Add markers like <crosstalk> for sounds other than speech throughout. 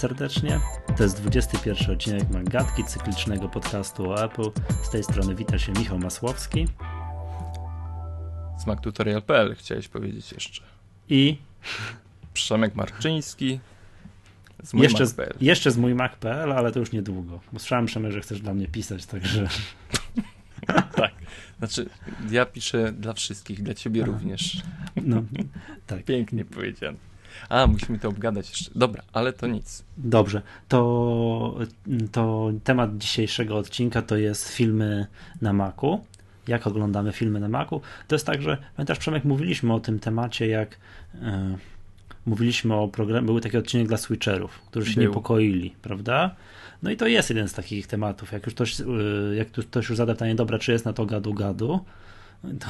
serdecznie. To jest 21 odcinek Magatki, cyklicznego podcastu o Apple. Z tej strony wita się Michał Masłowski. Z MacTutorial.pl chciałeś powiedzieć jeszcze. I Przemek Marczyński z mój jeszcze, Mac.pl. Jeszcze z mój Mac.pl, ale to już niedługo. Bo słyszałem, Przemek, że chcesz dla mnie pisać, także... <laughs> tak. Znaczy, ja piszę dla wszystkich, dla ciebie również. No, tak. Pięknie powiedziane. A, musimy to obgadać jeszcze. Dobra, ale to nic. Dobrze, to, to temat dzisiejszego odcinka to jest filmy na Macu. Jak oglądamy filmy na Macu? To jest tak, że pamiętasz, Przemek, mówiliśmy o tym temacie, jak yy, mówiliśmy o programie, był taki odcinek dla switcherów, którzy się był. niepokoili, prawda? No i to jest jeden z takich tematów. Jak już ktoś, yy, jak ktoś już zada pytanie, dobra, czy jest na to gadu-gadu, to,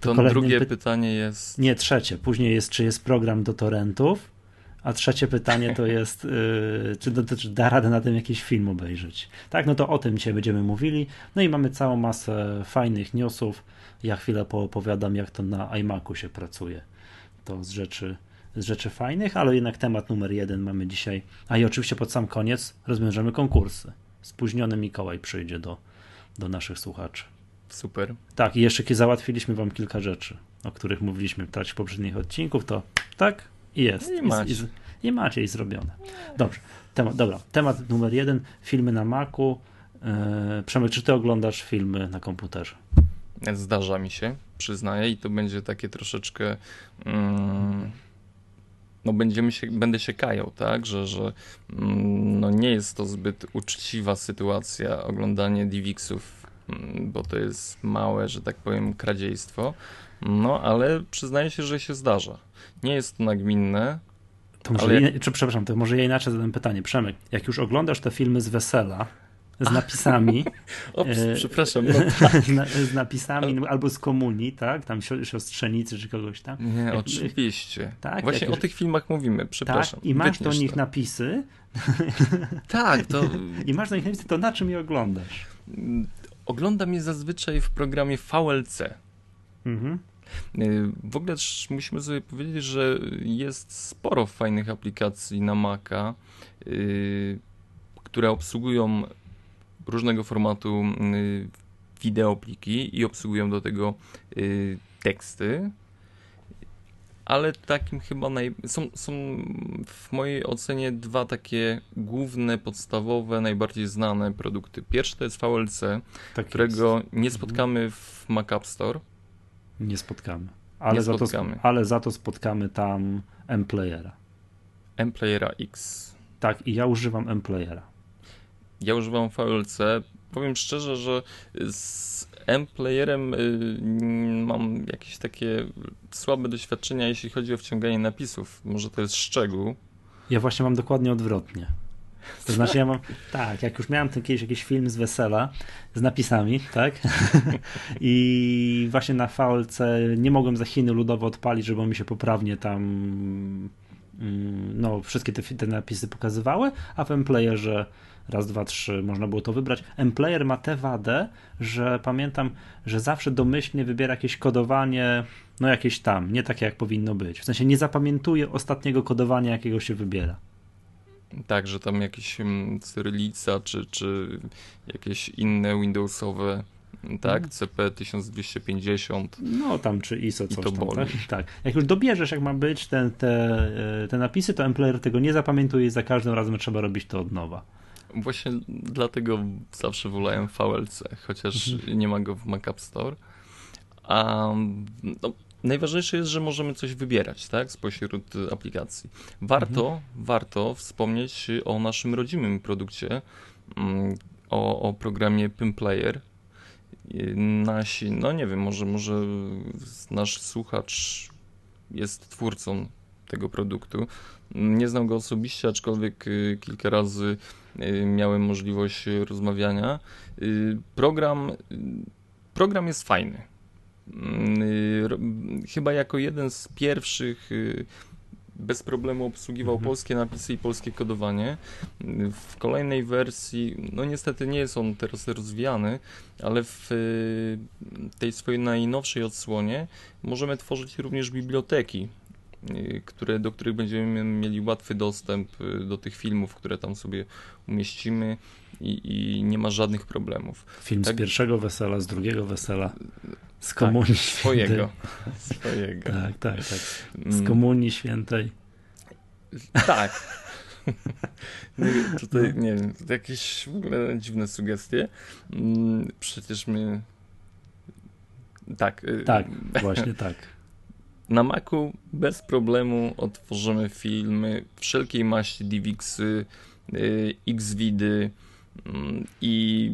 to, to drugie py... pytanie jest. Nie, trzecie. Później jest, czy jest program do torrentów. A trzecie pytanie to <laughs> jest, yy, czy, do, czy da radę na tym jakiś film obejrzeć. Tak, no to o tym dzisiaj będziemy mówili. No i mamy całą masę fajnych newsów. Ja chwilę poopowiadam, jak to na iMacu się pracuje. To z rzeczy, z rzeczy fajnych, ale jednak temat numer jeden mamy dzisiaj. A i oczywiście pod sam koniec rozwiążemy konkursy. Spóźniony Mikołaj przyjdzie do, do naszych słuchaczy. Super. Tak, i jeszcze załatwiliśmy wam kilka rzeczy, o których mówiliśmy w trakcie poprzednich odcinków, to tak i jest. I, macie. I, i, i macie i zrobione. Dobrze, temat, dobra, temat numer jeden, filmy na Macu. Yy, Przemek, czy ty oglądasz filmy na komputerze? Zdarza mi się, przyznaję i to będzie takie troszeczkę mm, no będziemy się, będę się kajał, tak, że, że mm, no nie jest to zbyt uczciwa sytuacja oglądanie DivXów bo to jest małe, że tak powiem, kradziejstwo. No, ale przyznaję się, że się zdarza. Nie jest to nagminne. To może ale... czy, przepraszam, to może ja inaczej zadam pytanie. Przemek, jak już oglądasz te filmy z wesela, z napisami. <laughs> Ops, e, przepraszam. No, tak. <laughs> z napisami albo z komunii, tak? Tam siostrzenicy czy kogoś tam. Nie, jak, oczywiście. Tak, Właśnie o tych filmach mówimy, przepraszam. Tak, I masz do nich to. napisy. tak, to. <laughs> I masz do nich napisy, to na czym je oglądasz? Oglądam je zazwyczaj w programie VLC. Mhm. Y, w ogóle też musimy sobie powiedzieć, że jest sporo fajnych aplikacji na Maca, yy, które obsługują różnego formatu yy, wideopliki i obsługują do tego yy, teksty ale takim chyba naj... są, są w mojej ocenie dwa takie główne, podstawowe, najbardziej znane produkty. Pierwszy to jest VLC, tak którego jest. nie mhm. spotkamy w Mac App Store. Nie spotkamy. Ale, nie za, spotkamy. To, ale za to spotkamy tam M-Playera. M-Playera X. Tak, i ja używam M-Playera. Ja używam VLC. Powiem szczerze, że z M-Playerem y, mam jakieś takie słabe doświadczenia, jeśli chodzi o wciąganie napisów. Może to jest szczegół. Ja właśnie mam dokładnie odwrotnie. To znaczy ja mam, <laughs> tak, jak już miałem ten kiedyś jakiś film z wesela z napisami, tak? <laughs> I właśnie na VLC nie mogłem za Chiny ludowo odpalić, żeby mi się poprawnie tam no, wszystkie te, te napisy pokazywały, a w M-Playerze raz, dwa, trzy, można było to wybrać. M-Player ma tę wadę, że pamiętam, że zawsze domyślnie wybiera jakieś kodowanie, no jakieś tam, nie takie jak powinno być. W sensie nie zapamiętuje ostatniego kodowania, jakiego się wybiera. Tak, że tam jakieś um, cyrylica, czy, czy jakieś inne Windowsowe tak, mhm. CP 1250. No tam, czy ISO, coś to tam, tak? tak? Jak już dobierzesz, jak ma być ten, te, e, te napisy, to M-Player tego nie zapamiętuje i za każdym razem trzeba robić to od nowa. Właśnie dlatego zawsze wolałem VLC, chociaż mhm. nie ma go w Mac App Store. A no, najważniejsze jest, że możemy coś wybierać, tak, spośród aplikacji. Warto, mhm. warto wspomnieć o naszym rodzimym produkcie, mm, o, o programie PimPlayer. Nasi, no nie wiem, może, może nasz słuchacz jest twórcą tego produktu. Nie znam go osobiście, aczkolwiek y, kilka razy y, miałem możliwość rozmawiania. Y, program, program jest fajny. Chyba jako jeden z pierwszych bez problemu obsługiwał mhm. polskie napisy i polskie kodowanie. W kolejnej wersji, no niestety nie jest on teraz rozwijany, ale w tej swojej najnowszej odsłonie możemy tworzyć również biblioteki które, do których będziemy mieli łatwy dostęp do tych filmów, które tam sobie umieścimy i, i nie ma żadnych problemów. Film tak? z pierwszego wesela, z drugiego wesela, z komunii tak, swojego. swojego. Tak, tak, tak. Z mm. komunii świętej. Tak. <laughs> Tutaj, nie wiem, jakieś w ogóle dziwne sugestie. Mm, przecież my... Tak. Y, tak, <laughs> właśnie tak. Na Macu bez problemu otworzymy filmy wszelkiej maści DivXy, y, Xvidy mm, i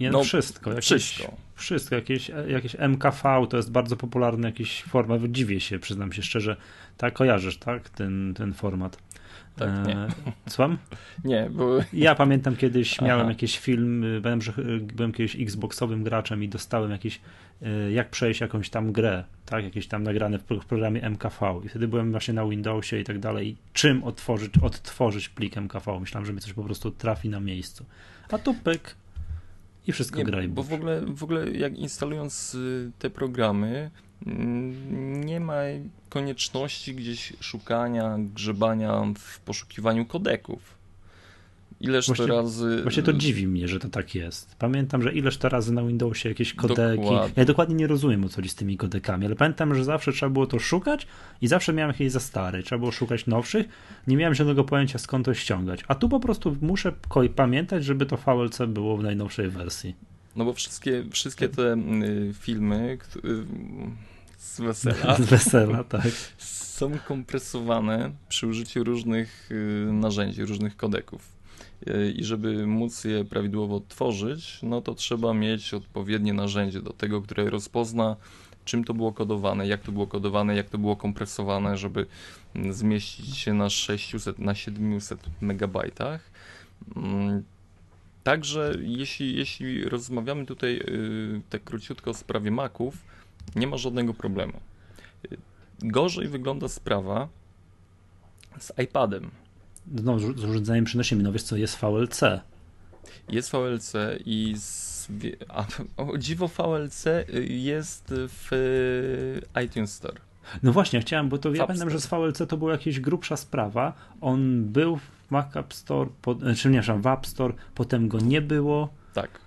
nie, no, wszystko. Jakieś, wszystko. Wszystko. Jakieś, jakieś MKV to jest bardzo popularny jakiś format. Dziwię się, przyznam się szczerze. Tak, kojarzysz, tak? Ten, ten format. Tak, nie. Słucham? Nie, bo... Ja pamiętam kiedyś, miałem Aha. jakiś film, byłem, że byłem kiedyś Xboxowym graczem i dostałem jakieś, e, jak przejść jakąś tam grę, tak, jakieś tam nagrane w programie MKV i wtedy byłem właśnie na Windowsie i tak dalej, czym otworzyć, odtworzyć plik MKV, myślałem, że mi coś po prostu trafi na miejscu, a tu pyk i wszystko nie, gra i Bo w ogóle, w ogóle jak instalując y, te programy, mm, nie ma konieczności gdzieś szukania, grzebania w poszukiwaniu kodeków. Ileż właśnie, to razy. Właśnie to dziwi mnie, że to tak jest. Pamiętam, że ileż to razy na Windowsie jakieś kodeki. Dokładnie. Ja dokładnie nie rozumiem o co chodzi z tymi kodekami, ale pamiętam, że zawsze trzeba było to szukać i zawsze miałem jakieś za stare. Trzeba było szukać nowszych. Nie miałem żadnego pojęcia skąd to ściągać. A tu po prostu muszę pamiętać, żeby to VLC było w najnowszej wersji. No bo wszystkie, wszystkie te y, filmy y, z wesela. <laughs> z wesela, tak. Są kompresowane przy użyciu różnych y, narzędzi, różnych kodeków. I żeby móc je prawidłowo tworzyć, no to trzeba mieć odpowiednie narzędzie do tego, które rozpozna, czym to było kodowane, jak to było kodowane, jak to było kompresowane, żeby zmieścić się na 600, na 700 megabajtach. Mm, także jeśli, jeśli rozmawiamy tutaj y, tak króciutko o sprawie Maców, nie ma żadnego problemu. Gorzej wygląda sprawa z iPadem. No, z urządzeniem przenośnym, no wiesz co, jest VLC. Jest VLC i z, a, o dziwo VLC jest w iTunes Store. No właśnie, chciałem, bo to ja pamiętam, że z VLC to była jakaś grubsza sprawa. On był w Mac App Store, po, znaczy nie, w App Store, potem go nie było. Tak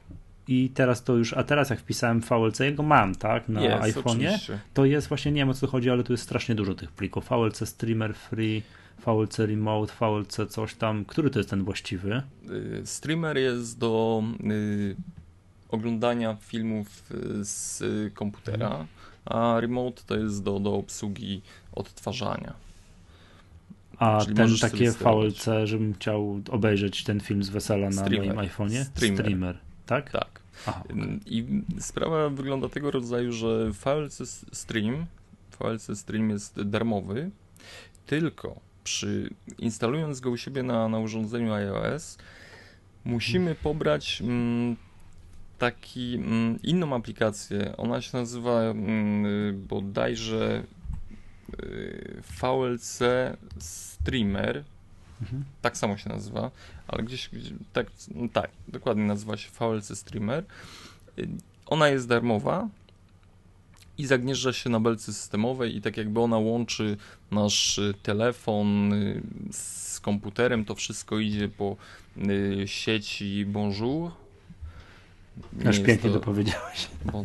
i teraz to już, a teraz jak wpisałem VLC, jego mam, tak, na jest, iPhone'ie, to jest właśnie, nie wiem o co chodzi, ale tu jest strasznie dużo tych plików. VLC Streamer Free, VLC Remote, VLC coś tam. Który to jest ten właściwy? Y, streamer jest do y, oglądania filmów y, z komputera, mhm. a Remote to jest do, do obsługi odtwarzania. A Czyli ten takie VLC, żebym chciał obejrzeć ten film z wesela na Streamer. moim iPhone'ie? Streamer. Streamer. Tak? Tak. Aha, okay. I sprawa wygląda tego rodzaju, że VLC Stream, VLC Stream jest darmowy, tylko przy instalując go u siebie na, na urządzeniu iOS, musimy hmm. pobrać mm, taki mm, inną aplikację. Ona się nazywa mm, bodajże y, VLC Streamer Mhm. Tak samo się nazywa, ale gdzieś, tak, no tak, dokładnie nazywa się VLC Streamer. Y, ona jest darmowa i zagnieżdża się na belce systemowej i tak jakby ona łączy nasz y, telefon y, z komputerem, to wszystko idzie po sieci Bonjour. Nie Aż pięknie to, to powiedziałeś. Bo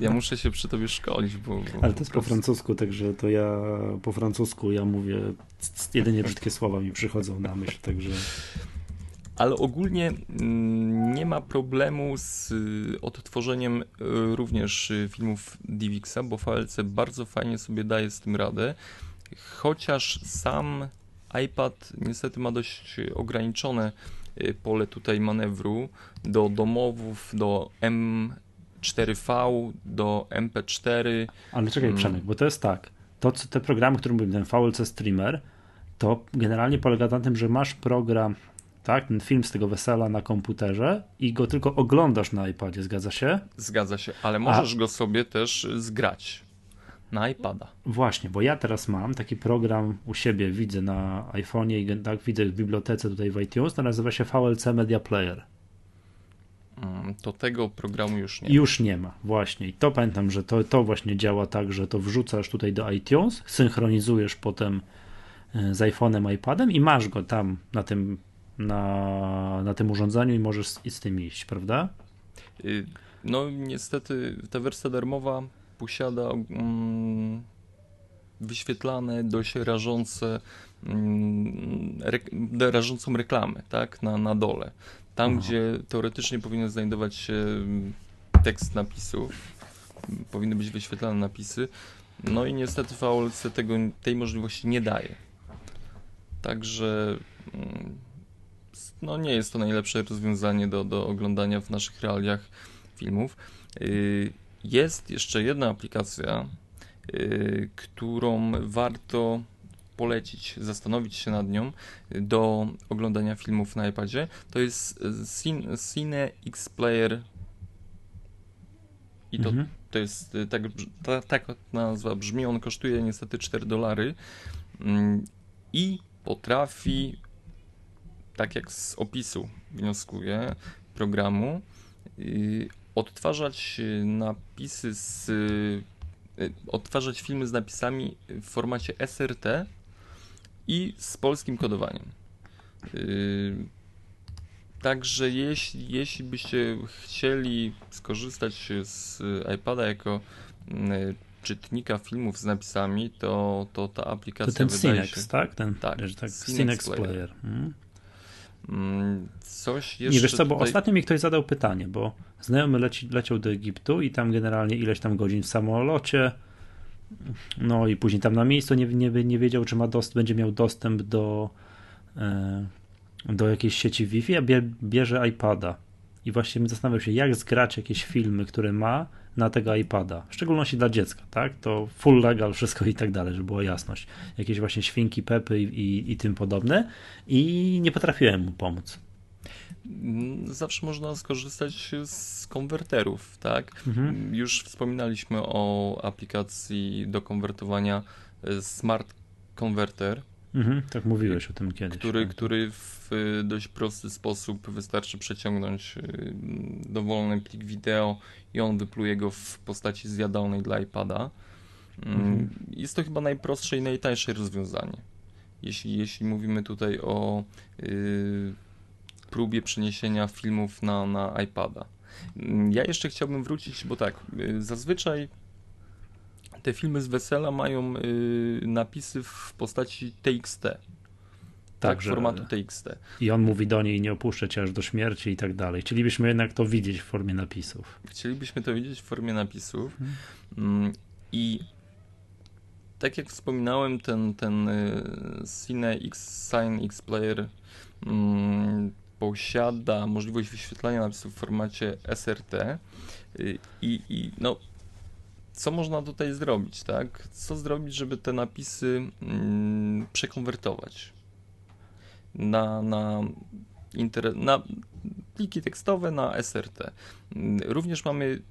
ja muszę się przy tobie szkolić, bo... bo Ale to jest po francusku, także to ja po francusku ja mówię, jedynie brzydkie słowa mi przychodzą na myśl, także... Ale ogólnie mm, nie ma problemu z y, odtworzeniem y, również y, filmów DivX'a, bo VLC bardzo fajnie sobie daje z tym radę, chociaż sam iPad niestety ma dość ograniczone pole tutaj manewru do domowów, do M 4V do MP4. Ale czekaj, hmm. Przemek, bo to jest tak. To, te programy, które mówimy, ten VLC Streamer, to generalnie polega na tym, że masz program, tak, ten film z tego wesela na komputerze i go tylko oglądasz na iPadzie, zgadza się? Zgadza się, ale możesz A... go sobie też zgrać na iPada. Właśnie, bo ja teraz mam taki program u siebie, widzę na iPhone'ie i tak widzę w bibliotece tutaj w iTunes, to nazywa się VLC Media Player. mm, to tego programu już nie ma. Już nie ma, właśnie. I to pamiętam, że to, to właśnie działa tak, że to wrzucasz tutaj do iTunes, synchronizujesz potem e, z iPhone'em, iPadem i masz go tam na tym, na, na tym urządzeniu i możesz z, z tym iść, prawda? Y, no niestety ta wersja darmowa posiada mm, wyświetlane dość rażące, mm, re, rażącą reklamę tak, na, na dole. Tam, gdzie teoretycznie powinien znajdować się mm, tekst napisów, powinny być wyświetlane napisy, no i niestety VLC tego, tej możliwości nie daje. Także mm, no nie jest to najlepsze rozwiązanie do, do oglądania w naszych realiach filmów. Y, jest jeszcze jedna aplikacja, y, którą warto polecić, zastanowić się nad nią do oglądania filmów na iPadzie. To jest Cine X Player i to, mhm. to jest tak, ta, tak nazwa brzmi, on kosztuje niestety 4 dolary mm, i potrafi tak jak z opisu wnioskuję programu, y, odtwarzać napisy z y, odtwarzać filmy z napisami w formacie SRT i z polskim kodowaniem. Y, także jeśli, jeśli byście chcieli skorzystać z iPada jako czytnika filmów z napisami, to, to ta aplikacja to ten wydaje Cinex, się... tak? Ten, tak, tak Cinex, Player. Player. Hmm? Mm, coś jeszcze. Nie wiesz co, bo tutaj... ostatnio mi ktoś zadał pytanie, bo znajomy leci, leciał do Egiptu i tam generalnie ileś tam godzin w samolocie. No i później tam na miejscu nie, nie, nie wiedział, czy ma dost, będzie miał dostęp do, e, do jakiejś sieci Wi-Fi, a bie, bierze iPada. I właśnie zastanawiał się, jak zgrać jakieś filmy, które ma na tego iPada, w szczególności dla dziecka, tak? To full legal, wszystko i tak dalej, żeby była jasność. Jakieś właśnie świnki, pepy i, i, i tym podobne i nie potrafiłem mu pomóc. Mm, zawsze można skorzystać z konwerterów, tak? Mhm. Już wspominaliśmy o aplikacji do konwertowania e, Smart Converter, Mhm, tak mówiłeś o tym kiedyś. Który, tak. który w dość prosty sposób wystarczy przeciągnąć y, dowolny plik wideo i on wypluje go w postaci zjadalnej dla iPada. Mm, mhm. Jest to chyba najprostsze i najtańsze rozwiązanie. Jeśli, jeśli mówimy tutaj o y, próbie przeniesienia filmów na, na iPada. Mm, ja jeszcze chciałbym wrócić, bo tak, y, zazwyczaj te filmy z wesela mają y, napisy w postaci TXT. Tak, tak formatu TXT. I on mówi do niej, nie opuszczę cię aż do śmierci i tak dalej. Chcielibyśmy jednak to widzieć w formie napisów. Chcielibyśmy to widzieć w formie napisów. Hmm. Mm, I tak jak wspominałem, ten, ten y, Cine X Sign X Player mm, posiada możliwość wyświetlania napisów w formacie SRT y, i, i no, co można tutaj zrobić, tak? Co zrobić, żeby te napisy mm, przekonwertować na, na, inter, na pliki tekstowe, na SRT. Również mamy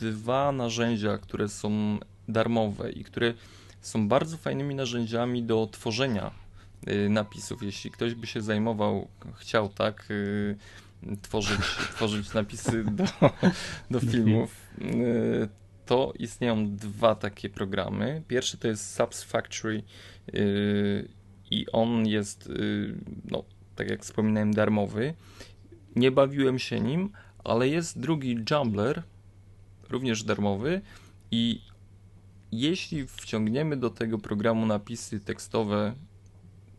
dwa narzędzia, które są darmowe i które są bardzo fajnymi narzędziami do tworzenia y, napisów. Jeśli ktoś by się zajmował, chciał tak y, tworzyć, tworzyć napisy do, do filmów, y, to istnieją dwa takie programy. Pierwszy to jest Subs Factory yy, i on jest, yy, no, tak jak wspominałem, darmowy. Nie bawiłem się nim, ale jest drugi Jumbler, również darmowy i jeśli wciągniemy do tego programu napisy tekstowe,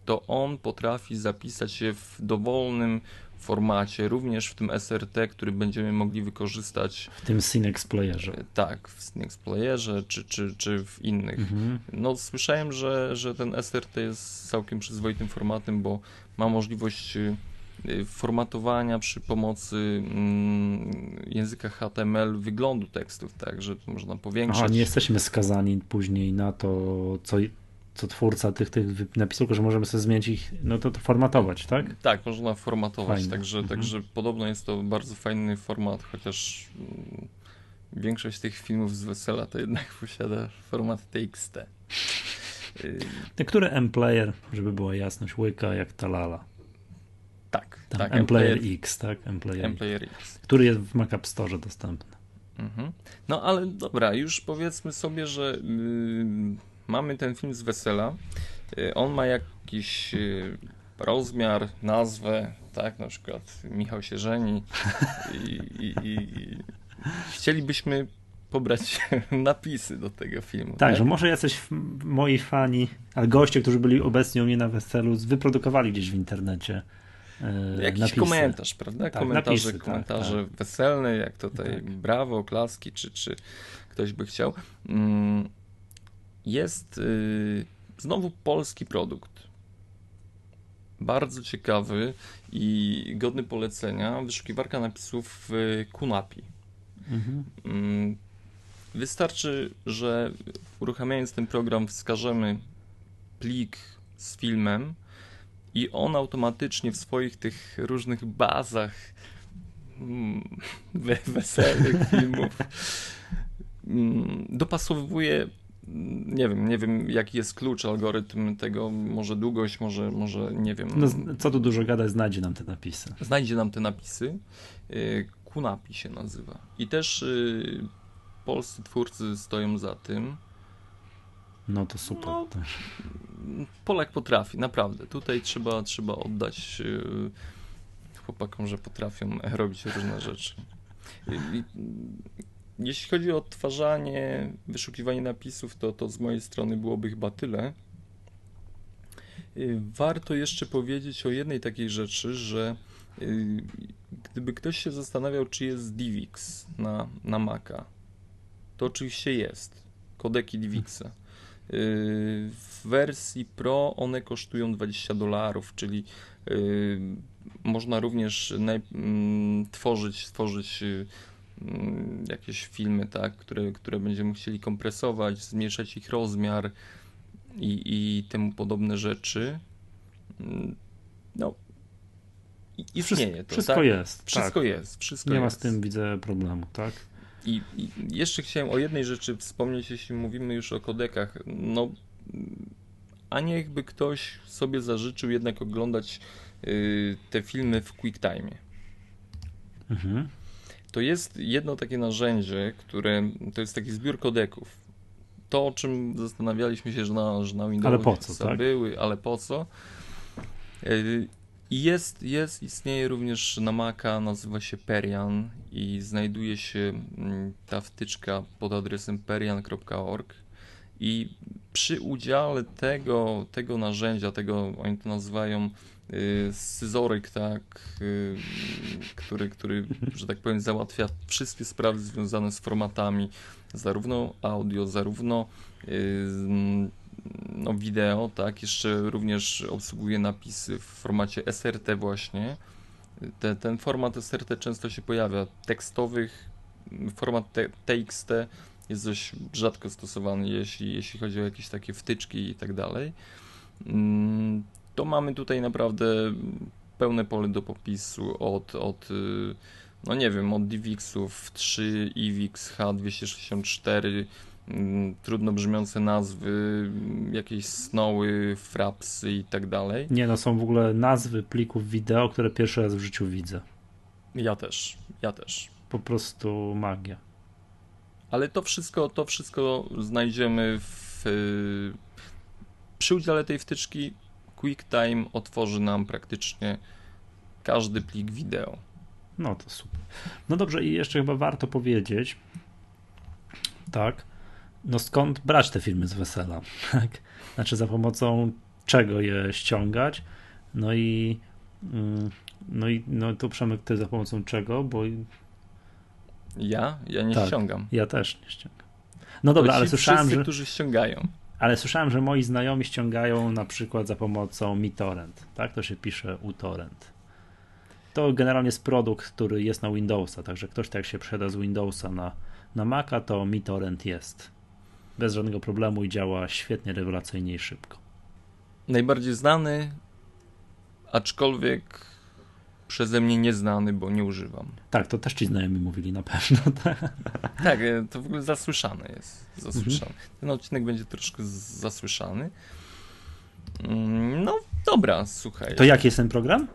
to on potrafi zapisać je w dowolnym formacie, również w tym SRT, który będziemy mogli wykorzystać. W tym Cinex Playerze. E, tak, w Cinex Playerze czy, czy, czy w innych. Mhm. No, słyszałem, że, że ten SRT jest całkiem przyzwoitym formatem, bo ma możliwość y, formatowania przy pomocy mm, języka HTML wyglądu tekstów, tak, że można powiększać. Aha, nie jesteśmy skazani później na to, co co twórca tych, tych napisów, że możemy sobie zmienić ich, no to, to formatować, tak? Tak, można formatować, także, mhm. także podobno jest to bardzo fajny format, chociaż mm, większość tych filmów z wesela to jednak <laughs> posiada format TXT. Y, Który M-Player, żeby była jasność, łyka jak ta lala? Tak, Tam tak. M-Player X, tak? M-Player, M-Player X. Który jest w Mac App Store dostępny. Mhm. No ale dobra, już powiedzmy sobie, że yy, mamy ten film z wesela. Yy, on ma jakiś yy, rozmiar, nazwę, tak? Na przykład Michał się żeni i, i, i, chcielibyśmy pobrać <laughs> napisy do tego filmu. Tak, Tak, że może jacyś moi fani, a goście, którzy byli obecni u mnie na weselu, wyprodukowali gdzieś w internecie e, Jakiś napisy. komentarz, prawda? Tak, komentarze, napisy, tak, komentarze weselne, jak tutaj Tak. brawo, klaski, czy, czy ktoś by chciał. Mm, Jest y, znowu polski produkt. Bardzo ciekawy i godny polecenia. Wyszukiwarka napisów w Kunapi. Mhm. Mm, Wystarczy, że uruchamiając ten program wskażemy plik z filmem i on automatycznie w swoich tych różnych bazach mm, <laughs> we, weselnych filmów mm, dopasowuje nie wiem, nie wiem jaki jest klucz, algorytm tego, może długość, może, może nie wiem. No, co tu dużo gadać, znajdzie nam te napisy. Znajdzie nam te napisy. Y, Kunapi się nazywa. I też y, polscy twórcy stoją za tym. No to super. No. Polak potrafi, naprawdę. Tutaj trzeba, trzeba oddać y, chłopakom, że potrafią robić różne rzeczy. Jeśli chodzi o odtwarzanie, wyszukiwanie napisów, to, to z mojej strony byłoby chyba tyle. Y, Warto jeszcze powiedzieć o jednej takiej rzeczy, że y, gdyby ktoś się zastanawiał, czy jest DivX na, na Maca, to oczywiście jest. Kodeki DivXa. Y, W wersji Pro one kosztują 20 dolarów, czyli można również mm, tworzyć, tworzyć jakieś filmy, tak, które, które będziemy chcieli kompresować, zmniejszać ich rozmiar i, i temu podobne rzeczy. Mm, No, istnieje to. Wszystko tak? jest. Wszystko tak. jest, wszystko Nie ma jest. z tym, widzę, problemu, tak? I, I jeszcze chciałem o jednej rzeczy wspomnieć, jeśli mówimy już o kodekach. No, a niechby ktoś sobie zażyczył jednak oglądać y, te filmy w QuickTime. Mhm. To jest jedno takie narzędzie, które to jest taki zbiór kodeków. To, o czym zastanawialiśmy się, że na, że na Windowsie Ale po co, tak? były, ale po co? I jest, jest, istnieje również na Maca, nazywa się Perian i znajduje się mm, ta wtyczka pod adresem perian.org i przy udziale tego, tego narzędzia, tego oni to nazywają scyzoryk, tak, y, który, który, że tak powiem, załatwia wszystkie sprawy związane z formatami, zarówno audio, zarówno y, z- no, wideo, tak, jeszcze również obsługuje napisy w formacie SRT właśnie. Te, ten format SRT często się pojawia. Tekstowych, format te, TXT jest dość rzadko stosowany, jeśli, jeśli chodzi o jakieś takie wtyczki i tak dalej. To mamy tutaj naprawdę pełne pole do popisu od, od y, no nie wiem, od DivXów 3, IWX H264, mm, trudno brzmiące nazwy, mm, jakieś snowy, frapsy i tak dalej. Nie, no są w ogóle nazwy plików wideo, które pierwszy raz w życiu widzę. Ja też, ja też. Po prostu magia. Ale to wszystko, to wszystko znajdziemy w, y, przy udziale tej wtyczki QuickTime otworzy nam praktycznie każdy plik wideo. No to super. No dobrze, i jeszcze chyba warto powiedzieć, tak, no skąd brać te filmy z wesela, <laughs> tak? Znaczy za pomocą czego je ściągać, no i mm, no i no to Przemek, ty za pomocą czego, bo Ja? Ja nie Tak. ściągam. ja też nie ściągam. No dobra, ale słyszałem, wszyscy, że, którzy ściągają. Ale słyszałem, że moi znajomi ściągają na przykład za pomocą MiTorrent, tak? To się pisze uTorrent. To generalnie jest produkt, który jest na Windowsa, także ktoś tak się przeda z Windowsa na, na Maca, to MiTorrent jest. Bez żadnego problemu i działa świetnie, rewelacyjnie i szybko. Najbardziej znany, aczkolwiek przeze mnie nieznany, bo nie używam. Tak, to też ci znajomi mówili na pewno. <laughs> Tak? Tak, e, to w ogóle zasłyszane jest. Zasłyszany. Mhm. Ten odcinek będzie troszkę zasłyszany. Mm, No dobra, słuchaj. To jaki jest ten program?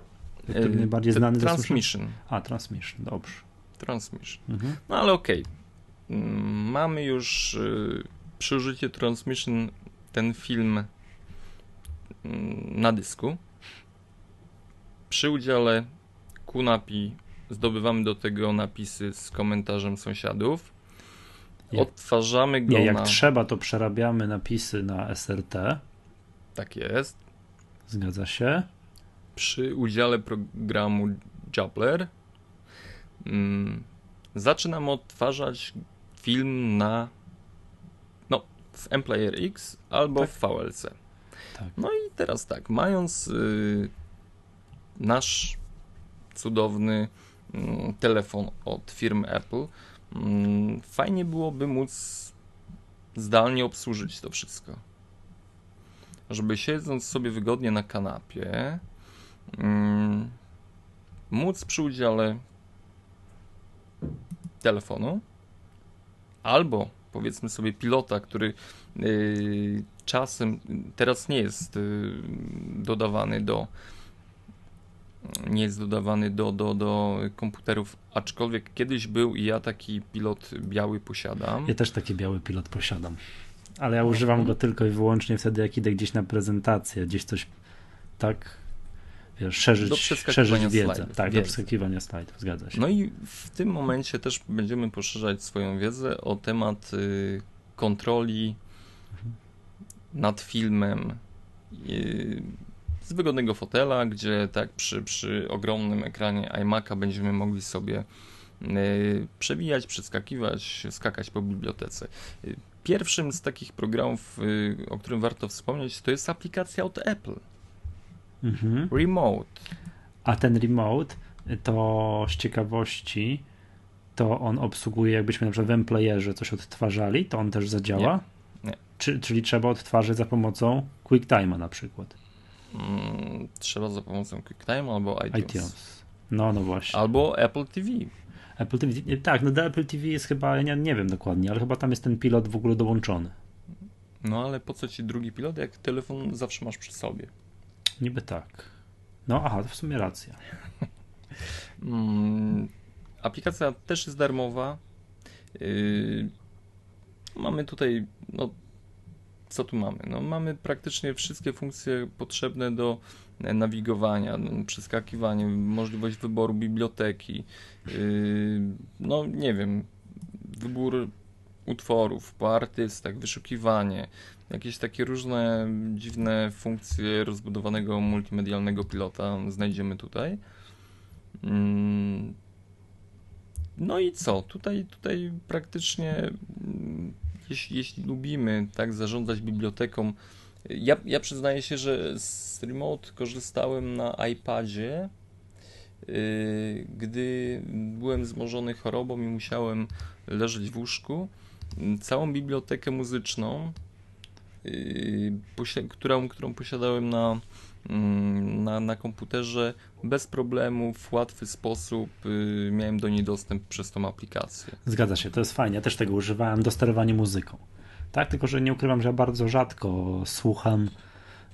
który najbardziej znany Transmission. A, Transmission, dobrze. Transmission. Mhm. No ale okej. Okay. Mm, mamy już y, przy użyciu Transmission ten film mm, na dysku. Przy udziale Kunapi zdobywamy do tego napisy z komentarzem sąsiadów. Jak, Odtwarzamy go nie, jak na... trzeba, to przerabiamy napisy na SRT. Tak jest. Zgadza się. Przy udziale programu Jubbler mm, zaczynam odtwarzać film na no, w MPlayer X albo tak. w VLC. Tak. No i teraz tak, mając y, nasz cudowny y, telefon od firmy Apple, y, fajnie byłoby móc zdalnie obsłużyć to wszystko. Żeby siedząc sobie wygodnie na kanapie, mm, móc przy udziale telefonu albo powiedzmy sobie pilota, który y, czasem teraz nie jest y, dodawany do nie jest dodawany do, do, do komputerów, aczkolwiek kiedyś był i ja taki pilot biały posiadam. Ja też taki biały pilot posiadam, ale ja używam go tylko i wyłącznie wtedy, jak idę gdzieś na prezentację, gdzieś coś tak wiesz, szerzyć, do szerzyć wiedzę. Slajdów, tak, do przeskakiwania slajdów, zgadza się. No i w tym momencie też będziemy poszerzać swoją wiedzę o temat y, kontroli mhm. nad filmem y, z wygodnego fotela, gdzie tak przy, przy ogromnym ekranie iMac'a będziemy mogli sobie y, przewijać, przeskakiwać, skakać po bibliotece. Y, pierwszym z takich programów, y, o którym warto wspomnieć, to jest aplikacja od Apple. Mhm. Remote. A ten remote to z ciekawości to on obsługuje, jakbyśmy na przykład w coś odtwarzali, to on też zadziała? Nie. Nie. Czy, czyli trzeba odtwarzać za pomocą QuickTime'a na przykład? Mm, trzeba za pomocą QuickTime albo iTunes. iTunes. No, no właśnie. Albo Apple TV. Apple TV, tak, no do Apple TV jest chyba, ja nie, nie wiem dokładnie, ale chyba tam jest ten pilot w ogóle dołączony. No ale po co ci drugi pilot, jak telefon zawsze masz przy sobie? Niby tak. No aha, to w sumie racja. <laughs> mm, aplikacja też jest darmowa. Yy, mamy tutaj, no co tu mamy? No, mamy praktycznie wszystkie funkcje potrzebne do nawigowania, no, możliwość wyboru biblioteki, yy, no nie wiem, wybór utworów po artystach, wyszukiwanie, jakieś takie różne dziwne funkcje rozbudowanego multimedialnego pilota znajdziemy tutaj. Mm. No i co? Tutaj, tutaj praktycznie, mm, jeśli, jeśli lubimy tak zarządzać biblioteką, ja, ja przyznaję się, że z Remote korzystałem na iPadzie, yy, gdy byłem zmożony chorobą i musiałem leżeć w łóżku. Całą bibliotekę muzyczną Yy, którą, posiadałem na, na, na komputerze bez problemu, w łatwy sposób yy, miałem do niej dostęp przez tą aplikację. Zgadza się, to jest fajnie. Ja też tego używałem do sterowania muzyką. Tak, tylko że nie ukrywam, że ja bardzo rzadko słucham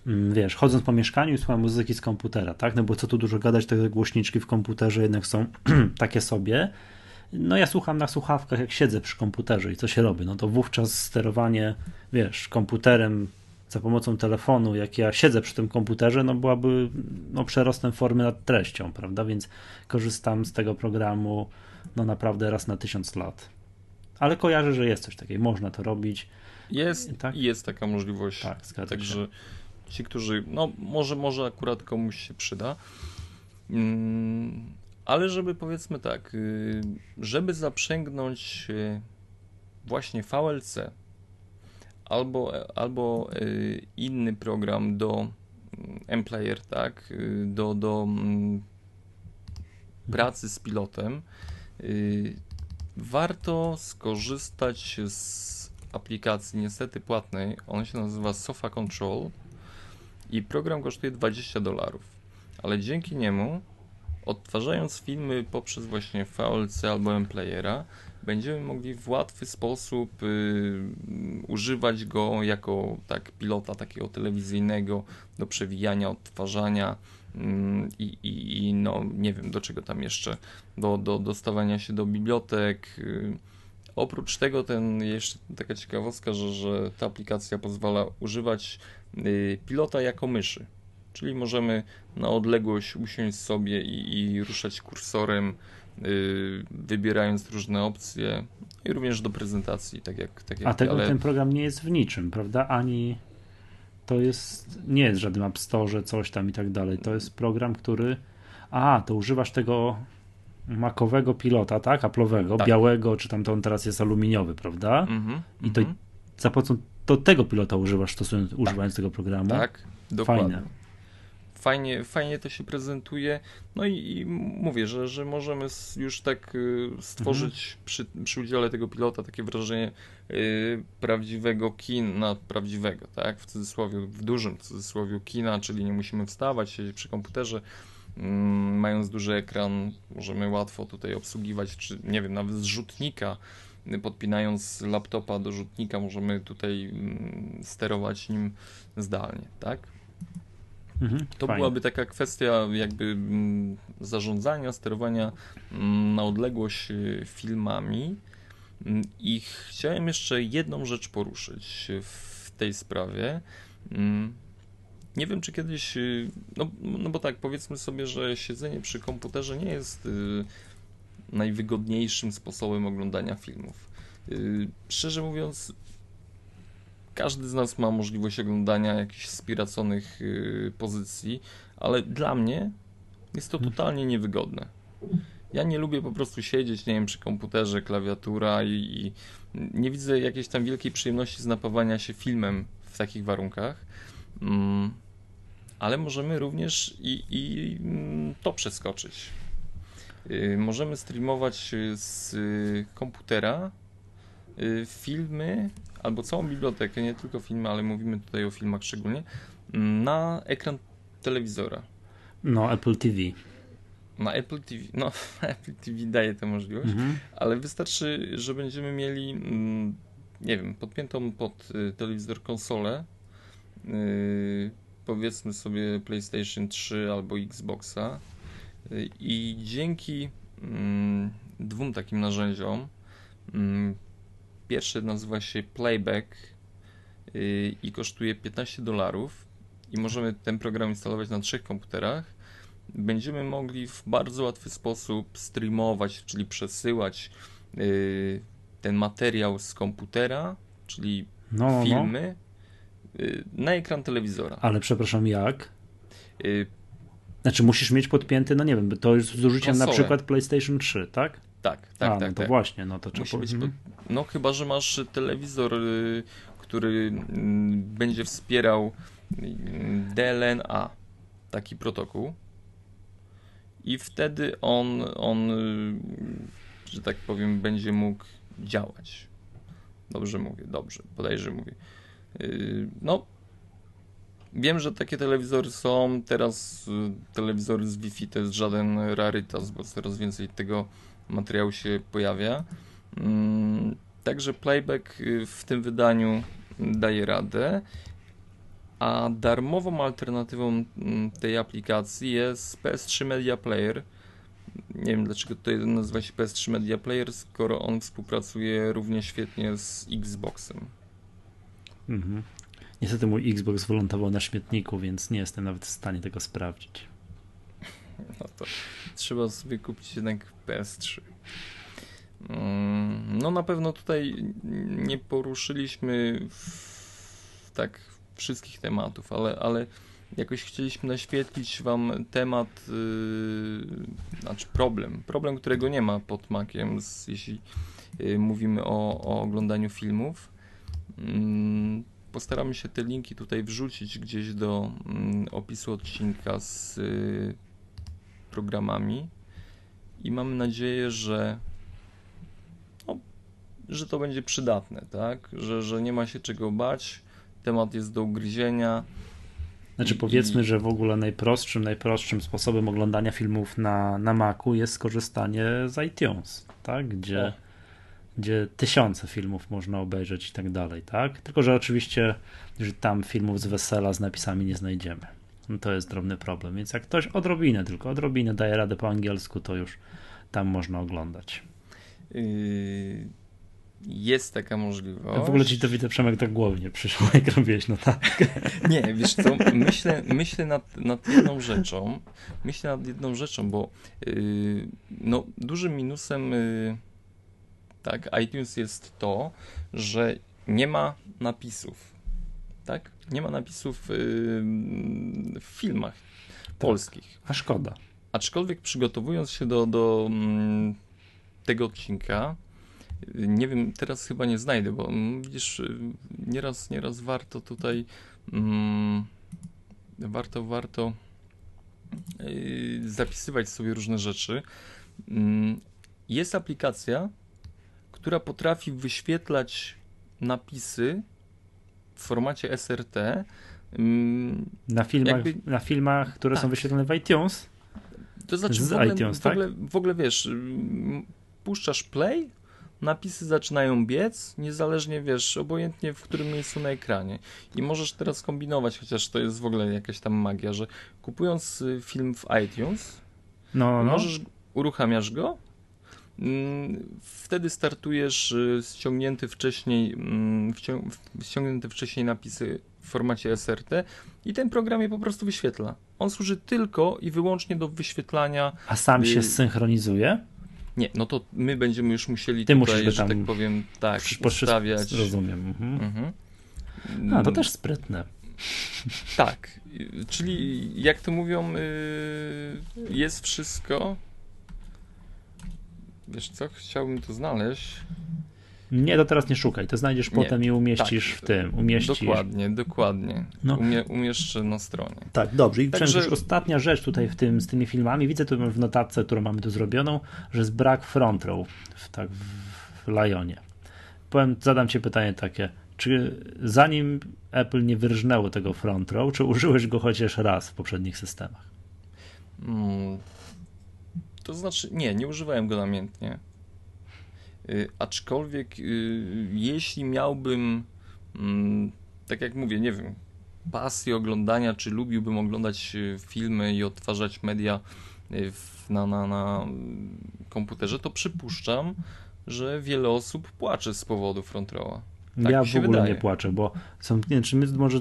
mm, wiesz, chodząc po mieszkaniu i słucham muzyki z komputera, tak? No bo co tu dużo gadać, te głośniczki w komputerze jednak są <clears throat> takie sobie no ja słucham na słuchawkach, jak siedzę przy komputerze i co się robi, no to wówczas sterowanie, wiesz, komputerem za pomocą telefonu, jak ja siedzę przy tym komputerze, no byłaby no, przerostem formy nad treścią, prawda, więc korzystam z tego programu no naprawdę raz na tysiąc lat. Ale kojarzę, że jest coś takiego, można to robić. Jest, tak? jest taka możliwość. Tak, zgadza Także się. ci, którzy, no może, może akurat komuś się przyda. Mm ale żeby powiedzmy tak, y, żeby zaprzęgnąć y, właśnie VLC albo, albo y, inny program do M-Player, tak, do, do mm, pracy z pilotem, warto skorzystać z aplikacji niestety płatnej. On się nazywa Sofa Control i program kosztuje 20 dolarów. Ale dzięki niemu Odtwarzając filmy poprzez właśnie VLC albo M-Playera, będziemy mogli w łatwy sposób y, używać go jako tak pilota takiego telewizyjnego do przewijania, odtwarzania mm, i, i, no nie wiem do czego tam jeszcze, do, do dostawania się do bibliotek. Y, oprócz tego ten jeszcze taka ciekawostka, że, że ta aplikacja pozwala używać y, pilota jako myszy. Czyli możemy na odległość usiąść sobie i, i ruszać kursorem, wybierając różne opcje i również do prezentacji, tak jak, tak jak A tego ale... ten program nie jest w niczym, prawda? Ani to jest, nie jest żadnym App Store, coś tam i tak dalej. To jest program, który, a, to używasz tego makowego pilota, tak? Aplowego, tak. białego, czy tam to on teraz jest aluminiowy, prawda? Mm -hmm, I to mm -hmm. za pomocą to tego pilota używasz, stosując, tak. używając tego programu. Tak, dokładnie. Fajne fajnie, fajnie to się prezentuje. No i, i mówię, że, że możemy już tak y, stworzyć mhm. przy, przy udziale tego pilota takie wrażenie y, prawdziwego kina, prawdziwego, tak? W cudzysłowie, w dużym cudzysłowie kina, czyli nie musimy wstawać, siedzieć przy komputerze. Mm, mając duży ekran, możemy łatwo tutaj obsługiwać, czy nie wiem, nawet z rzutnika podpinając laptopa do rzutnika, możemy tutaj mm, sterować nim zdalnie, tak? Mhm, to fajnie. byłaby taka kwestia jakby mm, zarządzania, sterowania mm, na odległość y, filmami. Mm, I chciałem jeszcze jedną rzecz poruszyć w tej sprawie. Nie wiem, czy kiedyś, y, no, no bo tak, powiedzmy sobie, że siedzenie przy komputerze nie jest y, najwygodniejszym sposobem oglądania filmów. Szczerze mówiąc, każdy z nas ma możliwość oglądania jakichś spiraconych yy, pozycji, ale dla mnie jest to totalnie niewygodne. Ja nie lubię po prostu siedzieć, nie wiem, przy komputerze, klawiatura i, i nie widzę jakiejś tam wielkiej przyjemności z napawania się filmem w takich warunkach. Mm, ale możemy również i, i mm, to przeskoczyć. Yy, możemy streamować z komputera yy, filmy albo całą bibliotekę, nie tylko filmy, ale mówimy tutaj o filmach szczególnie, na ekran telewizora. No, Apple TV. Na Apple TV, <laughs> no Apple TV daje tę możliwość, mhm. ale wystarczy, że będziemy mieli, mm, nie wiem, podpiętą pod y, telewizor konsolę, yy, powiedzmy sobie PlayStation 3 albo Xboxa i dzięki yy, dwóm takim narzędziom, mm, Pierwszy nazywa się Playback yy, i kosztuje 15 dolarów i możemy ten program instalować na trzech komputerach. Będziemy mogli w bardzo łatwy sposób streamować, czyli przesyłać yy, ten materiał z komputera, czyli no, no, no. filmy, yy, na ekran telewizora. Ale przepraszam, jak? Y, znaczy musisz mieć podpięty, no nie wiem, to jest z użyciem na przykład PlayStation 3, tak? Tak, tak, A, tak. No to tak. właśnie, no to trzeba być. Mhm. No chyba, że masz telewizor, y, który mm, będzie wspierał mm, DLNA, taki protokół. I wtedy on, on, y, że tak powiem, będzie mógł działać. Dobrze mówię, dobrze, bodajże mówię. Y, no, wiem, że takie telewizory są. Teraz telewizory z Wi-Fi to jest żaden rarytas, bo coraz więcej tego materiału się pojawia. Mm, także playback y, w tym wydaniu daje radę. A darmową alternatywą mm, tej aplikacji jest PS3 Media Player. Nie wiem dlaczego tutaj nazywa się PS3 Media Player, skoro on współpracuje równie świetnie z Xboxem. Mhm. Niestety mój Xbox wylądował na śmietniku, więc nie jestem nawet w stanie tego sprawdzić. No to trzeba sobie kupić jednak PS3. Mm, no na pewno tutaj nie poruszyliśmy tak wszystkich tematów, ale, ale jakoś chcieliśmy naświetlić Wam temat, yy, znaczy problem, problem, którego nie ma pod makiem, jeśli yy, mówimy o, o oglądaniu filmów. Yy, postaramy się te linki tutaj wrzucić gdzieś do mm, opisu odcinka z y, programami i mamy nadzieję, że no, że to będzie przydatne, tak? Że, że nie ma się czego bać, temat jest do ugryzienia. Znaczy powiedzmy, że w ogóle najprostszym, najprostszym sposobem oglądania filmów na, na Macu jest skorzystanie z iTunes, tak? Gdzie, gdzie tysiące filmów można obejrzeć i tak dalej, tak? Tylko, że oczywiście że tam filmów z wesela z napisami nie znajdziemy. No to jest drobny problem. Więc jak ktoś odrobinę, tylko odrobinę daje radę po angielsku, to już tam można oglądać. Yy, jest taka możliwość. W ogóle ci to widzę, Przemek, tak głownie przyszło, jak robiłeś notatkę. <laughs> Nie, wiesz co, myślę, myślę nad, nad jedną rzeczą, myślę nad jedną rzeczą, bo yy, no, dużym minusem yy, tak, iTunes jest to, że nie ma napisów, tak? Nie ma napisów yy, w filmach tak. polskich. A szkoda. Aczkolwiek przygotowując się do, do mm, tego odcinka, nie wiem, teraz chyba nie znajdę, bo mm, widzisz, nieraz, nieraz warto tutaj mm, warto, warto yy, zapisywać sobie różne rzeczy. Mm, jest aplikacja, która potrafi wyświetlać napisy w formacie SRT. Mm, na filmach, jakby... na filmach które tak. są wyświetlone w iTunes? To znaczy, w ogóle, iTunes, w, ogóle, tak? w ogóle wiesz, puszczasz play, napisy zaczynają biec, niezależnie wiesz, obojętnie w którym miejscu na ekranie. I możesz teraz kombinować, chociaż to jest w ogóle jakaś tam magia, że kupując y, film w iTunes, no, no. możesz, uruchamiasz go, mm, wtedy startujesz y, ściągnięty wcześniej, mm, ściągnięte wcześniej napisy w formacie SRT i ten program je po prostu wyświetla. On służy tylko i wyłącznie do wyświetlania. A sam się y, synchronizuje? Nie, no to my będziemy już musieli Ty tutaj, że tak powiem, tak, ustawiać. Rozumiem. Mhm. Mhm. A, to też sprytne. Tak, czyli jak to mówią, y, jest wszystko. Wiesz co, chciałbym to znaleźć. Nie, to teraz nie szukaj, to znajdziesz nie, potem i umieścisz tak, w tym. Umieścisz. Dokładnie, dokładnie. No. Umie, umieszczę na stronie. Tak, dobrze. I Także... już ostatnia rzecz tutaj w tym, z tymi filmami, widzę tu w notatce, którą mamy tu zrobioną, że jest brak front row w, tak, w Lionie. Powiem, zadam ci pytanie takie, czy zanim Apple nie wyrżnęło tego front row, czy użyłeś go chociaż raz w poprzednich systemach? Hmm. To znaczy, nie, nie używałem go namiętnie. Y, aczkolwiek, y, jeśli miałbym, mm, tak jak mówię, nie wiem, pasję oglądania, czy lubiłbym oglądać y, filmy i odtwarzać media na, na, na komputerze, to przypuszczam, że wiele osób płacze z powodu front rowa. Tak ja w ogóle wydaje. nie płaczę, bo są, nie wiem, czy my może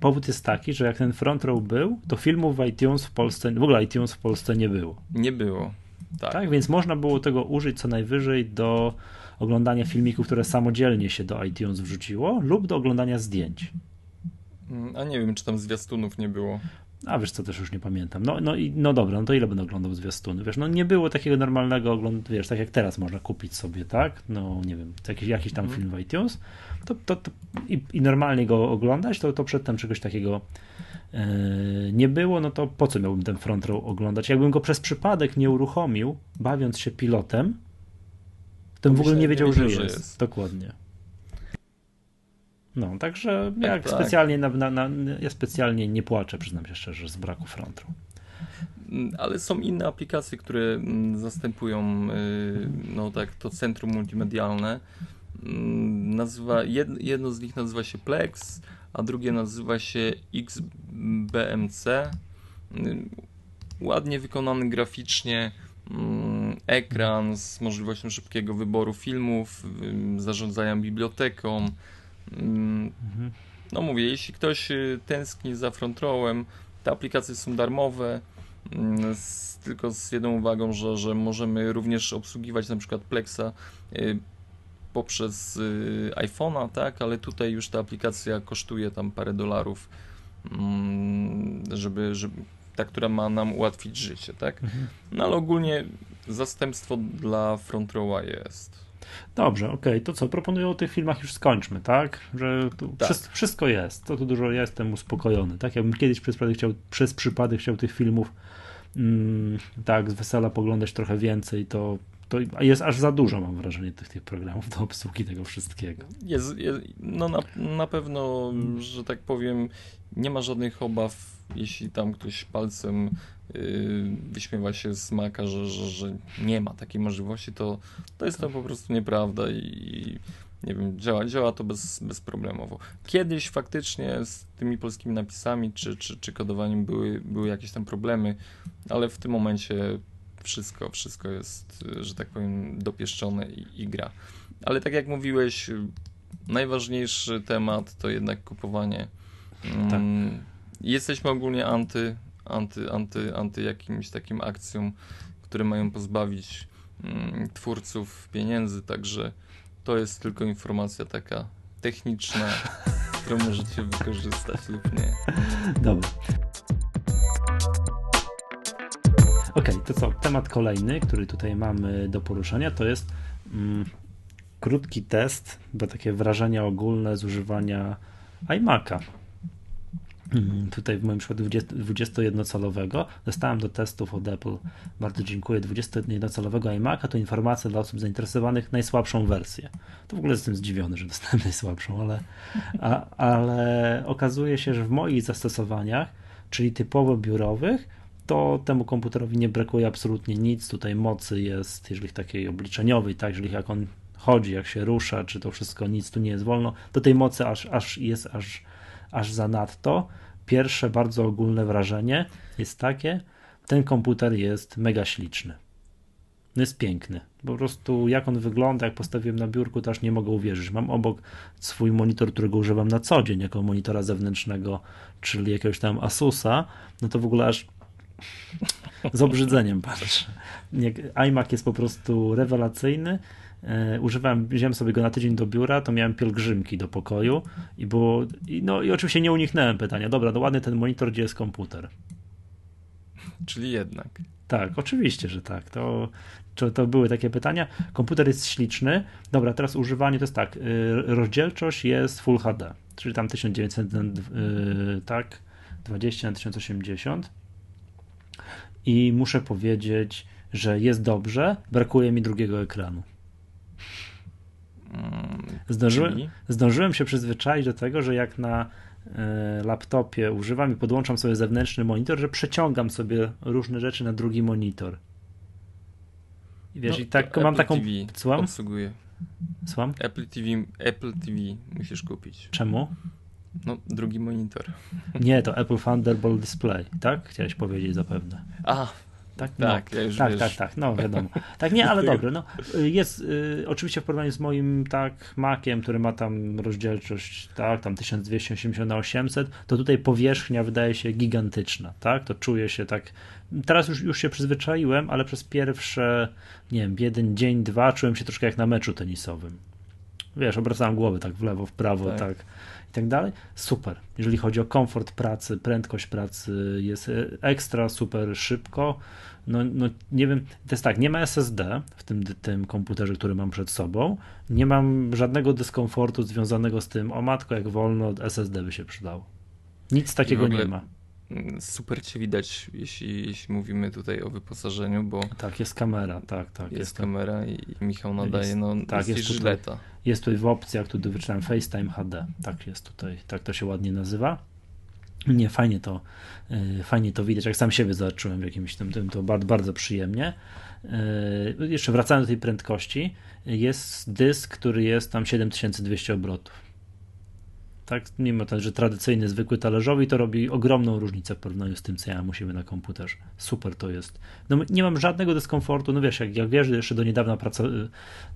powód jest taki, że jak ten front row był, to filmów w iTunes w Polsce, w ogóle iTunes w Polsce nie było. Nie było. Tak. tak. Więc można było tego użyć co najwyżej do oglądania filmików, które samodzielnie się do iTunes wrzuciło, lub do oglądania zdjęć. Mm, a nie wiem, czy tam zwiastunów nie było. A wiesz co, też już nie pamiętam. No, no, i, no dobra, no to ile będę oglądał zwiastuny? Wiesz, no nie było takiego normalnego oglądu, wiesz, tak jak teraz można kupić sobie, tak? No nie wiem, jakiś, jakiś tam mm. film w iTunes, to, to, to i, i, normalnie go oglądać, to, to przedtem czegoś takiego E, nie było, no to po co miałbym ten front row oglądać? Jakbym go przez przypadek nie uruchomił, bawiąc się pilotem, to bym w ogóle nie wiedział, nie że, jest. że, jest. Dokładnie. No, także tak, jak tak. specjalnie na, na, na, ja specjalnie nie płaczę, przyznam się szczerze, z braku front row. Mm, ale są inne aplikacje, które mm, zastępują y, no tak, to centrum multimedialne. Mm, nazywa, jedno z nich nazywa się Plex, a drugie nazywa się XBMC. Ładnie wykonany graficznie ekran z możliwością szybkiego wyboru filmów, zarządzania biblioteką. Mm, no mówię, jeśli ktoś y, tęskni za front rowem, te aplikacje są darmowe, mm, z, tylko z jedną uwagą, że, że możemy również obsługiwać na przykład Plexa y, poprzez y, iPhone'a, tak, ale tutaj już ta aplikacja kosztuje tam parę dolarów, mm, żeby, żeby ta, która ma nam ułatwić życie, tak? Mhm. No ale ogólnie zastępstwo dla front rowa jest. Dobrze, okej, okay. to co, proponuję o tych filmach już skończmy, tak? Że tu tak. Wszystko, wszystko jest, to tu dużo jestem uspokojony, tak? Jakbym kiedyś przez przypadek chciał, przez przypadek chciał tych filmów mm, tak, z wesela poglądać trochę więcej, to to jest aż za dużo, mam wrażenie, tych, tych programów do obsługi tego wszystkiego. Jest, jest no na, na pewno, że tak powiem, nie ma żadnych obaw, jeśli tam ktoś palcem yy, wyśmiewa się z Maka, że, że, że nie ma takiej możliwości, to, to jest to po prostu nieprawda i nie wiem, działa, działa to bez, bezproblemowo. Kiedyś faktycznie z tymi polskimi napisami czy, czy, czy kodowaniem były, były jakieś tam problemy, ale w tym momencie wszystko, wszystko jest, że tak powiem, dopieszczone i, i gra. Ale tak jak mówiłeś, najważniejszy temat to jednak kupowanie. Tak. Mm, jesteśmy ogólnie anty, anty, anty, anty jakimś takim akcjom, które mają pozbawić mm, twórców pieniędzy, także to jest tylko informacja taka techniczna, którą możecie wykorzystać lub nie. <laughs> Dobra. Ok, to co? Temat kolejny, który tutaj mamy do poruszenia, to jest mm, krótki test, bo takie wrażenia ogólne z używania iMac'a. Mm, tutaj w moim przypadku 21-calowego dostałem do testów od Apple, bardzo dziękuję, 21-calowego iMac'a to informacja dla osób zainteresowanych najsłabszą wersję. To w ogóle jestem zdziwiony, że dostałem <laughs> najsłabszą, ale, a, ale okazuje się, że w moich zastosowaniach, czyli typowo biurowych, to temu komputerowi nie brakuje absolutnie nic. Tutaj mocy jest, jeżeli takiej obliczeniowej, tak, jeżeli jak on chodzi, jak się rusza, czy to wszystko, nic tu nie jest wolno, to tej mocy aż, aż jest aż, aż za nadto. Pierwsze bardzo ogólne wrażenie jest takie, ten komputer jest mega śliczny. No jest piękny. Po prostu jak on wygląda, jak postawiłem na biurku, to aż nie mogę uwierzyć. Mam obok swój monitor, którego używam na co dzień jako monitora zewnętrznego, czyli jakiegoś tam Asusa, no to w ogóle aż z obrzydzeniem patrzę. iMac jest po prostu rewelacyjny. E, używałem, wziąłem sobie go na tydzień do biura, to miałem pielgrzymki do pokoju i było, no i oczywiście nie uniknąłem pytania, dobra, no ładny ten monitor, gdzie jest komputer? Czyli jednak. Tak, oczywiście, że tak. To, to, to były takie pytania. Komputer jest śliczny. Dobra, teraz używanie to jest tak. Y, rozdzielczość jest Full HD, czyli tam 1900, y, tak, 20 na 1080 i muszę powiedzieć, że jest dobrze, brakuje mi drugiego ekranu. Mm, zdążyłem, zdążyłem się przyzwyczaić do tego, że jak na e, laptopie używam i podłączam sobie zewnętrzny monitor, że przeciągam sobie różne rzeczy na drugi monitor. I wiesz, no, i tak mam Apple taką. TV Słucham? obsługuje. Słucham? Apple TV, Apple TV musisz kupić. Czemu? No, drugi monitor. Nie, to Apple Thunderbolt Display, tak? Chciałeś powiedzieć zapewne. A, tak, no, tak, ja już tak, tak, tak, no wiadomo. Tak, nie, ale <laughs> dobre. No, jest y, oczywiście w porównaniu z moim tak Maciem, który ma tam rozdzielczość, tak, tam 1280 na 800, to tutaj powierzchnia wydaje się gigantyczna, tak, to czuję się tak, teraz już, już się przyzwyczaiłem, ale przez pierwsze, nie wiem, jeden dzień, dwa czułem się troszkę jak na meczu tenisowym. Wiesz, obracałem głowę tak w lewo, w prawo, tak. tak i tak dalej. Super. Jeżeli chodzi o komfort pracy, prędkość pracy jest e, ekstra, super szybko. No, no nie wiem, to jest tak, nie ma SSD w tym, tym komputerze, który mam przed sobą. Nie mam żadnego dyskomfortu związanego z tym, o matko, jak wolno SSD by się przydało. Nic takiego nie ma super cię widać, jeśli, jeśli mówimy tutaj o wyposażeniu, bo... Tak, jest kamera, tak, tak. Jest, jest kamera i, Michał nadaje, jest, no, tak, jest, jest tutaj, Jest tutaj w opcjach, tu wyczytałem FaceTime HD, tak jest tutaj, tak to się ładnie nazywa. Nie, fajnie to, yy, fajnie to widać, jak sam siebie zobaczyłem w jakimś tym, tym to bardzo, bardzo przyjemnie. Yy, jeszcze wracając do tej prędkości, jest dysk, który jest tam 7200 obrotów tak? Mimo to, że tradycyjny, zwykły talerzowy to robi ogromną różnicę w porównaniu z tym, co ja musimy na komputerze. Super to jest. No, nie mam żadnego dyskomfortu, no wiesz, jak, jak wiesz, jeszcze do niedawna praca-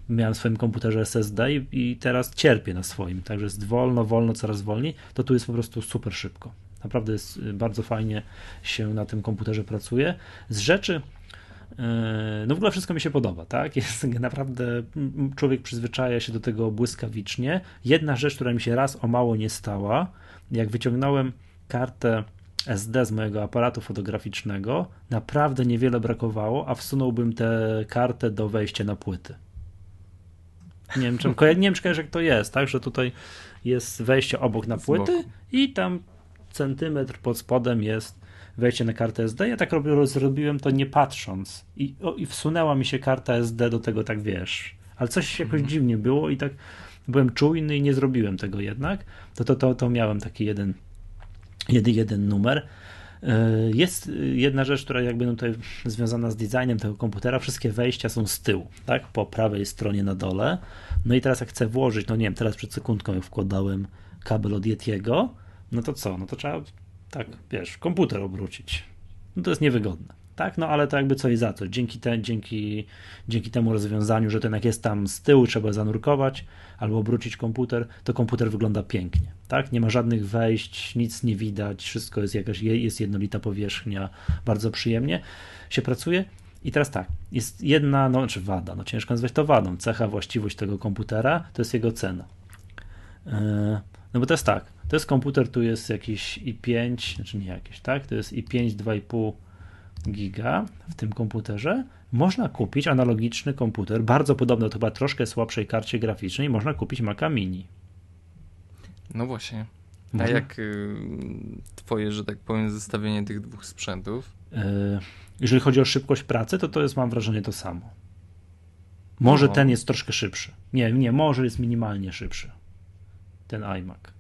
miałem w swoim komputerze SSD i, i teraz cierpię na swoim, także jest wolno, wolno, coraz wolniej, to tu jest po prostu super szybko. Naprawdę jest y, bardzo fajnie się na tym komputerze pracuje. Z rzeczy, no w ogóle wszystko mi się podoba, tak? <laughs> Jest naprawdę, człowiek przyzwyczaja się do tego błyskawicznie. Jedna rzecz, która mi się raz o mało nie stała, jak wyciągnąłem kartę SD z mojego aparatu fotograficznego, naprawdę niewiele brakowało, a wsunąłbym tę kartę do wejścia na płyty. Nie wiem, czym, nie wiem, czy jak to jest, tak? Że tutaj jest wejście obok na płyty i tam centymetr pod spodem jest wejście na kartę SD. Ja tak robię, zrobiłem to nie patrząc i, o, i wsunęła mi się karta SD do tego, tak wiesz. Ale coś jakoś mhm. dziwnie było i tak byłem czujny i nie zrobiłem tego jednak. To, to, to, to miałem taki jeden, jeden, jeden numer. Jest jedna rzecz, która jakby no tutaj związana z designem tego komputera, wszystkie wejścia są z tyłu, tak, po prawej stronie na dole. No i teraz jak chcę włożyć, no nie wiem, teraz przed sekundką jak wkładałem kabel od Yetiego, no to co, no to trzeba tak, wiesz, komputer obrócić. No to jest niewygodne. Tak, no ale to jakby coś za coś. Dzięki, te, dzięki, dzięki temu rozwiązaniu, że ten jak jest tam z tyłu, trzeba zanurkować albo obrócić komputer, to komputer wygląda pięknie. Tak, nie ma żadnych wejść, nic nie widać, wszystko jest jakaś, jest jednolita powierzchnia, bardzo przyjemnie się pracuje. I teraz tak, jest jedna, no czy wada, no ciężko nazwać to wadą, cecha, właściwość tego komputera, to jest jego cena. E, no bo to jest tak, to jest komputer, tu jest jakiś i5, znaczy nie jakiś, tak, to jest i5 2,5 giga w tym komputerze, można kupić analogiczny komputer, bardzo podobny do chyba troszkę słabszej karcie graficznej, można kupić Maca Mini. No właśnie. A jak y, twoje, że tak powiem, zestawienie tych dwóch sprzętów? Y, jeżeli chodzi o szybkość pracy, to to jest, mam wrażenie, to samo. Może no. ten jest troszkę szybszy. Nie, nie, może jest minimalnie szybszy. Ten iMac.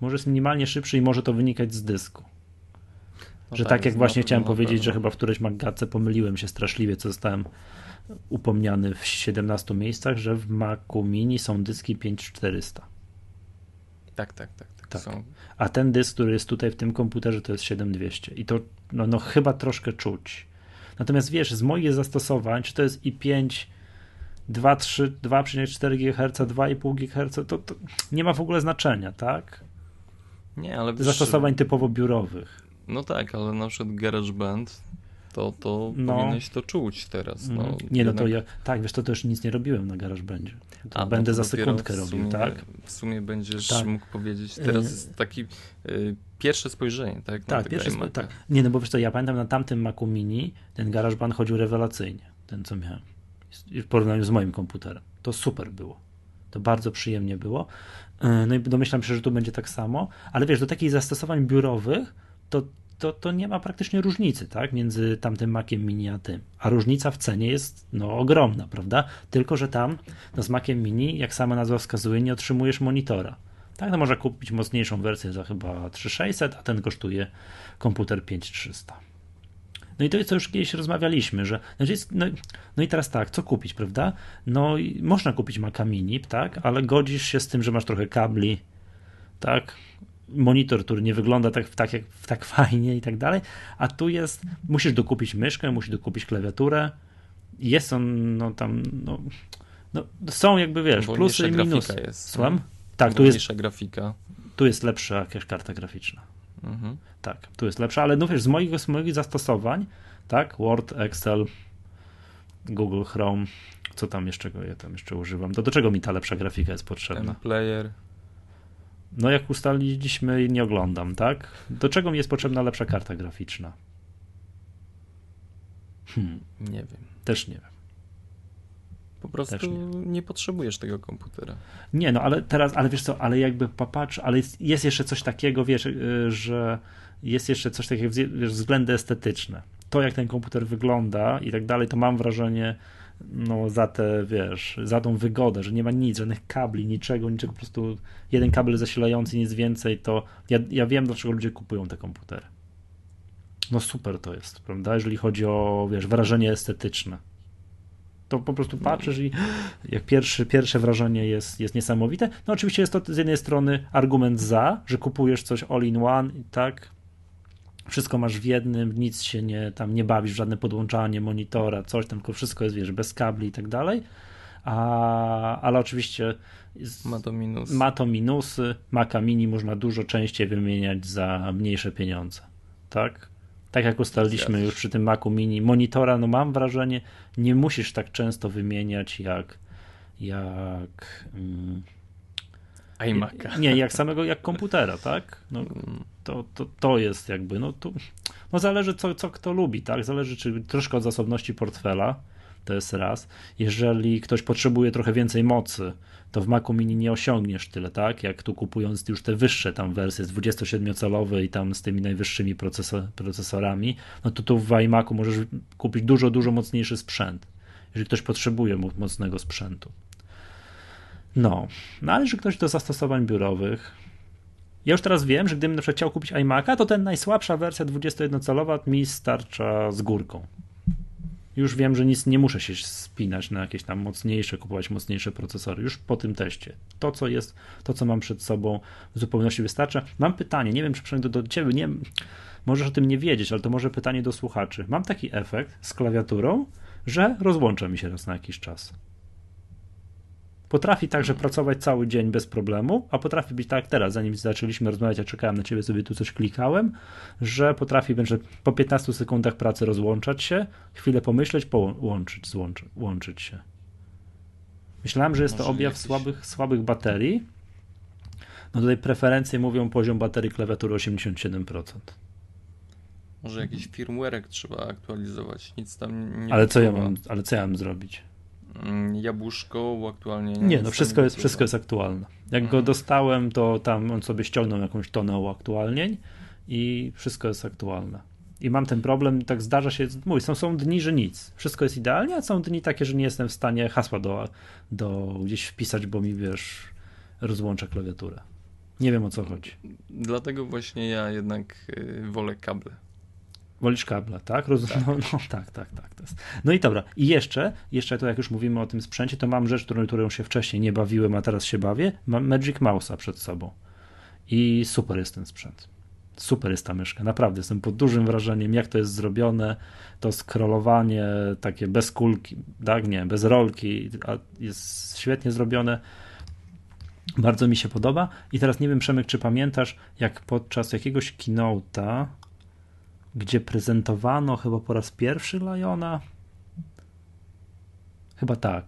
Może jest minimalnie szybszy i może to wynikać z dysku. No że tak, tak jak właśnie chciałem powiedzieć, że chyba w którejś Maggatce pomyliłem się straszliwie, co zostałem upomniany w 17 miejscach, że w Macu Mini są dyski 5400. Tak, tak, tak. tak, tak. Są. A ten dysk, który jest tutaj w tym komputerze, to jest 7200. I to no, no chyba troszkę czuć. Natomiast wiesz, z moich zastosowań, czy to jest i5 2,4 GHz, 2,5 GHz, to, to nie ma w ogóle znaczenia, tak? Nie, ale wiesz, zastosowań typowo biurowych. No tak, ale na przykład GarageBand to, to no. powinieneś to czuć teraz. No, mm. nie, jednak... no to ja, tak, wiesz, to też nic nie robiłem na GarageBandzie. To A, będę za sekundkę robił, tak? W sumie będziesz tak. mógł powiedzieć, teraz y- jest taki y, pierwsze spojrzenie, tak? Tak, pierwsze spojrzenie, tak. Nie, no bo wiesz co, ja pamiętam na tamtym Macu Mini ten GarageBand chodził rewelacyjnie, ten co miałem, w porównaniu z moim komputerem. To super było. To bardzo przyjemnie było. Y, no i domyślam się, że tu będzie tak samo, ale wiesz, do takich zastosowań biurowych to, to, to nie ma praktycznie różnicy, tak, między tamtym Maciem Mini a tym. A różnica w cenie jest, no, ogromna, prawda? Tylko, że tam, no, z Maciem Mini, jak sama nazwa wskazuje, nie otrzymujesz monitora. Tak, no można kupić mocniejszą wersję za chyba 3600, a ten kosztuje komputer 5300. No i to jest, co już kiedyś rozmawialiśmy, że znaczy jest, no, no, i teraz tak, co kupić, prawda? No i można kupić Maca Mini, tak, ale godzisz się z tym, że masz trochę kabli, tak, monitor, który nie wygląda tak, tak, jak, tak <laughs> fajnie i tak dalej, a tu jest, musisz dokupić myszkę, musisz dokupić klawiaturę, jest on, no tam, no, no są jakby, wiesz, plusy i minusy. Jest, Słucham? Tak, tu jest grafika. Tu jest lepsza jakaś karta graficzna. Mhm. Tak, tu jest lepsza, ale no wiesz, z moich, z moich zastosowań, tak, Word, Excel, Google Chrome, co tam jeszcze, ja tam jeszcze używam, to do czego mi ta lepsza grafika jest potrzebna? Ten player. No jak ustaliliśmy, nie oglądam, tak? Do czego mi jest potrzebna lepsza karta graficzna? Hmm. Nie wiem. Też nie wiem. Po prostu nie. nie. potrzebujesz tego komputera. Nie, no ale teraz, ale wiesz co, ale jakby popatrz, ale jest, jest jeszcze coś takiego, wiesz, y, że jest jeszcze coś takiego, wiesz, względy estetyczne. To, jak ten komputer wygląda i tak dalej, to mam wrażenie, no za te, wiesz, za tą wygodę, że nie ma nic, żadnych kabli, niczego, niczego, po prostu jeden kabel zasilający, nic więcej, to ja, ja wiem, dlaczego ludzie kupują te komputery. No super to jest, prawda, jeżeli chodzi o, wiesz, wrażenie estetyczne. To po prostu patrzysz i jak pierwszy, pierwsze wrażenie jest, jest niesamowite. No oczywiście jest to z jednej strony argument za, że kupujesz coś all in one, tak, wszystko masz w jednym, nic się nie, tam nie bawisz, żadne podłączanie monitora, coś tam, tylko wszystko jest, wiesz, bez kabli i tak dalej, a, ale oczywiście ma to minusy. Ma to minusy. Maca Mini można dużo częściej wymieniać za mniejsze pieniądze, tak? Tak jak ustaliliśmy już przy tym Macu Mini, monitora, no mam wrażenie, nie musisz tak często wymieniać jak jak mm, iMac'a. Nie, jak samego, jak komputera, tak? No, to, to, to jest jakby, no tu, no zależy co, co kto lubi, tak? Zależy czy troszkę od zasobności portfela, to jest raz. Jeżeli ktoś potrzebuje trochę więcej mocy, to w Macu Mini nie osiągniesz tyle, tak? Jak tu kupując już te wyższe tam wersje z 27-calowe i tam z tymi najwyższymi procesor, procesorami, no to tu w iMacu możesz kupić dużo, dużo mocniejszy sprzęt, jeżeli ktoś potrzebuje mocnego sprzętu. No, no ale że ktoś do zastosowań biurowych, Ja już teraz wiem, że gdybym na przykład chciał kupić iMac'a, to ten najsłabsza wersja 21-calowa mi starcza z górką. Już wiem, że nic nie muszę się spinać na jakieś tam mocniejsze, kupować mocniejsze procesory. Już po tym teście. To, co jest, to, co mam przed sobą, w zupełności wystarcza. Mam pytanie, nie wiem, czy przynajmniej do, do ciebie, nie, możesz o tym nie wiedzieć, ale to może pytanie do słuchaczy. Mam taki efekt z klawiaturą, że rozłącza mi się raz na jakiś czas. Potrafi także pracować cały dzień bez problemu, a potrafi być tak teraz, zanim zaczęliśmy rozmawiać, ja czekałem na ciebie, sobie tu coś klikałem, że potrafi będzie po 15 sekundach pracy rozłączać się, chwilę pomyśleć, połączyć, złączyć, łączyć się. Myślałem, że jest to objaw jakiś... słabych, słabych baterii. No tutaj preferencje mówią poziom baterii klawiatury 87%. Może jakiś firmware'ek trzeba aktualizować, nic tam nie Ale co, ja mam, ale co ja mam zrobić? Mm, jabłuszko uaktualnienie. Nie, no wszystko jest, wszystko jest aktualne. Jak mhm. go dostałem, to tam on sobie ściągnął jakąś tonę uaktualnień i wszystko jest aktualne. I mam ten problem, tak zdarza się, mój, są, są dni, że nic. Wszystko jest idealnie, a są dni takie, że nie jestem w stanie hasła do, do gdzieś wpisać, bo mi wiesz, rozłącza klawiaturę. Nie wiem o co chodzi. Dlatego właśnie ja jednak y, wolę kable. Wolisz kabla, tak? Roz... Tak. No, no, tak, tak, tak. To jest. No i dobra. I jeszcze, jeszcze to jak już mówimy o tym sprzęcie, to mam rzecz, którą, którą się wcześniej nie bawiłem, a teraz się bawię. Mam Magic Mouse'a przed sobą. I super jest ten sprzęt. Super jest ta myszka, naprawdę jestem pod dużym wrażeniem, jak to jest zrobione. To scrollowanie takie bez kulki, tak, nie, bez rolki, jest świetnie zrobione. Bardzo mi się podoba. I teraz nie wiem, Przemek, czy pamiętasz, jak podczas jakiegoś keynote'a gdzie prezentowano chyba po raz pierwszy Liona. Chyba tak.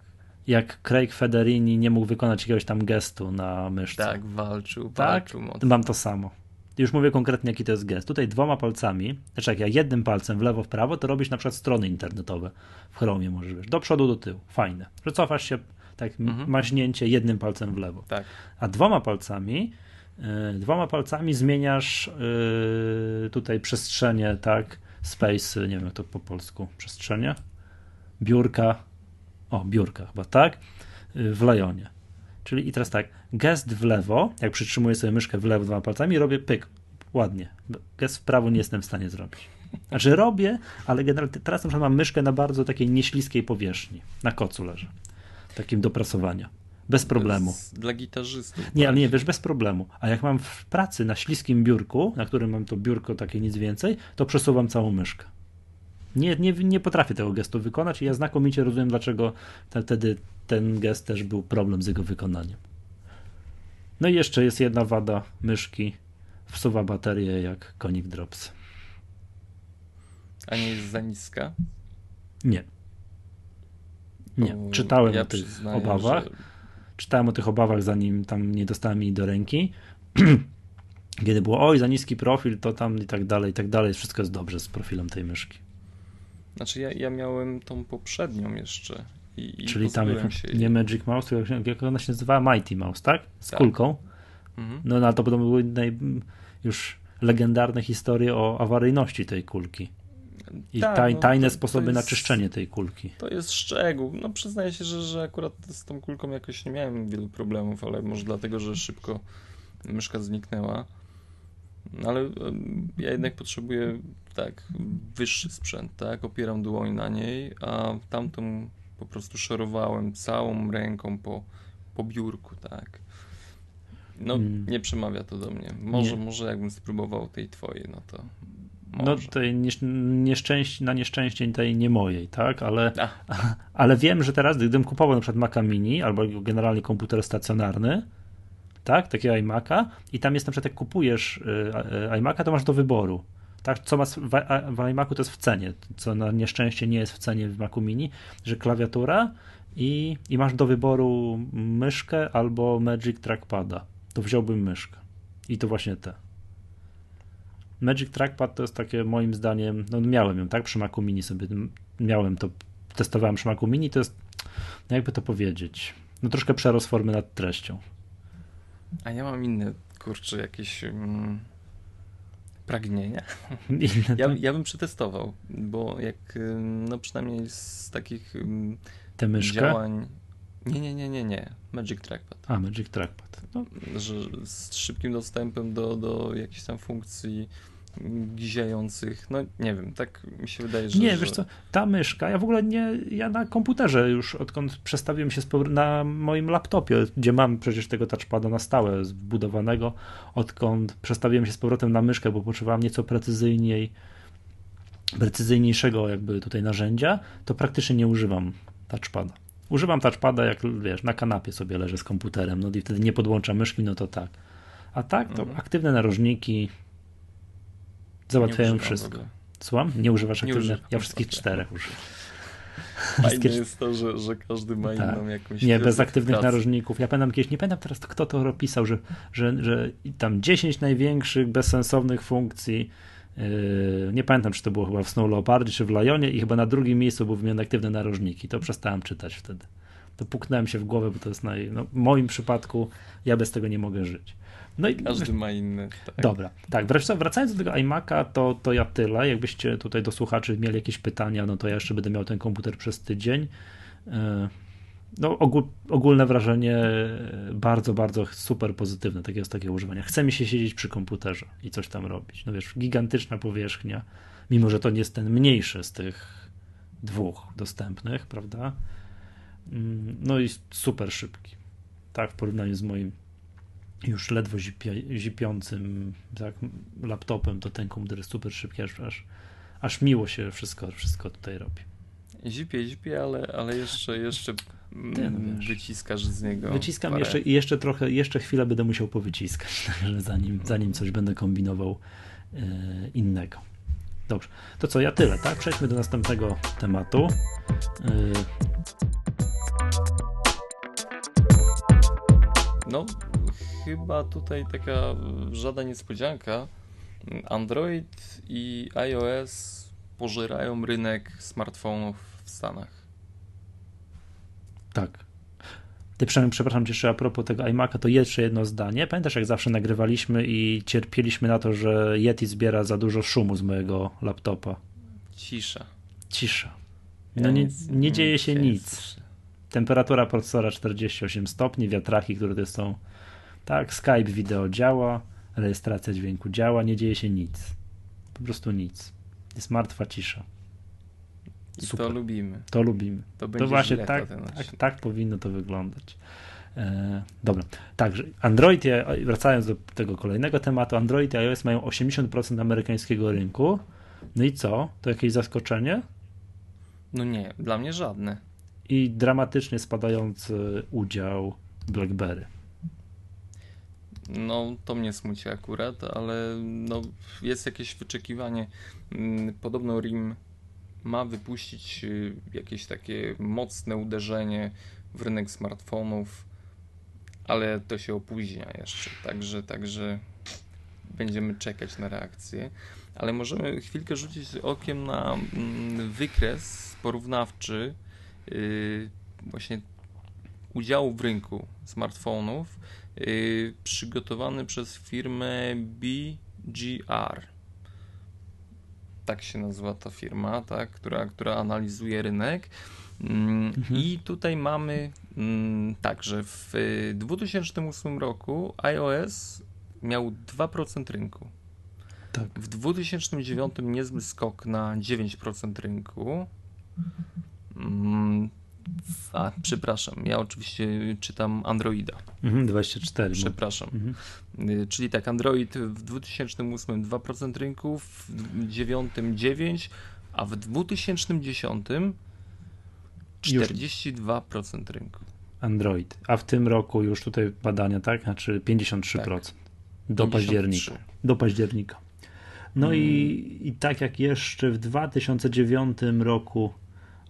Jak Craig Federini nie mógł wykonać jakiegoś tam gestu na myszce. Tak, walczył, tak? walczył mocno. Mam to samo. Już mówię konkretnie, jaki to jest gest. Tutaj dwoma palcami, znaczy jak ja jednym palcem w lewo, w prawo, to robisz na przykład strony internetowe w Chromie możesz, wiesz, do przodu, do tyłu. Fajne. Że cofasz się, tak, mhm. maźnięcie jednym palcem w lewo. Tak. A dwoma palcami dwoma palcami zmieniasz e, tutaj przestrzenie, tak? Space, nie wiem jak to po polsku, przestrzenie. Biurka, o, biurka chyba, tak? E, w lajonie. Czyli i teraz tak, gest w lewo, jak przytrzymuję sobie myszkę w lewo dwoma palcami, robię pyk, ładnie. Gest w prawo nie jestem w stanie zrobić. Znaczy robię, ale generalnie teraz na przykład mam myszkę na bardzo takiej nieśliskiej powierzchni. Na kocu leży. Takim do prasowania. Bez problemu. Dla gitarzystów. Nie, ale nie, wiesz, bez problemu. A jak mam w pracy na śliskim biurku, na którym mam to biurko takie nic więcej, to przesuwam całą myszkę. Nie, nie, nie potrafię tego gestu wykonać i ja znakomicie rozumiem, dlaczego wtedy ten gest też był problem z jego wykonaniem. No i jeszcze jest jedna wada myszki. Wsuwa baterię jak konik drops. A nie jest za niska? Nie. Nie. Czytałem ja o tych obawach. Że czytałem o tych obawach, zanim tam nie dostałem jej do ręki. <clears throat> Kiedy było, oj, za niski profil, to tam i tak dalej, i tak dalej. Wszystko jest dobrze z profilem tej myszki. Znaczy, ja, ja miałem tą poprzednią jeszcze. I, Czyli tam jak, się... nie Magic Mouse, jak, jak ona się nazywała? Mighty Mouse, tak? Z tak. kulką. Mhm. No, no to potem były naj, już legendarne historie o awaryjności tej kulki. I tak, taj, no, tajne to, sposoby to jest, na czyszczenie tej kulki. To jest szczegół. No przyznaję się, że, że akurat z tą kulką jakoś nie miałem wielu problemów, ale może dlatego, że szybko myszka zniknęła. No, ale ja jednak potrzebuję tak, wyższy sprzęt, tak? Opieram dłoń na niej, a tamtą po prostu szorowałem całą ręką po, po biurku, tak. No, hmm. nie przemawia to do mnie. Może, nie. może jakbym spróbował tej twojej, no to no, Może. No tej nieszczęście, na nieszczęście tej nie mojej, tak? Ale, <laughs> ale wiem, że teraz, gdybym kupował na przykład Maca Mini albo generalnie komputer stacjonarny, tak, takiego iMac'a i tam jest na przykład jak kupujesz y, y, iMac'a, to masz do wyboru. Tak, co masz w, w iMac'u to jest w cenie, co na nieszczęście nie jest w cenie w Macu Mini, że klawiatura i, i masz do wyboru myszkę albo Magic Trackpada. To wziąłbym myszkę. I to właśnie te. Magic Trackpad to jest takie moim zdaniem, no miałem ją, tak, przy Macu Mini sobie miałem to, testowałem przy Macu Mini, to jest, no jakby to powiedzieć, no troszkę przerost formy nad treścią. A ja mam inne, kurczę, jakieś um, pragnienia. <laughs> Inne, ja, ja bym przetestował, bo jak, no przynajmniej z takich Te działań Nie, nie, nie, nie, nie. Magic Trackpad. A, Magic Trackpad. No. Że z szybkim dostępem do, do jakichś tam funkcji giziejących, no nie wiem, tak mi się wydaje, że... Nie, wiesz co, ta myszka, ja w ogóle nie, ja na komputerze już odkąd przestawiłem się na moim laptopie, gdzie mam przecież tego touchpada na stałe zbudowanego, odkąd przestawiłem się z powrotem na myszkę, bo potrzebowałem nieco precyzyjniej, precyzyjniejszego jakby tutaj narzędzia, to praktycznie nie używam touchpada. Używam touchpada, jak wiesz, na kanapie sobie leżę z komputerem, no i wtedy nie podłączam myszki, no to tak. A tak, to mhm. aktywne narożniki, załatwiają wszystko. Słucham? Nie używasz aktywnych? Ja wszystkich czterech używam. Fajne jest to, że, że każdy ma tak. inną jakąś... Nie, bez aktywnych narożników. Ja pamiętam kiedyś, nie pamiętam teraz kto to pisał, że, że, że tam 10 największych bezsensownych funkcji yy, nie pamiętam, czy to było chyba w Snow Leopardzie, czy w Lionie i chyba na drugim miejscu był wymienione aktywne narożniki. To przestałem czytać wtedy. To puknąłem się w głowę, bo to jest naj... no, w moim przypadku ja bez tego nie mogę żyć. No i, Każdy ma inny. Tak. Dobra, tak. Wracając do tego iMac'a, to, to ja tyle. Jakbyście tutaj do słuchaczy mieli jakieś pytania, no to ja jeszcze będę miał ten komputer przez tydzień. E, no, ogól, ogólne wrażenie bardzo, bardzo super pozytywne, takie jest takie używanie. Chce mi się siedzieć przy komputerze i coś tam robić. No wiesz, gigantyczna powierzchnia, mimo że to nie jest ten mniejszy z tych dwóch dostępnych, prawda? Mm, no i super szybki. Tak, w porównaniu z moim już ledwo zipiącym tak, laptopem, to ten komputer jest super szybki, aż, aż, aż miło się wszystko, wszystko tutaj robi. Zipie, zipie, ale, ale jeszcze, jeszcze Ten, wyciskasz z niego. Wyciskam parę... jeszcze jeszcze trochę, jeszcze chwilę będę musiał powyciskać, <laughs> zanim, zanim coś będę kombinował e, innego. Dobrze, to co, ja tyle, tak? Przejdźmy do następnego tematu. E... No, chyba tutaj taka żadna niespodzianka. Android i iOS pożerają rynek smartfonów w Stanach. Tak. Ty przynajmniej, przepraszam cię jeszcze a propos tego iMac'a, to jeszcze jedno zdanie. Pamiętasz, jak zawsze nagrywaliśmy i cierpieliśmy na to, że Yeti zbiera za dużo szumu z mojego laptopa? Cisza. Cisza. No ja nie, nic, nie dzieje się nic. Temperatura procesora 48 stopni, wiatraki, które są tak, Skype wideo działa, rejestracja dźwięku działa, nie dzieje się nic. Po prostu nic. Jest martwa cisza. Super. To lubimy. To lubimy. To, to właśnie tak, tak, tak powinno to wyglądać. E, dobra, także Android, wracając do tego kolejnego tematu, Android i iOS mają 80% amerykańskiego rynku. No i co? To jakieś zaskoczenie? No nie, dla mnie żadne. I dramatycznie spadający udział BlackBerry. No, to mnie smuci akurat, ale no, jest jakieś wyczekiwanie. Mm, podobno RIM ma wypuścić y, jakieś takie mocne uderzenie w rynek smartfonów, ale to się opóźnia jeszcze, także, także będziemy czekać na reakcję. Ale możemy chwilkę rzucić okiem na mm, wykres porównawczy y, właśnie udziału w rynku smartfonów yy, przygotowany przez firmę BGR. Tak się nazywa ta firma, tak, która, która analizuje rynek. Mm, mhm. I tutaj mamy mm, tak, że w 2008 roku iOS miał 2% rynku. Tak. W 2009 niezły skok na 9% rynku. Mm, a, przepraszam, ja oczywiście czytam Androida. Mhm, 24. Przepraszam. Mhm. Y, czyli tak, Android w 2008 2% rynku, w 2009 9%, a w 2010 42% rynku. Android. A w tym roku już tutaj badania, tak? Znaczy 53%. Tak. Do 53. października. Do października. No hmm. i, i tak jak jeszcze w 2009 roku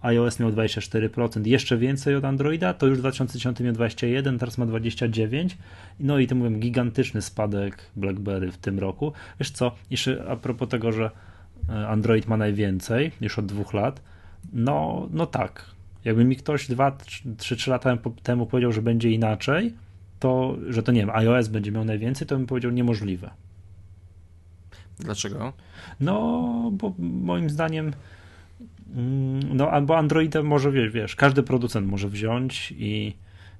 iOS miał 24%, jeszcze więcej od Androida, to już w 2010 miał 21, teraz ma 29. No i to mówię, gigantyczny spadek BlackBerry w tym roku. Wiesz co, jeszcze a propos tego, że e, Android ma najwięcej już od dwóch lat, no, no tak. Jakby mi ktoś 2-3 lata temu powiedział, że będzie inaczej, to, że to nie wiem, iOS będzie miał najwięcej, to bym powiedział niemożliwe. Dlaczego? No, bo moim zdaniem no albo Androida może, wiesz, wiesz, każdy producent może wziąć i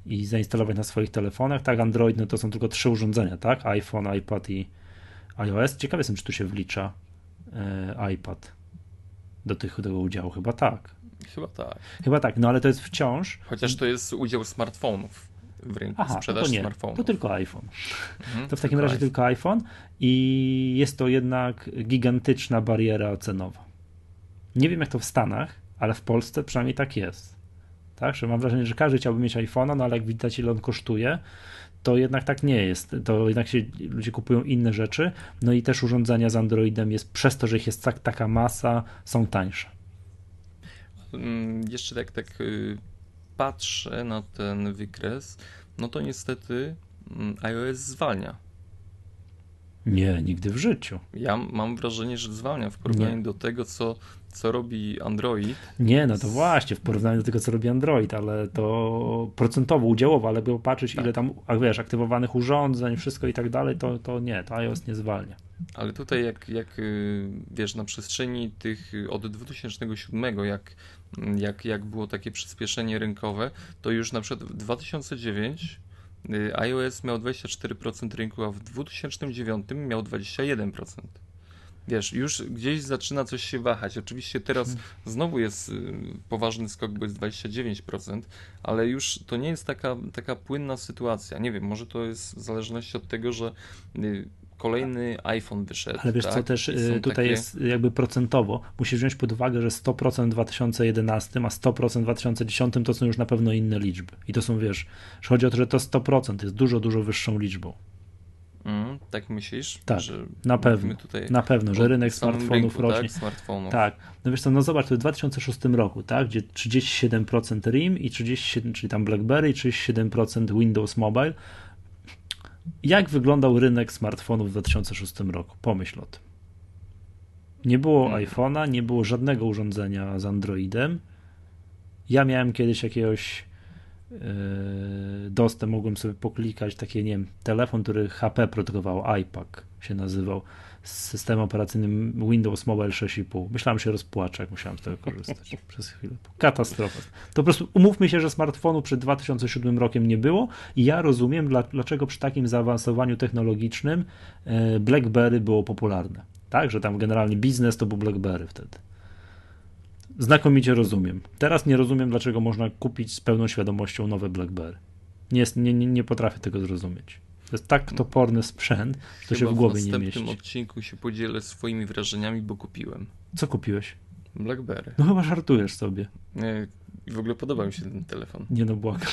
i zainstalować na swoich telefonach. Tak, Android no to są tylko trzy urządzenia, tak? iPhone, iPad i iOS. Ciekawy jestem, czy tu się wlicza e, iPad do tych, tego udziału. Chyba tak. Chyba tak. Chyba tak, no ale to jest wciąż. Chociaż to jest udział smartfonów w rynku, Aha, sprzedaż no to nie, smartfonów. To tylko iPhone. Mhm, to w takim razie iPhone. tylko iPhone i jest to jednak gigantyczna bariera cenowa. Nie wiem jak to w Stanach, ale w Polsce przynajmniej tak jest. Tak, że mam wrażenie, że każdy chciałby mieć iPhone'a, no ale jak widać ile on kosztuje, to jednak tak nie jest. To jednak się ludzie kupują inne rzeczy, no i też urządzenia z Androidem jest przez to, że ich jest tak, taka masa, są tańsze. Mm, jeszcze tak, tak y, patrzę na ten wykres, no to niestety mm, iOS zwalnia. Nie, nigdy w życiu. Ja mam wrażenie, że zwalnia w porównaniu nie. do tego, co, co robi Android. Nie, no to właśnie, w porównaniu do tego, co robi Android, ale to procentowo, udziałowo, ale by patrzeć, tak. ile tam, wiesz, aktywowanych urządzeń, wszystko i tak dalej, to, to nie, to iOS nie zwalnia. Ale tutaj, jak, jak y, wiesz, na przestrzeni tych od 2007, jak, jak, jak było takie przyspieszenie rynkowe, to już na przykład w 2009 Y, iOS miał 24% rynku, a w 2009 miał 21%. Wiesz, już gdzieś zaczyna coś się wahać. Oczywiście teraz hmm. znowu jest y, poważny skok, bo jest 29%, ale już to nie jest taka, taka płynna sytuacja. Nie wiem, może to jest w zależności od tego, że y, kolejny iPhone wyszedł. Ale wiesz tak? co, też y, tutaj takie... jest jakby procentowo. Musisz wziąć pod uwagę, że 100% w 2011, a 100% w 2010 to są już na pewno inne liczby. I to są, wiesz, że chodzi o to, że to 100% jest dużo, dużo wyższą liczbą. Mm, tak myślisz? Tak, na pewno, na pewno, że rynek smartfonów rynku, rośnie. Tak, smartfonów. tak, no wiesz co, no zobacz, to w 2006 roku, tak, gdzie 37% RIM i 37, czyli tam BlackBerry i 37% Windows Mobile, jak wyglądał rynek smartfonów w 2006 roku? Pomyśl o tym. Nie było hmm. iPhone'a, nie było żadnego urządzenia z Androidem. Ja miałem kiedyś jakiegoś dostęp, mogłem sobie poklikać taki, nie wiem, telefon, który HP produkował, iPad się nazywał z systemem operacyjnym Windows Mobile 6,5. Myślałem, że się rozpłaczę, jak musiałem z tego korzystać <laughs> przez chwilę. Katastrofa. To po prostu umówmy się, że smartfonu przed 2007 rokiem nie było i ja rozumiem, dlaczego przy takim zaawansowaniu technologicznym e, BlackBerry było popularne. Tak, że tam generalnie biznes to był BlackBerry wtedy. Znakomicie rozumiem. Teraz nie rozumiem, dlaczego można kupić z pełną świadomością nowe BlackBerry. Nie, nie, nie potrafię tego zrozumieć. To jest tak toporny sprzęt, że to się w głowie nie mieści. W następnym odcinku się podzielę swoimi wrażeniami, bo kupiłem. Co kupiłeś? Blackberry. No chyba żartujesz sobie. I w ogóle podoba mi się ten telefon. Nie no, błagam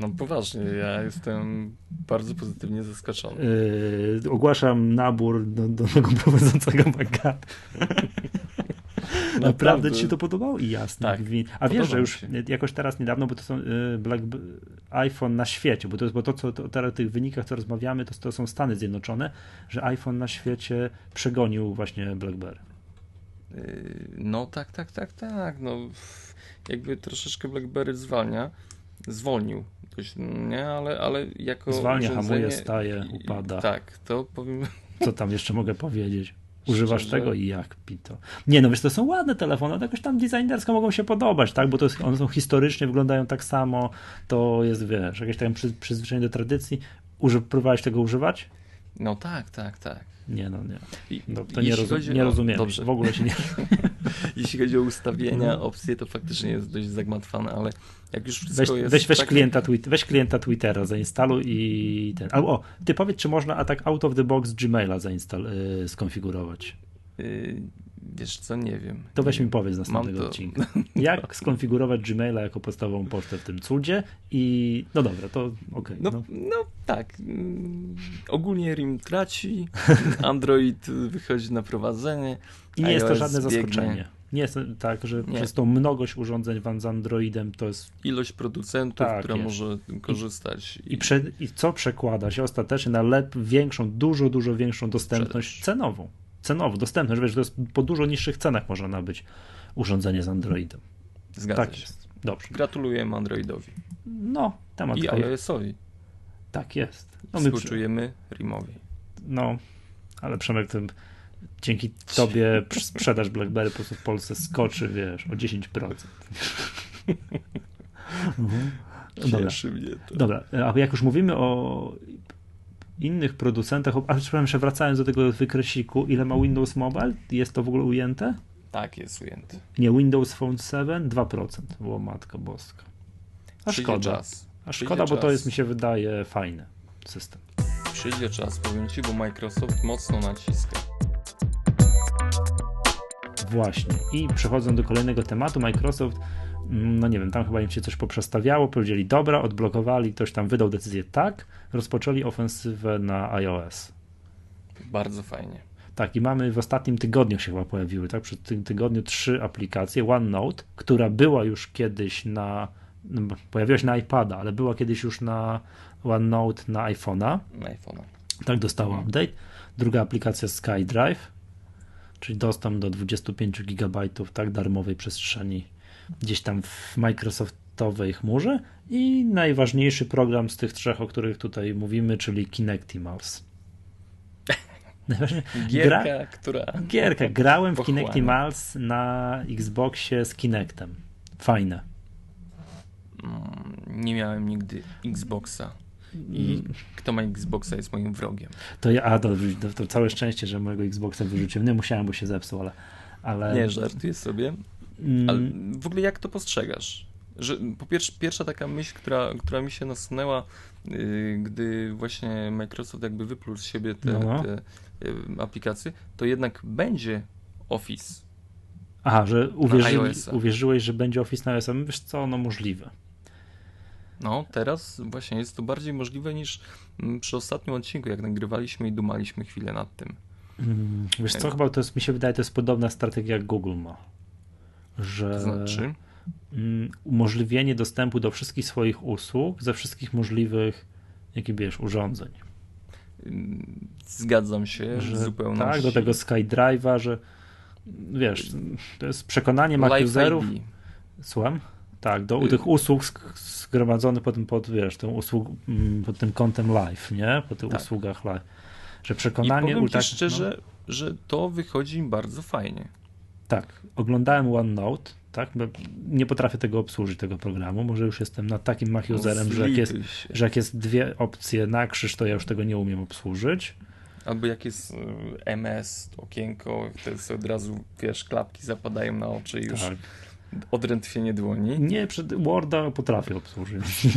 No poważnie, ja jestem bardzo pozytywnie zaskoczony. Yy, ogłaszam nabór do, do nowego prowadzącego Magat. Naprawdę ci się to podobało? I jasne. Tak, A wiesz, że już się. jakoś teraz niedawno, bo to są y, Black, iPhone na świecie, bo to, bo to co to, teraz w tych wynikach, co rozmawiamy, to, to są Stany Zjednoczone, że iPhone na świecie przegonił właśnie BlackBerry. Y, no tak, tak, tak, tak. No, jakby troszeczkę BlackBerry zwalnia, zwolnił dość, nie, ale, ale jako. Zwalnia, hamuje, staje, upada. Tak, to powiem. Co tam jeszcze mogę powiedzieć? Używasz Szczerze? tego i jak pito. Nie, no wiesz, to są ładne telefony, to jakoś tam designersko mogą się podobać, tak, bo to jest, one są historycznie, wyglądają tak samo, to jest, wiesz, jakieś tam przy, przyzwyczajenie do tradycji. Uży, próbowałeś tego używać? No tak, tak, tak. Nie, no nie. No, to nie, rozum, nie rozumiem. Dobrze. W ogóle się nie. <laughs> Jeśli chodzi o ustawienia, no. opcje, to faktycznie jest dość zagmatwane, ale jak już wszystko weź, jest. Weź, weź, takie... klienta, weź klienta Twittera, zainstaluj i ten. Albo, o, ty powiedz, czy można atak out of the box Gmaila zainstal, yy, skonfigurować? Yy, wiesz co, nie wiem. To weź mi powiedz następnego to... odcinka. <laughs> Jak skonfigurować Gmaila jako podstawową pocztę w tym cudzie i no dobra, to okej. Okay, no, no. no, tak. Mm, ogólnie RIM traci, <laughs> Android wychodzi na prowadzenie. I nie jest to żadne zaskoczenie. Nie jest tak, że nie. przez tą mnogość urządzeń wam z Androidem to jest. Ilość producentów, tak, która jest. może korzystać. I, i, prze, I, co przekłada się ostatecznie na lep, większą, dużo, dużo większą dostępność cenową cenowo, dostępne, że to jest po dużo niższych cenach można nabyć urządzenie z Androidem. Zgadza tak się. Jest. Dobrze. Gratulujemy Androidowi. No, temat. I iOS-owi. Tak jest. No, my Współczujemy Rimowi. No, ale Przemek, tym, dzięki tobie sprzedaż BlackBerry po prostu w Polsce skoczy, wiesz, o 10%. <laughs> mhm. Cieszy Dobra. mnie to. Dobra, a jak już mówimy o innych producentach, ale przepraszam, jeszcze wracając do tego wykreśliku, ile ma Windows Mobile? Jest to w ogóle ujęte? Tak, jest ujęty. Nie, Windows Phone 7 2%. Było matka boska. A Przyjdzie szkoda. Czas. A szkoda, bo to jest, mi się wydaje, fajny system. Przyjdzie czas, powiem Ci, bo Microsoft mocno naciska. Właśnie. I przechodząc do kolejnego tematu, Microsoft, no nie wiem, tam chyba im się coś poprzestawiało, powiedzieli dobra, odblokowali, ktoś tam wydał decyzję tak, rozpoczęli ofensywę na iOS. Bardzo fajnie. Tak, i mamy w ostatnim tygodniu się chyba pojawiły, tak? Przy tym tygodniu trzy aplikacje. OneNote, która była już kiedyś na. No, pojawiła się na iPada, ale była kiedyś już na OneNote na iPhone'a. Na iPhone'a. Tak, dostała mhm. update. Druga aplikacja SkyDrive, czyli dostęp do 25 GB tak, darmowej przestrzeni gdzieś tam w Microsoftowej chmurze. I najważniejszy program z tych trzech, o których tutaj mówimy, czyli Kinectimals. <laughs> Gierka, Gra... która. Gierka. Grałem w Kinectimals na Xboxie z Kinectem. Fajne. Mm, nie miałem nigdy Xboxa. I mm. kto ma Xboxa jest moim wrogiem. To ja, a to, to całe szczęście, że mojego Xboxa wyrzuciłem. Nie musiałem, bo się zepsuł, ale. ale... Nie, żartuję sobie. Mm. Ale w ogóle jak to postrzegasz? Że po pierwsze, pierwsza taka myśl, która, która mi się nasunęła, yy, gdy właśnie Microsoft jakby wypluł z siebie te, no. te yy, aplikacje, to jednak będzie Office. Aha, że uwierzyli, uwierzyłeś, że będzie Office na iOS. Wiesz co, no możliwe. No, teraz właśnie jest to bardziej możliwe niż mm, przy ostatnim odcinku, jak nagrywaliśmy i dumaliśmy chwilę nad tym. Mm, wiesz co, chyba to jest, mi się wydaje, to jest podobna strategia jak Google ma. Że to znaczy? Mm, umożliwienie dostępu do wszystkich swoich usług ze wszystkich możliwych, jakie wiesz, urządzeń. Zgadzam się że, zupełnie. Tak, do tego SkyDrive'a, że wiesz, to jest przekonanie Mac userów. Słucham? Tak, do y tych usług zgromadzonych pod, pod, wiesz, tą usług, mm, pod tym kątem live, nie? Po tych tak. usługach live. Że przekonanie... I powiem tak, szczerze, no, że to wychodzi im bardzo fajnie. Tak, oglądałem OneNote, tak? Nie potrafię tego obsłużyć, tego programu. Może już jestem na takim Mac userem, no, że, jak jest, że jak jest dwie opcje na krzyż, to ja już tego nie umiem obsłużyć. Albo jak jest y, MS, okienko, wtedy od razu, wiesz, klapki zapadają na oczy i już tak odrętwienie dłoni? Nie, przed Worda potrafię obsłużyć.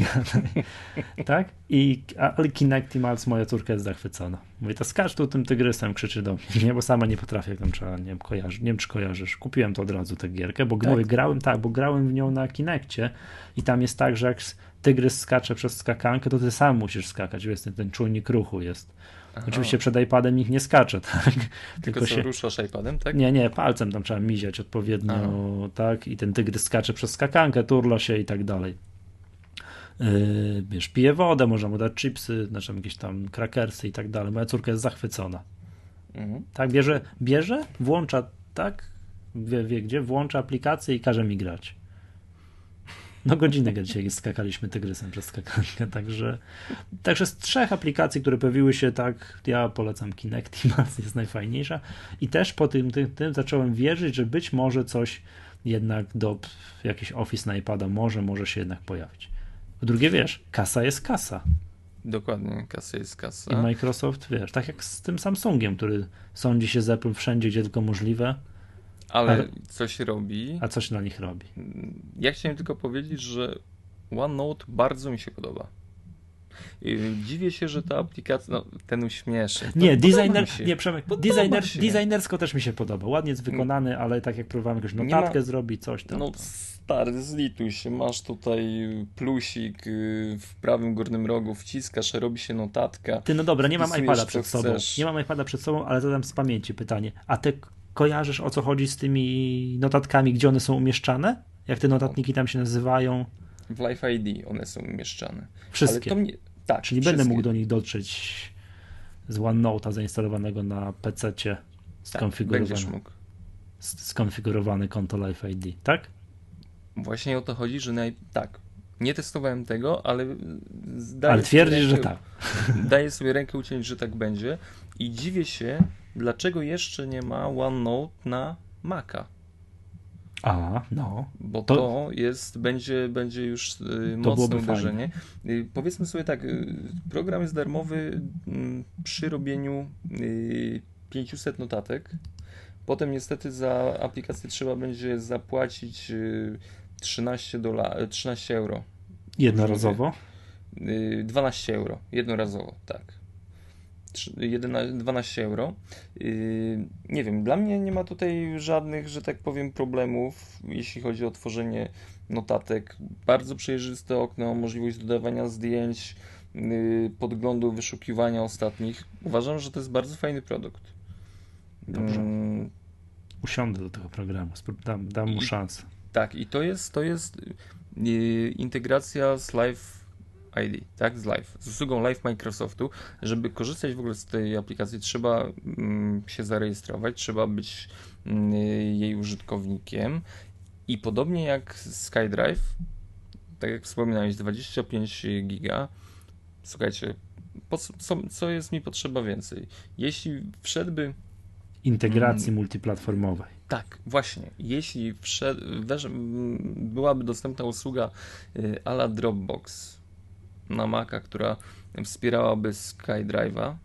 <laughs> tak? I, ale Kinectimals, moja córka jest zachwycona. Mówię, to skacz tu tym tygrysem, krzyczy do mnie, nie, bo sama nie potrafię, jak tam trzeba, nie wiem, kojarzy, nie wiem, czy kojarzysz. Kupiłem to od razu tę gierkę, bo tak? mówię, grałem, tak, bo grałem w nią na Kinekcie i tam jest tak, że jak tygrys skacze przez skakankę, to ty sam musisz skakać, więc ten, ten czujnik ruchu jest Aha. Oczywiście przed iPadem nikt nie skacze, <laughs> tak? Tylko, Tylko się ruszasz iPadem, tak? Nie, nie, palcem tam trzeba miziać odpowiednio, Aha. tak? I ten tygrys skacze przez skakankę, turla się i tak dalej. Yy, wiesz, pije wodę, można mu dać chipsy, znaczy jakieś tam krakersy i tak dalej. Moja córka jest zachwycona. Mhm. Tak, bierze, bierze, włącza, tak? Wie, wie gdzie, włącza aplikację i każe mi grać. No godzinę dzisiaj skakaliśmy tygrysem przez skakankę, także, także z trzech aplikacji, które pojawiły się tak, ja polecam Kinectimals, <laughs> jest najfajniejsza i też po tym, tym, tym zacząłem wierzyć, że być może coś jednak do jakiś Office na iPada może, może się jednak pojawić. Po drugie, wiesz, kasa jest kasa. Dokładnie, kasa jest kasa. I Microsoft, wiesz, tak jak z tym Samsungiem, który sądzi się z Apple wszędzie, gdzie tylko możliwe, ale, ale coś robi. A coś na nich robi. Ja chciałem tylko powiedzieć, że OneNote bardzo mi się podoba. Dziwię się, że ta aplikacja, no ten uśmieszy. Nie, designer, nie Przemek, designer, designersko też mi się podoba. Ładnie jest wykonany, ale tak jak próbowałem jakąś notatkę ma, zrobić, coś tam. No stary, zlituj się, masz tutaj plusik y, w prawym górnym rogu, wciskasz, robi się notatka. Ty, no dobra, nie mam iPada przed sobą. Chcesz. Nie mam iPada przed sobą, ale zadam z pamięci pytanie. A te kojarzysz o co chodzi z tymi notatkami, gdzie one są umieszczane? Jak te notatniki tam się nazywają? W Life ID one są umieszczane. Wszystkie. Mnie... Tak, Czyli wszystkie. będę mógł do nich dotrzeć z OneNote'a zainstalowanego na PC-cie skonfigurowane. Tak, mógł. Skonfigurowane konto Life ID, tak? Właśnie o to chodzi, że naj... tak. Nie testowałem tego, ale Ale twierdzisz, rękę, że tak. <laughs> Daję sobie rękę uciąć, że tak będzie i dziwię się, dlaczego jeszcze nie ma OneNote na Maca. A, no. Bo to, to jest, będzie, będzie już y, mocne uderzenie. Y, powiedzmy sobie tak, y, program jest darmowy mm, przy robieniu 500 notatek. Potem niestety za aplikację trzeba będzie zapłacić 13, dola, 13 euro. Jednorazowo? 12 euro, jednorazowo, tak. 11, 12 euro. Yy, nie wiem, dla mnie nie ma tutaj żadnych, że tak powiem, problemów, jeśli chodzi o tworzenie notatek. Bardzo przejrzyste okno, możliwość dodawania zdjęć, yy, podglądu, wyszukiwania ostatnich. Uważam, że to jest bardzo fajny produkt. Dobrze. Hmm. Usiądę do tego programu, dam, dam mu szansę. Tak, i to jest, to jest yy, integracja z live ID, tak, z Live, z usługą Live Microsoftu. Żeby korzystać w ogóle z tej aplikacji, trzeba mm, się zarejestrować, trzeba być mm, jej użytkownikiem i podobnie jak SkyDrive, tak jak wspominałeś, 25 giga, słuchajcie, po, co, co jest mi potrzeba więcej? Jeśli wszedłby integracji mm, multiplatformowej. Tak, właśnie. Jeśli wszedł, byłaby dostępna usługa y, ala Dropbox, na Maca, która wspierałaby SkyDrive'a.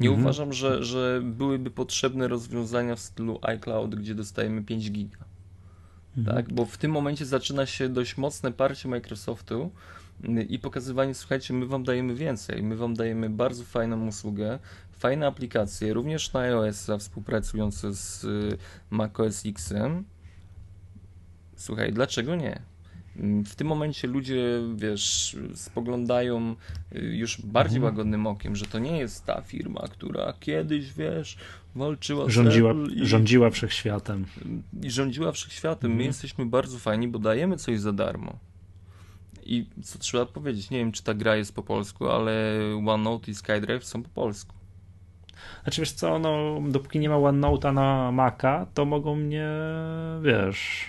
Nie mhm. uważam, że, że byłyby potrzebne rozwiązania w stylu iCloud, gdzie dostajemy 5 giga. Mhm. Tak? Bo w tym momencie zaczyna się dość mocne parcie Microsoftu i pokazywanie, słuchajcie, my wam dajemy więcej, my wam dajemy bardzo fajną usługę, fajne aplikacje, również na iOS-a współpracujące z y, macOS X-em. Słuchaj, dlaczego nie? W tym momencie ludzie, wiesz, spoglądają y, już bardziej mhm. łagodnym okiem, że to nie jest ta firma, która kiedyś, wiesz, walczyła rządziła, i, rządziła wszechświatem. I rządziła wszechświatem. My mhm. jesteśmy bardzo fajni, bo dajemy coś za darmo. I co trzeba powiedzieć, nie wiem, czy ta gra jest po polsku, ale OneNote i SkyDrive są po polsku. Znaczy wiesz co, no, dopóki nie ma OneNote'a na Maca, to mogą mnie, wiesz,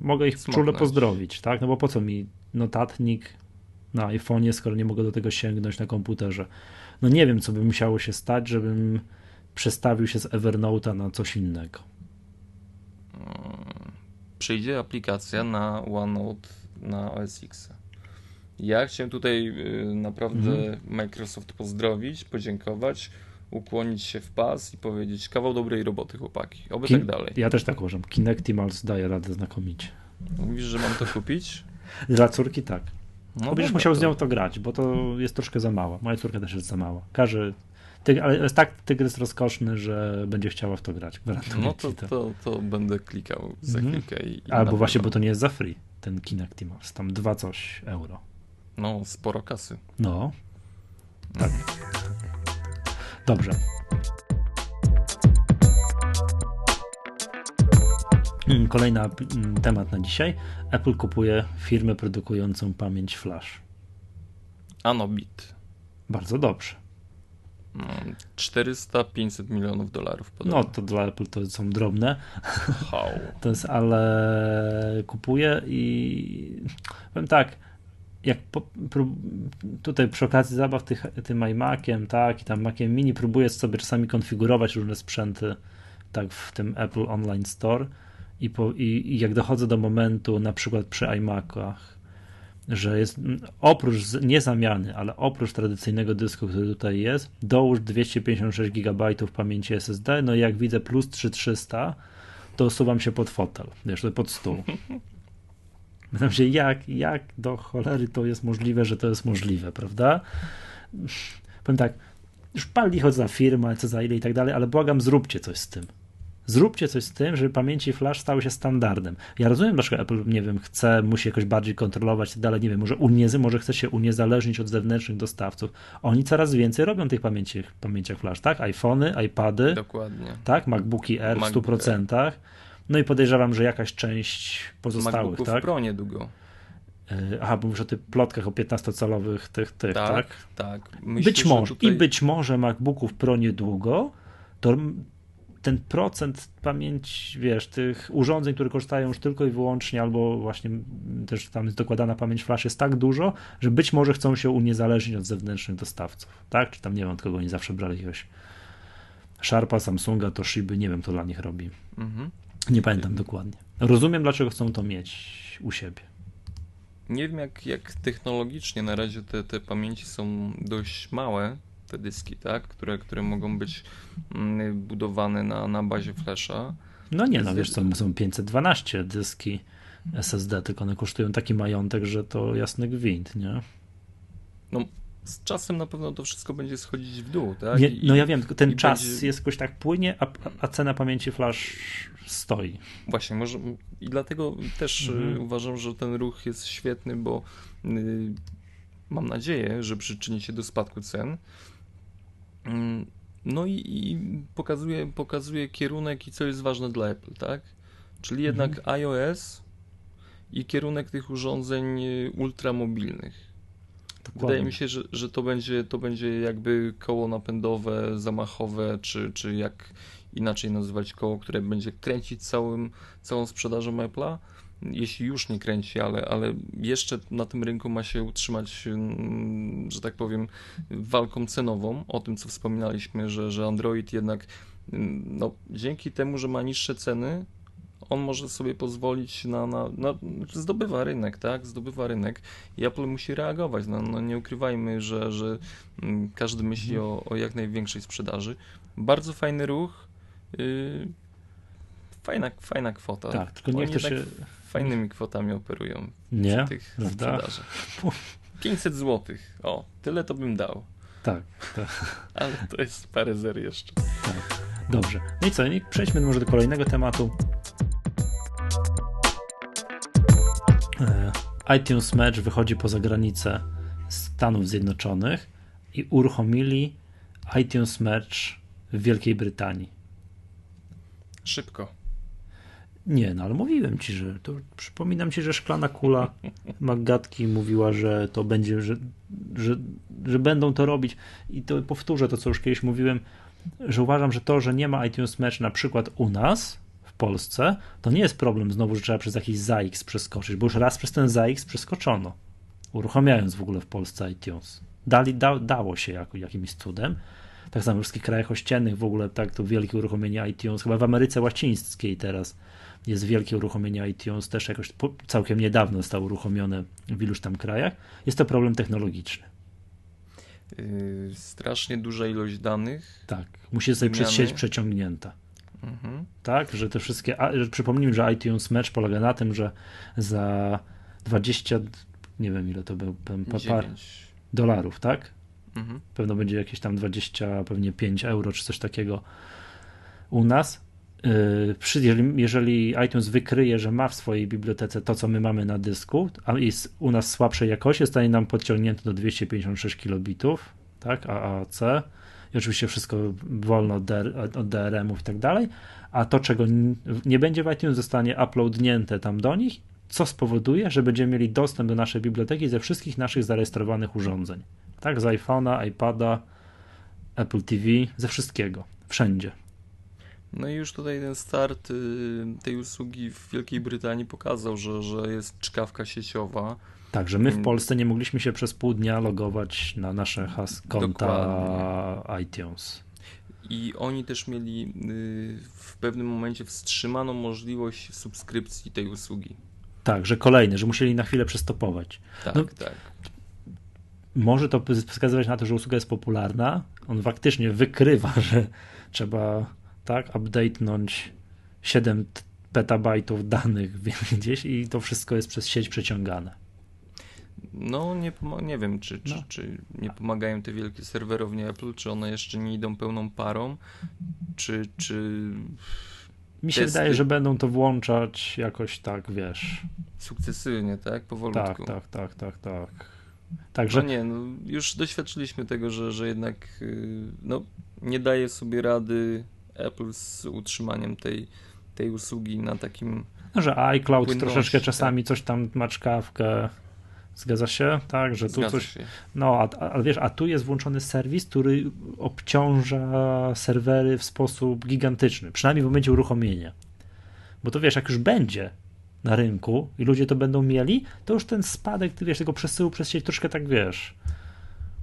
mogę ich Smoknąć. czule pozdrowić, tak? No bo po co mi notatnik na iPhone'ie, skoro nie mogę do tego sięgnąć na komputerze? No nie wiem, co by musiało się stać, żebym przestawił się z Evernote'a na coś innego. Hmm. Przyjdzie aplikacja na OneNote na OS X. Ja chciałem tutaj y, naprawdę mhm. Microsoft pozdrowić, podziękować ukłonić się w pas i powiedzieć kawał dobrej roboty chłopaki, oby Kin tak dalej. Ja też tak uważam. Kinectimals daje radę znakomicie. Mówisz, że mam to kupić? Dla córki tak. No będziesz musiał to... z nią to grać, bo to jest troszkę za mała. Moja córka też jest za mała. Każe, ty, ale jest tak tygrys rozkoszny, że będzie chciała w to grać. no to, to. to, to będę klikał za mm. chwilkę. I, i Albo właśnie, bo to nie jest za free, ten Kinectimals. Tam dwa coś euro. No, sporo kasy. No. Tak. Dobrze. Mm, kolejny mm, temat na dzisiaj. Apple kupuje firmę produkującą pamięć flash. Anobit. Bardzo dobrze. 400-500 milionów dolarów. Podobno. No to dla Apple to są drobne. How? <laughs> To jest, ale kupuje i powiem tak, jak po, tutaj przy okazji zabaw tych, tym iMaciem, tak, i tam Maciem Mini próbuję sobie czasami konfigurować różne sprzęty, tak, w tym Apple Online Store i, po, i, i jak dochodzę do momentu, na przykład przy iMacach, że jest oprócz, nie zamiany, ale oprócz tradycyjnego dysku, który tutaj jest, dołóż 256 GB pamięci SSD, no i jak widzę plus 3300, to usuwam się pod fotel, wiesz, pod stół. <laughs> Pytam się, jak, jak do cholery to jest możliwe, że to jest możliwe, prawda? Powiem tak, już pal licho za firmę, co za ile i tak dalej, ale błagam, zróbcie coś z tym. Zróbcie coś z tym, żeby pamięci flash stały się standardem. Ja rozumiem, dlaczego Apple, nie wiem, chce, musi jakoś bardziej kontrolować i tak dalej, nie wiem, może, uniezy, może chce się uniezależnić od zewnętrznych dostawców. Oni coraz więcej robią tych pamięci, pamięciach flash, tak? iPhony, iPady, Dokładnie. tak? MacBooki Air w 100%. No i podejrzewam, że jakaś część pozostałych, MacBooków tak? Pro niedługo. E, aha, bo mówisz o tych plotkach o 15-calowych tych, tych, tak? Tak, tak. Myślę, być może. Tutaj... I być może MacBooków Pro niedługo, to ten procent pamięć, wiesz, tych urządzeń, które korzystają już tylko i wyłącznie, albo właśnie też tam jest dokładana pamięć flash jest tak dużo, że być może chcą się uniezależnić od zewnętrznych dostawców, tak? Czy tam nie wiem, od kogo oni zawsze brali jakiegoś Sharpa, Samsunga, Toshiby, nie wiem, co dla nich robi. Mhm. Nie pamiętam dokładnie. Rozumiem, dlaczego chcą to mieć u siebie. Nie wiem, jak, jak technologicznie na razie te, te pamięci są dość małe, te dyski, tak? które, które mogą być mm, budowane na, na bazie flasha. No nie, no wiesz co, są 512 dyski SSD, tylko one kosztują taki majątek, że to jasny gwint, nie? No, z czasem na pewno to wszystko będzie schodzić w dół, tak? No ja wiem, tylko ten czas będzie... jest jakoś tak płynie, a, a cena pamięci flash stoi. Właśnie, może i dlatego też y, mhm. uważam, że ten ruch jest świetny, bo y, mam nadzieję, że przyczyni się do spadku cen. Y, no i, i, pokazuje, pokazuje kierunek i co jest ważne dla Apple, tak? Czyli jednak mhm. iOS i kierunek tych urządzeń y, ultramobilnych. Dokładnie. Wydaje mi się, że, że to, będzie, to będzie jakby koło napędowe, zamachowe, czy, czy jak inaczej nazywać koło, które będzie kręcić całym, całą sprzedażą Apple'a. Jeśli już nie kręci, ale, ale jeszcze na tym rynku ma się utrzymać, mm, że tak powiem, walką cenową. O tym, co wspominaliśmy, że, że Android jednak mm, no, dzięki temu, że ma niższe ceny, on może sobie pozwolić na, na, na, zdobywa rynek, tak, zdobywa rynek i Apple musi reagować, no, no nie ukrywajmy, że, że mm, każdy myśli o, o jak największej sprzedaży. Bardzo fajny ruch, yy, fajna, fajna kwota. Tak, tylko nie chcę się... fajnymi kwotami operują nie, przy tych sprzedaży. 500 zł, o, tyle to bym dał. Tak, tak. Ale to jest parę zer jeszcze. Tak. Dobrze. No i co, przejdźmy może do kolejnego tematu. iTunes Match wychodzi poza granicę Stanów Zjednoczonych i uruchomili iTunes Match w Wielkiej Brytanii. Szybko. Nie, no ale mówiłem ci, że to przypominam ci, że szklana kula Magatki mówiła, że to będzie, że, że, że będą to robić i to powtórzę to, co już kiedyś mówiłem, że uważam, że to, że nie ma iTunes Match na przykład u nas, Polsce, to nie jest problem znowu, że trzeba przez jakiś ZAX przeskoczyć, bo już raz przez ten ZAX przeskoczono, uruchamiając w ogóle w Polsce iTunes. Dali, da, dało się jak, jakimś cudem. Tak samo w wszystkich krajach ościennych w ogóle tak to wielkie uruchomienie iTunes, chyba w Ameryce Łacińskiej teraz jest wielkie uruchomienie iTunes, też jakoś całkiem niedawno zostało uruchomione w iluś tam krajach. Jest to problem technologiczny. Yy, strasznie duża ilość danych. Tak, musi zostać przez sieć przeciągnięta. Mhm. Tak, że te wszystkie. Przypomnijmy, że iTunes Match polega na tym, że za 20, nie wiem ile to był, par dolarów, tak? Mhm. Pewno będzie jakieś tam 20, pewnie 5 euro czy coś takiego u nas. Yy, jeżeli iTunes wykryje, że ma w swojej bibliotece to, co my mamy na dysku, a jest u nas słabszej jakości, zostanie nam podciągnięty do 256 kilobitów, tak, AAC, i oczywiście wszystko wolno od, od DRM-ów i tak dalej, a to, czego nie będzie w iTunes, zostanie uploadnięte tam do nich, co spowoduje, że będziemy mieli dostęp do naszej biblioteki ze wszystkich naszych zarejestrowanych urządzeń. Tak, z iPhone'a, iPada, Apple TV, ze wszystkiego, wszędzie. No i już tutaj ten start y, tej usługi w Wielkiej Brytanii pokazał, że, że jest czkawka sieciowa. Tak, że my w mm. Polsce nie mogliśmy się przez pół dnia logować na nasze has konta Dokładnie. iTunes. I oni też mieli y, w pewnym momencie wstrzymaną możliwość subskrypcji tej usługi. Tak, że kolejny, że musieli na chwilę przestopować. Tak, no, tak. Może to wskazywać na to, że usługa jest popularna. On faktycznie wykrywa, że trzeba tak, update'nąć 7 petabajtów danych <laughs> gdzieś i to wszystko jest przez sieć przeciągane. No, nie, nie wiem, czy, czy, no. czy nie pomagają te wielkie serwerownie Apple, czy one jeszcze nie idą pełną parą, czy. czy Mi się testy... wydaje, że będą to włączać jakoś tak, wiesz. Sukcesywnie, tak? Powolutku. Tak, tak, tak, tak, tak. Także... No nie, no, już doświadczyliśmy tego, że, że jednak y, no, nie daje sobie rady Apple z utrzymaniem tej, tej usługi na takim. No, że iCloud troszeczkę czasami tak. coś tam maczkawkę. Zgadza się? Tak, że tu Zgadza coś. Się. No, a, a wiesz, a tu jest włączony serwis, który obciąża serwery w sposób gigantyczny, przynajmniej w momencie uruchomienia. Bo to wiesz, jak już będzie na rynku i ludzie to będą mieli, to już ten spadek, ty wiesz, tego przesyłu przez sieć troszkę tak wiesz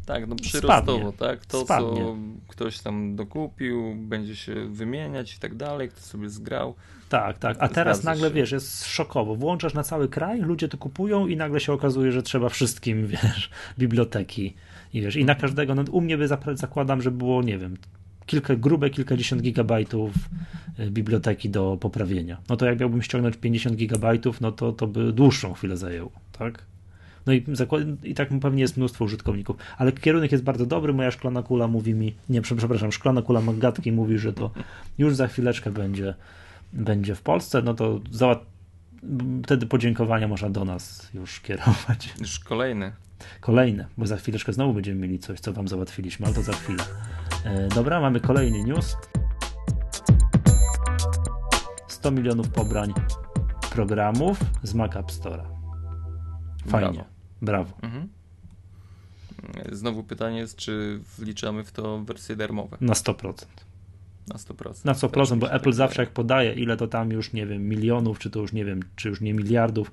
Tak, no przyrostowo, Spadnie. tak? To, Spadnie. co ktoś tam dokupił, będzie się wymieniać i tak dalej, kto sobie zgrał. Tak, tak. A teraz nagle się. wiesz, jest szokowo. Włączasz na cały kraj, ludzie to kupują i nagle się okazuje, że trzeba wszystkim, <laughs> wiesz, biblioteki. I wiesz, i na każdego, no u mnie by zakładam, że było, nie wiem, kilka, grube kilkadziesiąt gigabajtów y, biblioteki do poprawienia. No to jak miałbym ściągnąć 50 gigabajtów, no to to by dłuższą chwilę zajęło, tak? No i, i tak pewnie jest mnóstwo użytkowników, ale kierunek jest bardzo dobry. Moja szklana kula mówi mi, nie, przepraszam, szklana kula Magatki mówi, że to już za chwileczkę będzie, będzie w Polsce. No to załat- wtedy podziękowania można do nas już kierować. Już kolejny. Kolejne, bo za chwileczkę znowu będziemy mieli coś, co wam załatwiliśmy, ale to za chwilę. E, dobra, mamy kolejny news. 100 milionów pobrań programów z Mac App Store'a. Fajnie. Brawo. Brawo. Mhm. Znowu pytanie jest, czy wliczamy w to wersje darmowe Na 100%. na 100%. Na Też 100%, mi bo Apple tak zawsze jak podaje, ile to tam już, nie wiem, milionów, czy to już nie wiem, czy już nie miliardów,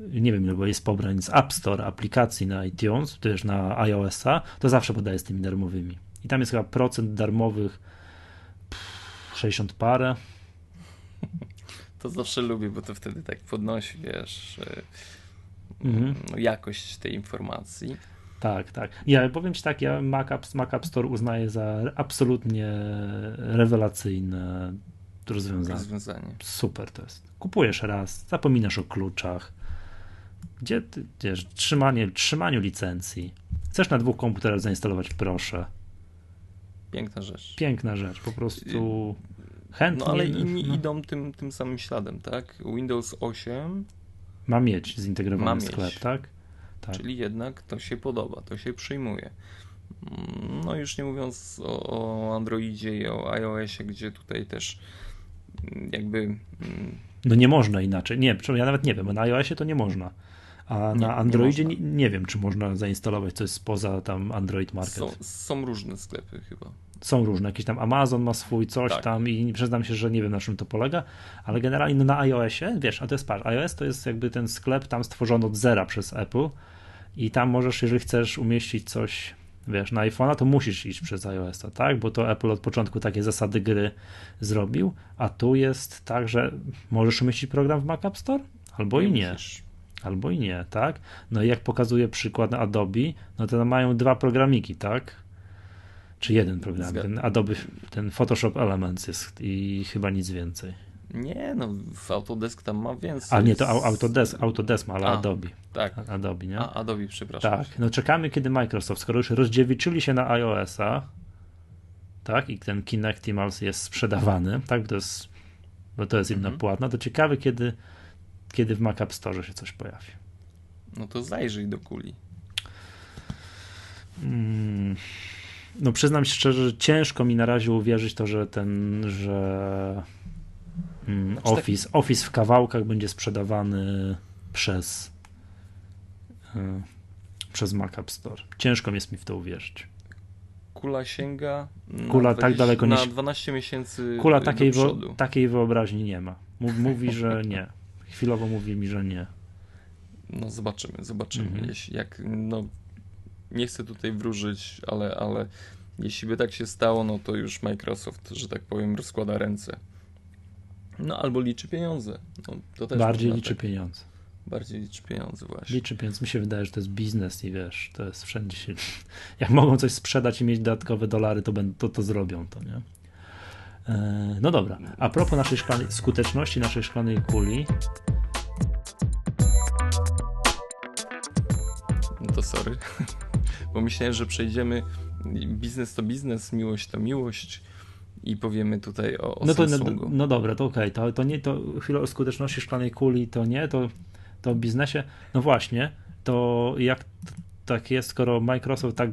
nie wiem, ile bo jest pobrań z App Store aplikacji na iTunes, też na iOS-a, to zawsze podaje z tymi darmowymi. I tam jest chyba procent darmowych pff, 60 parę. <laughs> To zawsze lubię, bo to wtedy tak podnosi, wiesz, Mhm. no, jakość tej informacji. Tak, tak. Ja powiem Ci tak, ja Mac App, Mac App Store uznaję za absolutnie rewelacyjne rozwiązanie. Rozwiązanie. Super to jest. Kupujesz raz, zapominasz o kluczach. Gdzie ty, wiesz, trzymanie, trzymaniu licencji. Chcesz na dwóch komputerach zainstalować, proszę. Piękna rzecz. Piękna rzecz, po prostu chętnie No ale inni idą tym, tym samym śladem, tak? Windows 8, ma mieć zintegrowany Ma mieć. sklep, tak? Tak. czyli jednak to się podoba, to się przyjmuje. Mm, No już nie mówiąc o, o Androidzie i o iOSie, gdzie tutaj też mm, jakby mm, No nie można inaczej. Nie, ja nawet nie wiem, na iOSie to nie można. A na nie Androidzie nie, nie, wiem, czy można zainstalować coś spoza tam Android Market. są, są różne sklepy chyba. Są różne, jakiś tam Amazon ma swój coś Tak. tam i przyznam się, że nie wiem na czym to polega, ale generalnie no, na iOSie, wiesz, a to jest patrz, iOS to jest jakby ten sklep tam stworzony od zera przez Apple i tam możesz, jeżeli chcesz umieścić coś, wiesz, na iPhone'a, to musisz iść przez iOS-a, tak, bo to Apple od początku takie zasady gry zrobił, a tu jest tak, że możesz umieścić program w Mac App Store? Albo i nie. musisz. Albo i nie, tak? No i jak pokazuje przykład Adobe, no to mają dwa programiki, tak? Czy jeden program, Zgadzam. ten Adobe, ten Photoshop Elements jest i chyba nic więcej. Nie, no w Autodesk tam ma więcej. A nie, to Au- Autodesk, Autodesk ma, ale A, Adobe. Tak, Adobe, nie? a Adobe, przepraszam. Tak, no czekamy, kiedy Microsoft, skoro już rozdziewiczyli się na iOS-a, tak, i ten Kinectimals jest sprzedawany, tak, bo to jest, bo to jest inna Mhm. płatna, to ciekawe, kiedy, kiedy w Mac App Store się coś pojawi. No to zajrzyj do kuli. Mm, No przyznam się szczerze, że ciężko mi na razie uwierzyć to, że ten, że mm, Znaczy tak- Office, Office w kawałkach będzie sprzedawany przez y, przez Mac App Store. Ciężko jest mi w to uwierzyć. Kula sięga na, Kula tak daleko nie na si- 12 miesięcy Kula do takiej, wo, takiej wyobraźni nie ma. Mów, mówi, że nie. Chwilowo mówi mi, że nie. No zobaczymy, zobaczymy. Mhm. Jeśli, jak, no, nie chcę tutaj wróżyć, ale, ale jeśli by tak się stało, no to już Microsoft, że tak powiem, rozkłada ręce. No albo liczy pieniądze. No, Bardziej liczy tak, pieniądze. Bardziej liczy pieniądze właśnie. Liczy pieniądze. Mi się wydaje, że to jest biznes i wiesz, to jest wszędzie się... <laughs> Jak mogą coś sprzedać i mieć dodatkowe dolary, to, będą, to, to zrobią to, nie? E, No dobra. A propos naszej szklanej, skuteczności naszej szklanej kuli, No to sorry. <laughs> Bo myślałem, że przejdziemy biznes to biznes, miłość to miłość i powiemy tutaj o, o no to no, Samsungu. no dobra, to okej, to, to nie, to chwilę o skuteczności szklanej kuli, to nie, to, to o biznesie, no właśnie, to jak tak jest, skoro Microsoft tak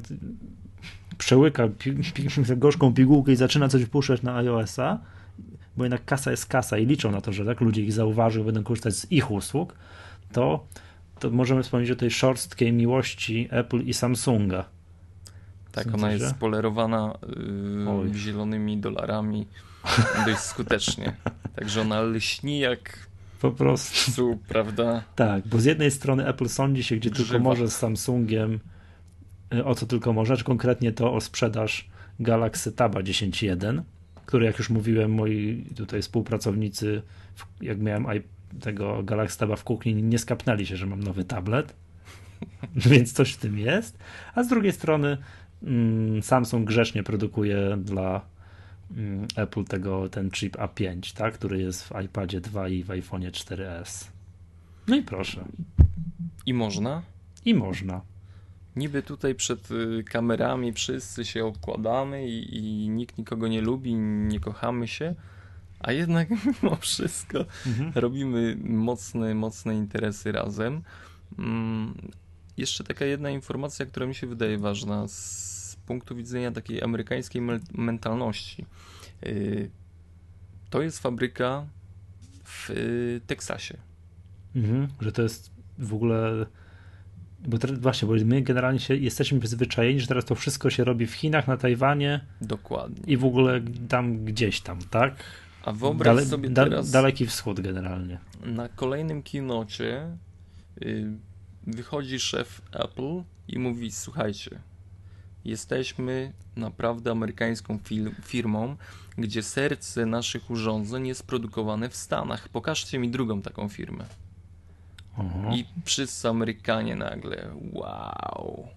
przełyka pi, pi, <laughs> gorzką pigułkę i zaczyna coś wpuszczać na iOS-a, bo jednak kasa jest kasa i liczą na to, że tak ludzie ich zauważył, będą korzystać z ich usług, to, to możemy wspomnieć o tej szorstkiej miłości Apple i Samsunga. Tak, ona jest spolerowana yy, zielonymi dolarami <laughs> dość skutecznie. Także ona lśni jak Po prostu. psu, prawda? Tak, bo z jednej strony Apple sądzi się, gdzie tylko Grzywa. może z Samsungiem y, o co tylko możesz, konkretnie to o sprzedaż Galaxy Taba 10.1, który jak już mówiłem, moi tutaj współpracownicy, jak miałem tego Galaxy Taba w kuchni, nie skapnęli się, że mam nowy tablet, <laughs> więc coś w tym jest. A z drugiej strony mm, Samsung grzecznie produkuje dla mm, Apple tego, ten chip A5, tak, który jest w iPadzie 2 i w iPhone 4S. No i proszę. I można? I można. Niby tutaj przed y, kamerami wszyscy się okładamy i, i nikt nikogo nie lubi, nie kochamy się, a jednak <laughs> mimo wszystko mhm. robimy mocne, mocne interesy razem. Mm, jeszcze taka jedna informacja, która mi się wydaje ważna z punktu widzenia takiej amerykańskiej mentalności. Y, to jest fabryka w y, Teksasie. Mhm, że to jest w ogóle. Bo właśnie, bo my generalnie się, jesteśmy przyzwyczajeni, że teraz to wszystko się robi w Chinach, na Tajwanie. Dokładnie. I w ogóle tam gdzieś tam, tak? A wyobraź Dale, sobie teraz. Daleki wschód generalnie. Na kolejnym kinocie y, wychodzi szef Apple i mówi: Słuchajcie, jesteśmy naprawdę amerykańską firmą, gdzie serce naszych urządzeń jest produkowane w Stanach. Pokażcie mi drugą taką firmę. Mhm. I wszyscy Amerykanie nagle, wow,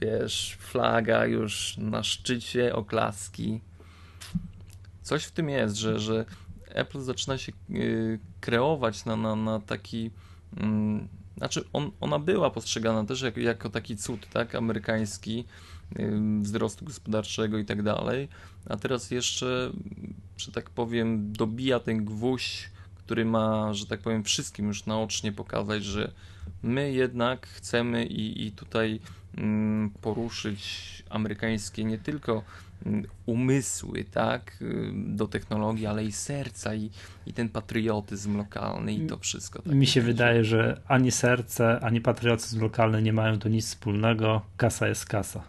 wiesz, flaga już na szczycie, oklaski. Coś w tym jest, że, że Apple zaczyna się y, kreować na, na, na taki. Mm, znaczy, on, ona była postrzegana też jako, jako taki cud, tak, amerykański, y, wzrostu gospodarczego i tak dalej, a teraz jeszcze, że tak powiem, dobija ten gwóźdź który ma, że tak powiem, wszystkim już naocznie pokazać, że my jednak chcemy i, i tutaj mm, poruszyć amerykańskie nie tylko umysły, tak, y, do technologii, ale i serca i, i ten patriotyzm lokalny i to wszystko. Tak Mi się będzie. wydaje, że ani serce, ani patriotyzm lokalny nie mają tu nic wspólnego. Kasa jest kasa.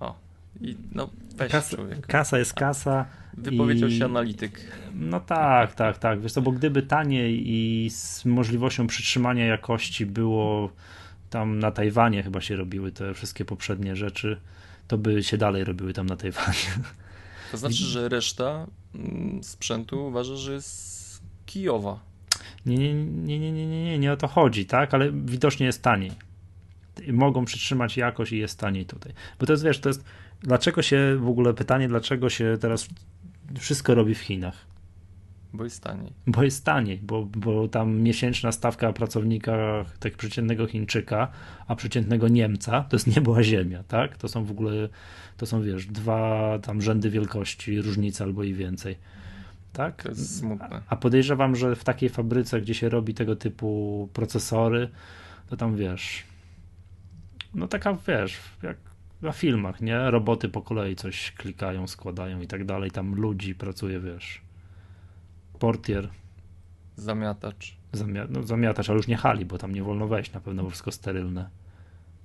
O, i no weź kasa, kasa jest kasa. Wypowiedział I... się analityk. No tak, tak, tak. Wiesz co, bo gdyby taniej i z możliwością przytrzymania jakości było tam na Tajwanie chyba się robiły te wszystkie poprzednie rzeczy, to by się dalej robiły tam na Tajwanie. To znaczy, że reszta mm, sprzętu uważa, że jest Kijowa. Nie, nie, nie, nie, nie, nie, nie o to chodzi, tak? Ale widocznie jest taniej. Mogą przytrzymać jakość i jest taniej tutaj. Bo to jest, wiesz, to jest dlaczego się w ogóle pytanie, dlaczego się teraz wszystko robi w Chinach. Bo jest taniej. Bo jest taniej, bo, bo tam miesięczna stawka pracownika, tak przeciętnego Chińczyka, a przeciętnego Niemca, to jest niebo a ziemia, tak? To są w ogóle, to są wiesz, dwa tam rzędy wielkości, różnice albo i więcej. Tak? To jest smutne. A podejrzewam, że w takiej fabryce, gdzie się robi tego typu procesory, to tam wiesz, no taka wiesz, jak na filmach, nie? Roboty po kolei coś klikają, składają i tak dalej. Tam ludzi pracuje, wiesz. Portier. Zamiatacz. Zamia no, zamiatacz, ale już nie hali, bo tam nie wolno wejść, na pewno bo wszystko sterylne.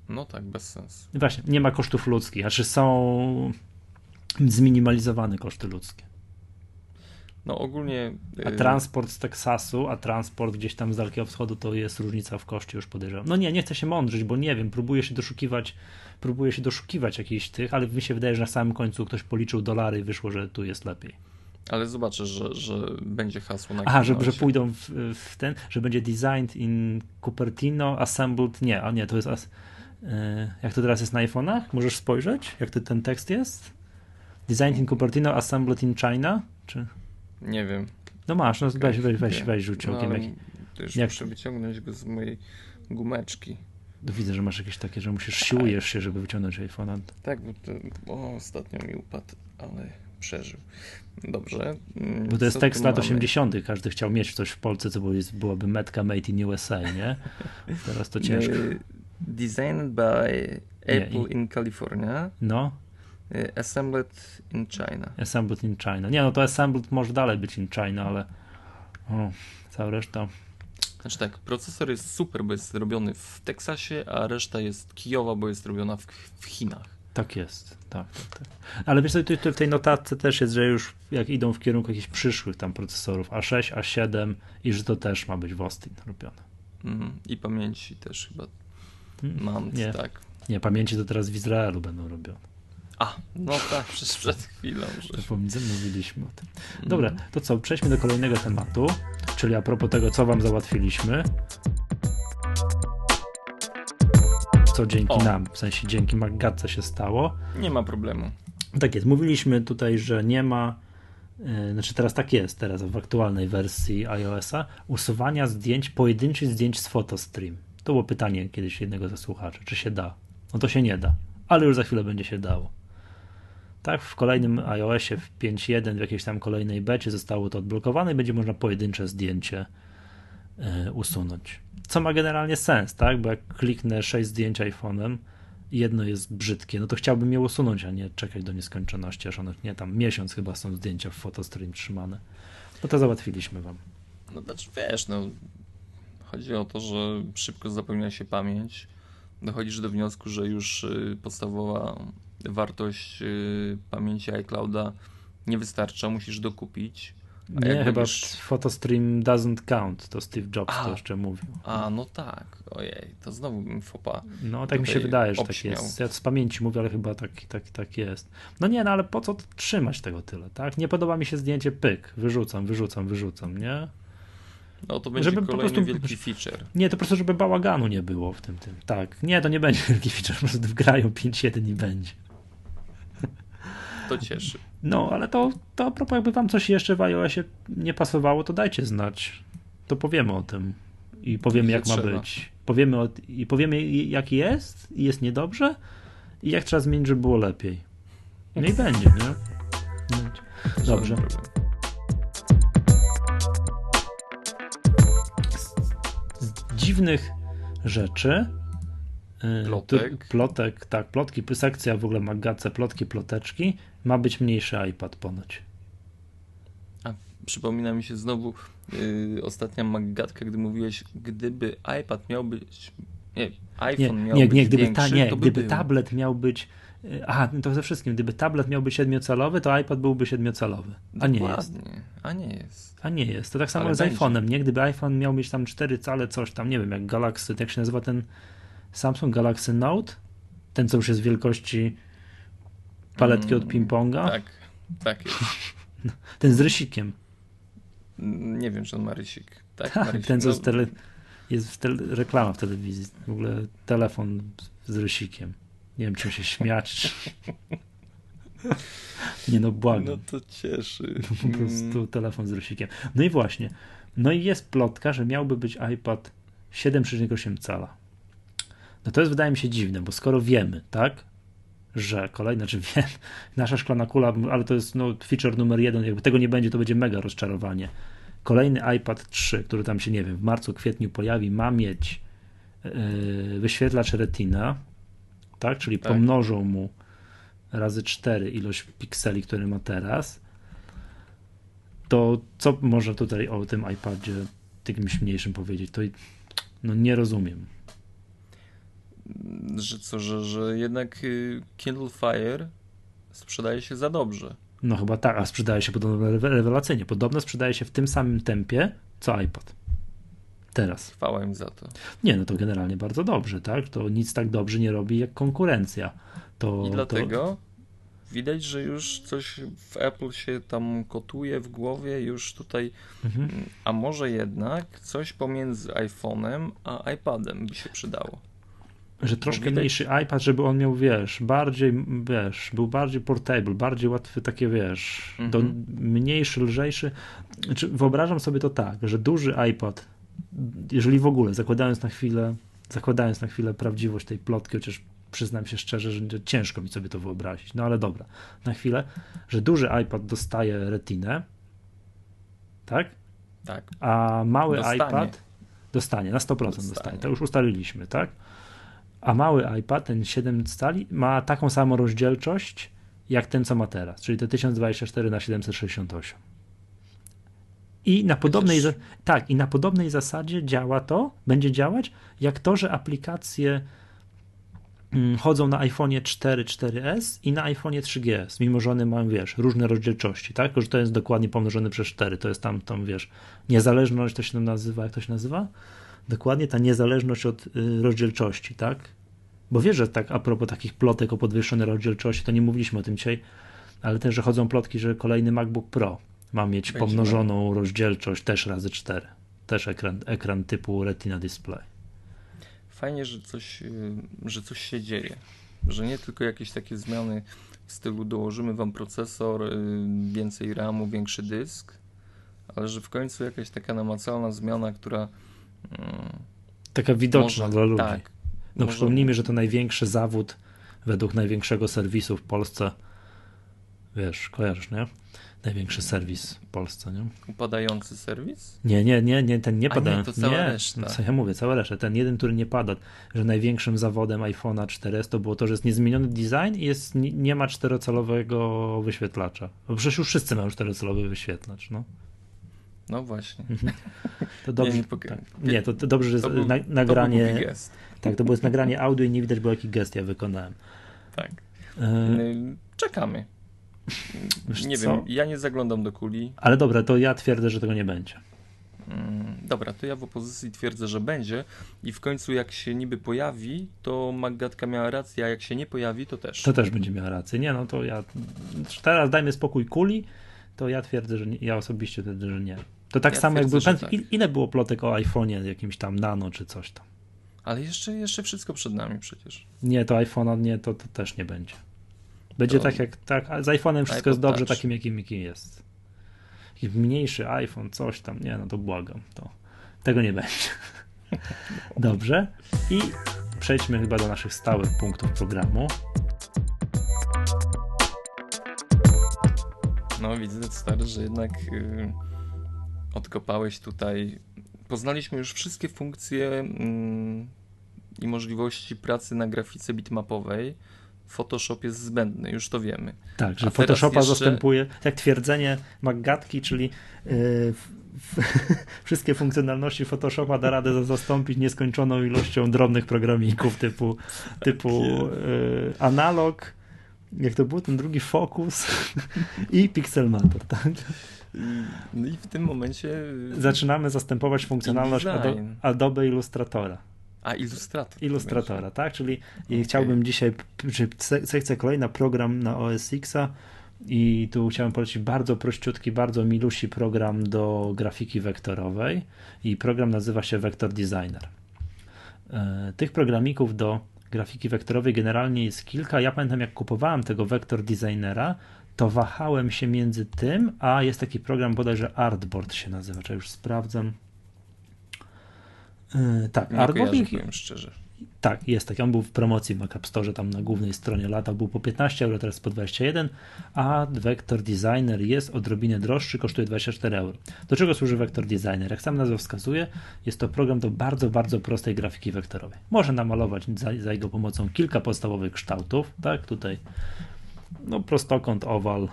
No tak, bez sensu. Właśnie, nie ma kosztów ludzkich, znaczy są zminimalizowane koszty ludzkie. No ogólnie. A y, transport z Teksasu, a transport gdzieś tam z Dalekiego Wschodu to jest różnica w koszcie, już podejrzewam. No nie, nie chcę się mądrzyć, bo nie wiem, próbuję się doszukiwać, próbuję się doszukiwać jakichś tych, ale mi się wydaje, że na samym końcu ktoś policzył dolary i wyszło, że tu jest lepiej. Ale zobaczę, że, że będzie hasło na Aha, że, że pójdą w, w, ten, że będzie designed in Cupertino, assembled, nie, a nie, to jest, as, yy, jak to teraz jest na iPhone'ach? Możesz spojrzeć, jak to, ten tekst jest? Designed in Cupertino, assembled in China? Czy... Nie wiem. No masz, no weź, weź, weź, weź rzuć no, okiem. Jak, to już jak... muszę wyciągnąć go z mojej gumeczki. No widzę, że masz jakieś takie, że musisz siłujesz się, żeby wyciągnąć iPhone'a. Tak, bo to o, ostatnio mi upadł, ale przeżył. Dobrze. Bo to jest Co tekst lat 80. Każdy chciał mieć coś w Polsce, co byłoby metka made in USA, nie? <laughs> Teraz to ciężko. Designed by Apple nie, i... in California. No. Y, assembled in China. Assembled in China. Nie, no to assembled może dalej być in China, ale o, cała reszta. Znaczy tak, procesor jest super, bo jest robiony w Teksasie, a reszta jest kijowa, bo jest robiona w, w Chinach. Tak jest, tak, tak, tak. Ale wiesz, tu w tej notatce też jest, że już jak idą w kierunku jakichś przyszłych tam procesorów A6, A7 i że to też ma być w Austin robione. Mm, I pamięci też chyba. Hmm, mam, nie. tak. Nie, pamięci to teraz w Izraelu będą robione. A, no tak, <laughs> przecież przed chwilą. Mówiliśmy o tym. Dobra, mm. to co, przejdźmy do kolejnego tematu, czyli a propos tego, co wam załatwiliśmy. Co dzięki o. nam, w sensie dzięki Maggatce się stało. Nie ma problemu. Tak jest, mówiliśmy tutaj, że nie ma E, znaczy teraz tak jest, teraz w aktualnej wersji iOS-a, usuwania zdjęć, pojedynczych zdjęć z photostream. To było pytanie kiedyś jednego ze słuchaczy, czy się da. No to się nie da, ale już za chwilę będzie się dało. Tak, w kolejnym iOSie w 5.1, w jakiejś tam kolejnej becie zostało to odblokowane i będzie można pojedyncze zdjęcie usunąć. Co ma generalnie sens, tak? Bo jak kliknę 6 zdjęć iPhone'em, jedno jest brzydkie, no to chciałbym je usunąć, a nie czekać do nieskończoności, aż one, nie, tam miesiąc chyba są zdjęcia w fotostream trzymane. No to załatwiliśmy wam. No znaczy wiesz, no chodzi o to, że szybko zapełnia się pamięć, dochodzisz do wniosku, że już y, podstawowa wartość y, pamięci iClouda nie wystarcza, musisz dokupić nie, chyba będziesz... Photostream doesn't count, to Steve Jobs a, to jeszcze mówił. A, no tak, ojej, to znowu bym fopa. No tak mi się wydaje, że obśmiał. tak jest. Ja z pamięci mówię, ale chyba tak, tak, tak jest. No nie, no ale po co trzymać tego tyle, tak? Nie podoba mi się zdjęcie, pyk, wyrzucam, wyrzucam, wyrzucam, nie? No to będzie żeby kolejny prostu, wielki feature. Nie, to po prostu, żeby bałaganu nie było w tym, tym. Tak, nie, to nie będzie wielki feature, po prostu wgrają 5.1 i będzie. To cieszy. No, ale to, to a propos, jakby wam coś jeszcze w iOSie nie pasowało, to dajcie znać. To powiemy o tym i powiemy, jak ma być. Powiemy o, I powiemy, jak jest, i jest niedobrze, i jak trzeba zmienić, żeby było lepiej. No i będzie, nie? Dobrze. Z dziwnych rzeczy. Y, plotek. Tu, plotek, tak, plotki, sekcja w ogóle magace, plotki, ploteczki ma być mniejszy iPad ponoć. A przypomina mi się znowu yy, ostatnia magatka, gdy mówiłeś, gdyby iPad miał być. Nie, iPhone nie, miał nie, być nie, gdyby, większy, ta, nie, gdyby tablet miał być. Y, aha, to ze wszystkim. Gdyby tablet miał być siedmiocelowy, to iPad byłby siedmiocelowy. A nie jest. A nie jest. A nie jest. To tak samo Ale z iPhone'em, nie? Gdyby iPhone miał mieć tam 4 cale, coś tam, nie wiem, jak Galaxy, jak się nazywa ten Samsung Galaxy Note, ten co już jest wielkości paletki od mm, ping-ponga. Tak, tak jest. <laughs> Ten z rysikiem. Nie wiem, czy on ma rysik. Tak, tak rysik. ten co no. tele, jest w tele, reklama w telewizji. W ogóle telefon z rysikiem. Nie wiem, czy się śmiać. Nie no, błagam. No to cieszy. No, po prostu mm. telefon z rysikiem. No i właśnie. No i jest plotka, że miałby być iPad 7,8 cala. No to jest wydaje mi się dziwne, bo skoro wiemy, tak, że kolejne, czy <laughs> wiem, nasza szklana kula, ale to jest no, feature numer jeden, jakby tego nie będzie, to będzie mega rozczarowanie. Kolejny iPad 3, który tam się, nie wiem, w marcu, kwietniu pojawi, ma mieć yy, wyświetlacz Retina, tak, czyli tak. pomnożą mu razy 4 ilość pikseli, który ma teraz, to co może tutaj o tym iPadzie jakimś mniejszym powiedzieć? To no nie rozumiem że co, że, że jednak y, Kindle Fire sprzedaje się za dobrze. No chyba tak, a sprzedaje się podobno rewelacyjnie. Podobno sprzedaje się w tym samym tempie, co iPad. Teraz. Chwała im za to. Nie, no to generalnie bardzo dobrze, tak? To nic tak dobrze nie robi jak konkurencja. To, I dlatego to... widać, że już coś w Apple się tam kotuje w głowie, już tutaj, mhm. a może jednak coś pomiędzy iPhone'em a iPadem by się przydało że troszkę mniejszy iPad, żeby on miał, wiesz, bardziej, wiesz, był bardziej portable, bardziej łatwy, takie, wiesz, do, mhm. mniejszy, lżejszy. Znaczy, wyobrażam sobie to tak, że duży iPad, jeżeli w ogóle, zakładając na chwilę, zakładając na chwilę prawdziwość tej plotki, chociaż przyznam się szczerze, że ciężko mi sobie to wyobrazić, no ale dobra, na chwilę, że duży iPad dostaje retinę, tak? Tak. A mały dostanie. iPad dostanie, na 100% dostanie. dostanie. To już ustaliliśmy, tak? A mały iPad, ten 7 cali, ma taką samą rozdzielczość jak ten, co ma teraz, czyli te 1024 na 768. I na podobnej, tak, i na podobnej zasadzie działa to, będzie działać, jak to, że aplikacje mm, chodzą na iPhone 4, 4S i na iPhone 3GS, mimo że one mają, wiesz, różne rozdzielczości, tak? Tylko, że to jest dokładnie pomnożone przez 4, to jest tam, tam, wiesz, niezależność, to się nazywa, jak to się nazywa? Dokładnie ta niezależność od y, rozdzielczości, tak? Bo wiesz, że tak a propos takich plotek o podwyższonej rozdzielczości, to nie mówiliśmy o tym dzisiaj, ale też, że chodzą plotki, że kolejny MacBook Pro ma mieć Będzie pomnożoną miał. rozdzielczość też razy 4. Też ekran, ekran typu Retina Display. Fajnie, że coś, y, że coś się dzieje. Że nie tylko jakieś takie zmiany w stylu dołożymy wam procesor, y, więcej RAMu, większy dysk, ale że w końcu jakaś taka namacalna zmiana, która. Mm, taka widoczna dla ludzi. Tak, no przypomnijmy, że to największy zawód według największego serwisu w Polsce. Wiesz, kojarzysz, nie? Największy serwis w Polsce, nie? Upadający serwis? Nie, nie, nie, nie ten nie pada. Nie, to cała nie, reszta. Co ja mówię, cała reszta. Ten jeden, który nie pada, że największym zawodem iPhone'a 4S to było to, że jest niezmieniony design i jest, nie, ma czterocalowego wyświetlacza. Bo przecież już wszyscy mają czterocelowy wyświetlacz, no. No właśnie. Mhm. <laughs> To dobrze. Nie, tak. nie to, to, dobrze, że jest był, na, nagranie. tak, to było nagranie audio i nie widać było, jaki gest ja wykonałem. Tak. E... Czekamy. Wiesz nie co? wiem, ja nie zaglądam do kuli. Ale dobra, to ja twierdzę, że tego nie będzie. Mm, dobra, to ja w opozycji twierdzę, że będzie i w końcu jak się niby pojawi, to Maggatka miała rację, a jak się nie pojawi, to też. To też będzie miała rację. Nie, no to ja teraz dajmy spokój kuli, to ja twierdzę, że nie, ja osobiście twierdzę, że nie. To tak ja samo jakby, tak. ile było plotek o iPhone'ie, jakimś tam nano czy coś tam. Ale jeszcze, jeszcze wszystko przed nami przecież. Nie, to iPhone'a nie, to, to też nie będzie. Będzie to... tak jak, tak, z iPhone'em wszystko jest dobrze touch. takim, jakim, jakim jest. Jakiś mniejszy iPhone, coś tam, nie, no to błagam, to tego nie będzie. <laughs> Dobrze. I przejdźmy chyba do naszych stałych punktów programu. No widzę, stary, że jednak yy, odkopałeś tutaj. Poznaliśmy już wszystkie funkcje yy, i możliwości pracy na grafice bitmapowej. Photoshop jest zbędny, już to wiemy. Tak, że Photoshopa jeszcze... zastępuje, jak twierdzenie Maggatki, czyli yy, <laughs> wszystkie funkcjonalności Photoshopa da radę zastąpić nieskończoną ilością drobnych programików typu, typu yy, analog, jak to był ten drugi Focus <laughs> i Pixelmator, tak? No i w tym momencie zaczynamy zastępować funkcjonalność Adobe Illustratora. A, Illustrator. Illustratora, tak? Czyli okay. chciałbym dzisiaj, sekcja kolejna, program na OS Xa i tu chciałem polecić bardzo prościutki, bardzo milusi program do grafiki wektorowej i program nazywa się Vector Designer. E, tych programików do grafiki wektorowej generalnie jest kilka. Ja pamiętam, jak kupowałem tego Vector Designera, to wahałem się między tym, a jest taki program bodajże Artboard się nazywa, czy już sprawdzam. Yy, tak, Nie Artboard. powiem szczerze. Tak, jest taki. On był w promocji w Mac Store, tam na głównej stronie lata był po 15 euro, teraz po 21, a Vector Designer jest odrobinę droższy, kosztuje 24 euro. Do czego służy Vector Designer? Jak sam nazwa wskazuje, jest to program do bardzo, bardzo prostej grafiki wektorowej. Może namalować za, za jego pomocą kilka podstawowych kształtów, tak, tutaj no prostokąt, owal,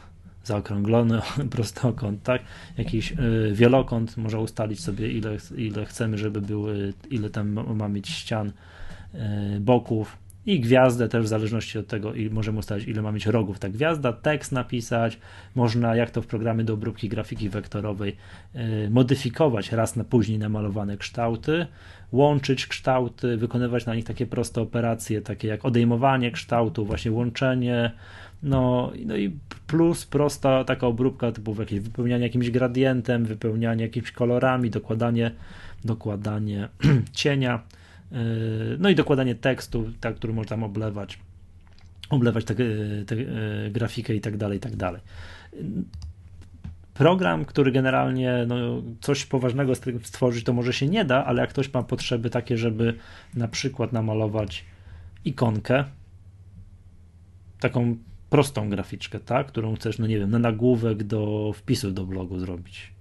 zaokrąglony <laughs> prostokąt, tak? Jakiś y, wielokąt, może ustalić sobie ile, ile chcemy, żeby były, ile tam ma mieć ścian E, boków i gwiazdę też w zależności od tego i możemy ustalić ile ma mieć rogów ta gwiazda, tekst napisać, można jak to w programie do obróbki grafiki wektorowej e, modyfikować raz na później namalowane kształty, łączyć kształty, wykonywać na nich takie proste operacje, takie jak odejmowanie kształtu, właśnie łączenie, no, no i plus prosta taka obróbka typu jakieś wypełnianie jakimś gradientem, wypełnianie jakimiś kolorami, dokładanie, dokładanie <clears throat> cienia, Yy, no i dokładanie tekstu, tak, który można tam oblewać, oblewać tę yy, grafikę i tak dalej, i tak dalej. Program, który generalnie no, coś poważnego stworzyć, to może się nie da, ale jak ktoś ma potrzeby takie, żeby na przykład namalować ikonkę, taką prostą graficzkę, tak, którą chcesz, no nie wiem, na nagłówek do wpisu do blogu zrobić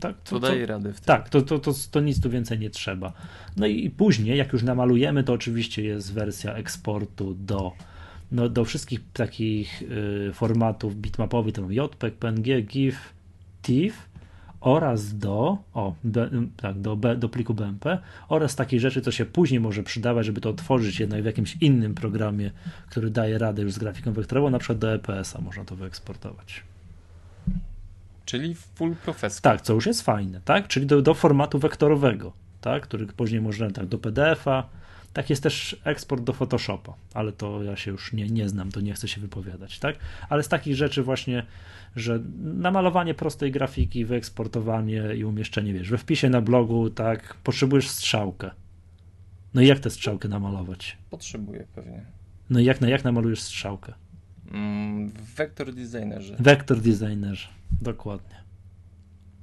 tak, to, to daje radę w tym. Tak, to, to, to, to nic tu więcej nie trzeba. No i później, jak już namalujemy, to oczywiście jest wersja eksportu do, no, do wszystkich takich y, formatów bitmapowych, to JPEG, PNG, GIF, TIFF oraz do, o, B, tak, do, B, do pliku BMP oraz takiej rzeczy, co się później może przydawać, żeby to otworzyć jednak w jakimś innym programie, który daje radę już z grafiką wektorową, na przykład do EPS-a można to wyeksportować. Czyli full professional. Tak, co już jest fajne, tak? Czyli do, do formatu wektorowego, tak? Który później można tak do PDF-a, Tak jest też eksport do Photoshopa, ale to ja się już nie, nie znam, to nie chcę się wypowiadać, tak? Ale z takich rzeczy właśnie, że namalowanie prostej grafiki, wyeksportowanie i umieszczenie, wiesz, we wpisie na blogu, tak, potrzebujesz strzałkę. No i jak tę strzałkę namalować? Potrzebuję pewnie. No i jak, jak namalujesz strzałkę? Mm, w Vector Designerze. Vector Designerze, dokładnie.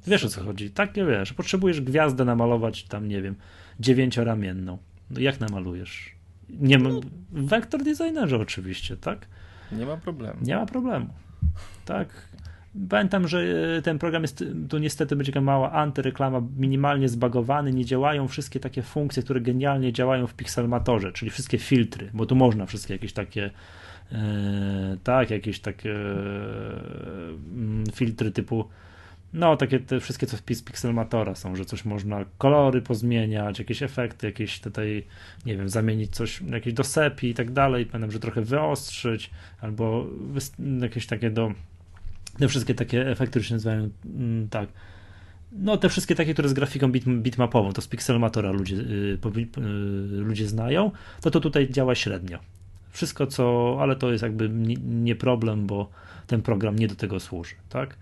Wiesz o co chodzi. Takie wiesz, potrzebujesz gwiazdę namalować tam, nie wiem, dziewięcioramienną. No jak namalujesz? Nie ma, w Vector Designerze oczywiście, tak? Nie ma problemu. Nie ma problemu. Tak. Pamiętam, że ten program jest, tu niestety będzie taka mała antyreklama, minimalnie zbagowany, nie działają wszystkie takie funkcje, które genialnie działają w Pixelmatorze, czyli wszystkie filtry, bo tu można wszystkie jakieś takie e, tak, jakieś takie e, filtry typu no, takie te wszystkie, co w Pixelmatora są, że coś można, kolory pozmieniać, jakieś efekty, jakieś tutaj, nie wiem, zamienić coś, jakieś do sepi i tak dalej, pamiętam, że trochę wyostrzyć, albo jakieś takie do, te wszystkie takie efekty, które się nazywają, mm, tak, no te wszystkie takie, które z grafiką bit, bitmapową, to z Pixelmatora ludzie, y, y, ludzie znają, to to tutaj działa średnio. Wszystko co, ale to jest jakby nie problem, bo ten program nie do tego służy, tak?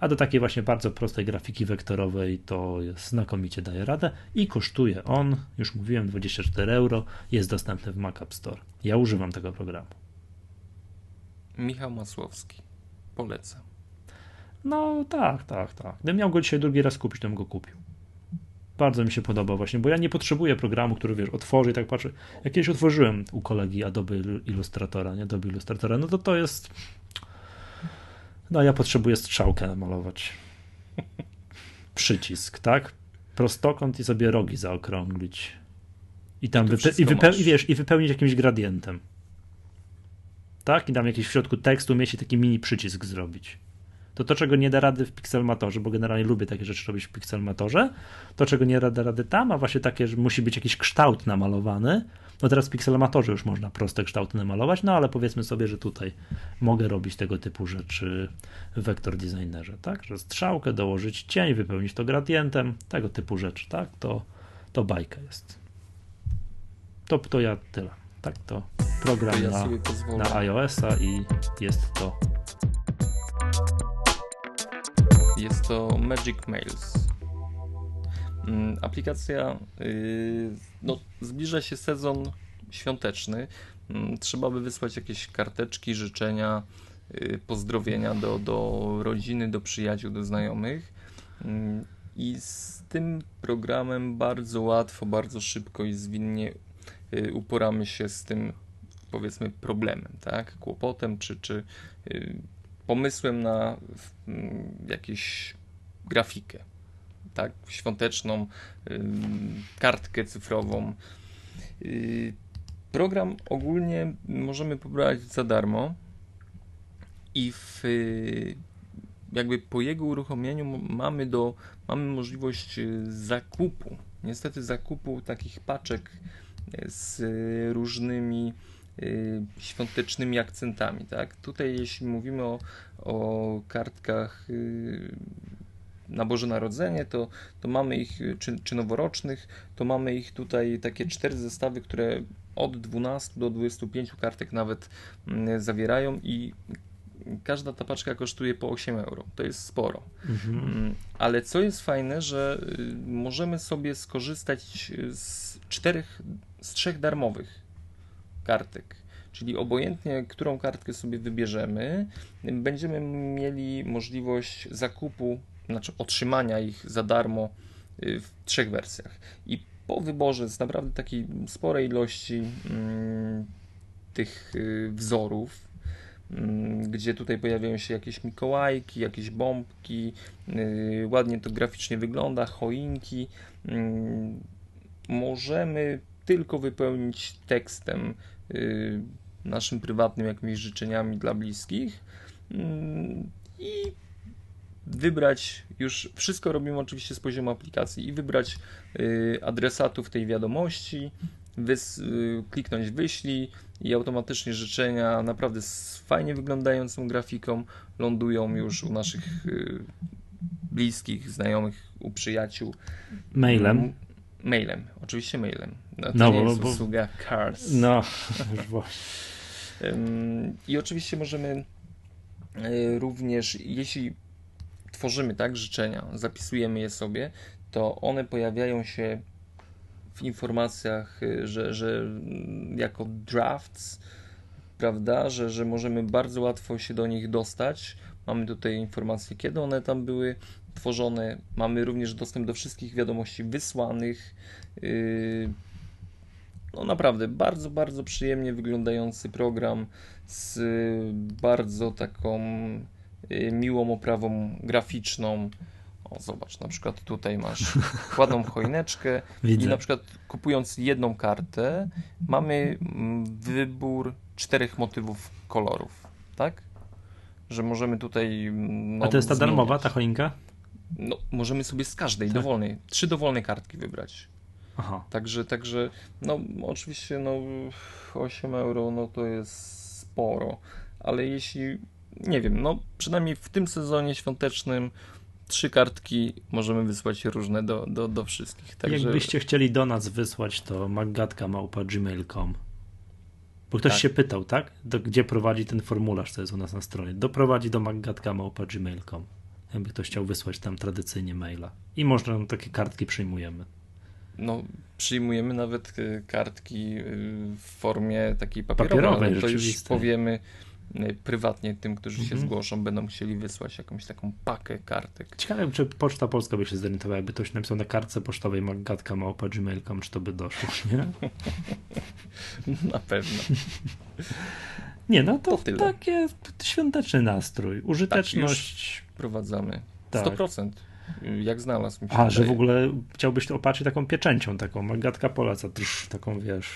A do takiej właśnie bardzo prostej grafiki wektorowej to znakomicie daje radę i kosztuje on, już mówiłem, 24 euro, jest dostępny w Mac App Store. Ja używam tego programu. Michał Masłowski, polecam. No tak, tak, tak. Gdybym miał go dzisiaj drugi raz kupić, to bym go kupił. Bardzo mi się podoba właśnie, bo ja nie potrzebuję programu, który wiesz, otworzy i tak patrzę. Jak kiedyś otworzyłem u kolegi Adobe Illustratora, nie Adobe Illustratora, no to to jest no ja potrzebuję strzałkę namalować. Przycisk, tak? Prostokąt i sobie rogi zaokrąglić. I tam wype- i, wype- i, wiesz, i wypełnić jakimś gradientem. Tak? I tam jakiś w środku tekstu mieści taki mini przycisk zrobić. To to, czego nie da rady w Pixelmatorze, bo generalnie lubię takie rzeczy robić w Pixelmatorze, to, czego nie da rady tam, a właśnie takie, że musi być jakiś kształt namalowany, no teraz w Pixelmatorze już można proste kształty namalować, no ale powiedzmy sobie, że tutaj mogę robić tego typu rzeczy w Vector Designerze, tak? Że strzałkę, dołożyć cień, wypełnić to gradientem, tego typu rzeczy, tak? To, to bajka jest. To, to ja tyle. Tak, to program ja na, na iOS-a i jest to. Jest to Magic Mails. Mm, aplikacja, y, no, zbliża się sezon świąteczny. Mm, trzeba by wysłać jakieś karteczki, życzenia, y, pozdrowienia do, do rodziny, do przyjaciół, do znajomych. Mm, I z tym programem bardzo łatwo, bardzo szybko i zwinnie y, uporamy się z tym, powiedzmy, problemem, tak? Kłopotem czy, czy pomysłem na jakąś grafikę tak, świąteczną kartkę cyfrową. Y, program ogólnie możemy pobrać za darmo i w, y, jakby po jego uruchomieniu mamy, do, mamy możliwość y, zakupu, niestety zakupu takich paczek z różnymi świątecznymi akcentami. Tak? Tutaj jeśli mówimy o, o kartkach na Boże Narodzenie, to, to mamy ich, czy, czy noworocznych, to mamy ich tutaj takie cztery zestawy, które od 12 do 25 kartek nawet mm, zawierają i każda ta paczka kosztuje po 8 euro. To jest sporo. Mhm. Mm, ale co jest fajne, że y, możemy sobie skorzystać z czterech, z trzech darmowych kartek. Czyli obojętnie, którą kartkę sobie wybierzemy, będziemy mieli możliwość zakupu znaczy otrzymania ich za darmo y, w trzech wersjach. I po wyborze z naprawdę takiej sporej ilości mm, tych y, wzorów, mm, gdzie tutaj pojawiają się jakieś mikołajki, jakieś bombki, y, ładnie to graficznie wygląda, choinki, mm, możemy tylko wypełnić tekstem naszym prywatnym jakimiś życzeniami dla bliskich i wybrać już wszystko robimy oczywiście z poziomu aplikacji i wybrać y, adresatów tej wiadomości, wys, y, kliknąć wyślij i automatycznie życzenia naprawdę z fajnie wyglądającą grafiką lądują już u naszych y, bliskich, znajomych, u przyjaciół. Mailem. Mailem, oczywiście mailem. No, to no, nie bo, jest usługa Cars. No, <laughs> już właśnie. I oczywiście możemy e, również, jeśli tworzymy tak życzenia, zapisujemy je sobie, to one pojawiają się w informacjach, y, że, że jako drafts, prawda, że, że możemy bardzo łatwo się do nich dostać. Mamy tutaj informacje, kiedy one tam były tworzone. Mamy również dostęp do wszystkich wiadomości wysłanych. Y, no naprawdę, bardzo, bardzo przyjemnie wyglądający program z bardzo taką y, miłą oprawą graficzną. O, zobacz, na przykład tutaj masz <laughs> ładną choineczkę Widzę. i na przykład kupując jedną kartę mamy mm, wybór czterech motywów kolorów, tak? Że możemy tutaj. Mm, no, A to jest ta zmieniać. darmowa, ta choinka? No, możemy sobie z każdej tak? dowolnej, trzy dowolne kartki wybrać. Aha. Także, także, no oczywiście, no 8 euro, no to jest sporo, ale jeśli, nie wiem, no przynajmniej w tym sezonie świątecznym trzy kartki możemy wysłać różne do, do, do wszystkich. Także... Jakbyście chcieli do nas wysłać, to maggatka.gmail.com Bo ktoś tak. się pytał, tak? Do, gdzie prowadzi ten formularz, co jest u nas na stronie. Doprowadzi do maggatka.gmail.com Jakby ktoś chciał wysłać tam tradycyjnie maila. I można takie kartki przyjmujemy. No, przyjmujemy nawet y, kartki y, w formie takiej papierowej. papierowej to już powiemy Y, prywatnie tym, którzy się mhm. zgłoszą, będą chcieli wysłać jakąś taką pakę kartek. Ciekawe, czy Poczta Polska by się zorientowała, jakby ktoś napisał na kartce pocztowej magatka małpa gmail.com, czy to by doszło, nie? <laughs> na pewno. Nie, no to, to takie świąteczny nastrój, użyteczność. Tak, wprowadzamy. Tak. 100%. Jak znalazł mi się A, wydaje. że w ogóle chciałbyś to opatrzyć taką pieczęcią, taką Magatka Polaca, taką wiesz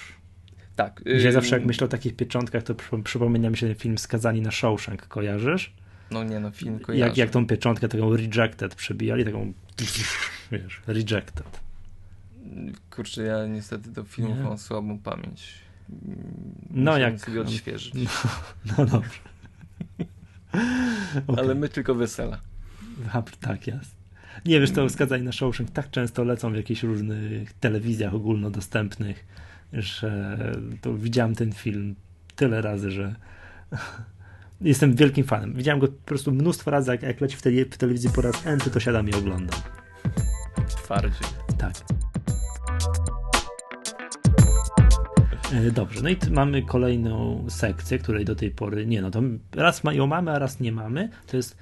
tak. Gdzie zawsze jak myślę o takich pieczątkach, to przypomina mi się ten film Skazani na Shawshank, kojarzysz? No nie, no film kojarzę. Jak, jak tą pieczątkę, taką rejected przebijali, taką wiesz, rejected. Kurczę, ja niestety do filmów nie? mam słabą pamięć. No jak... sobie odświeżyć. No, no dobrze. <laughs> <laughs> okay. Ale my tylko wesela. tak jest. Nie wiesz, to Skazani na Shawshank tak często lecą w jakichś różnych telewizjach ogólnodostępnych że to widziałem ten film tyle razy, że <laughs> jestem wielkim fanem. Widziałem go po prostu mnóstwo razy, jak, jak leci w, w telewizji po raz enty, to siadam i oglądam. Twardziej. Tak. E, dobrze, no i mamy kolejną sekcję, której do tej pory nie, no to raz ją mamy, a raz nie mamy. To jest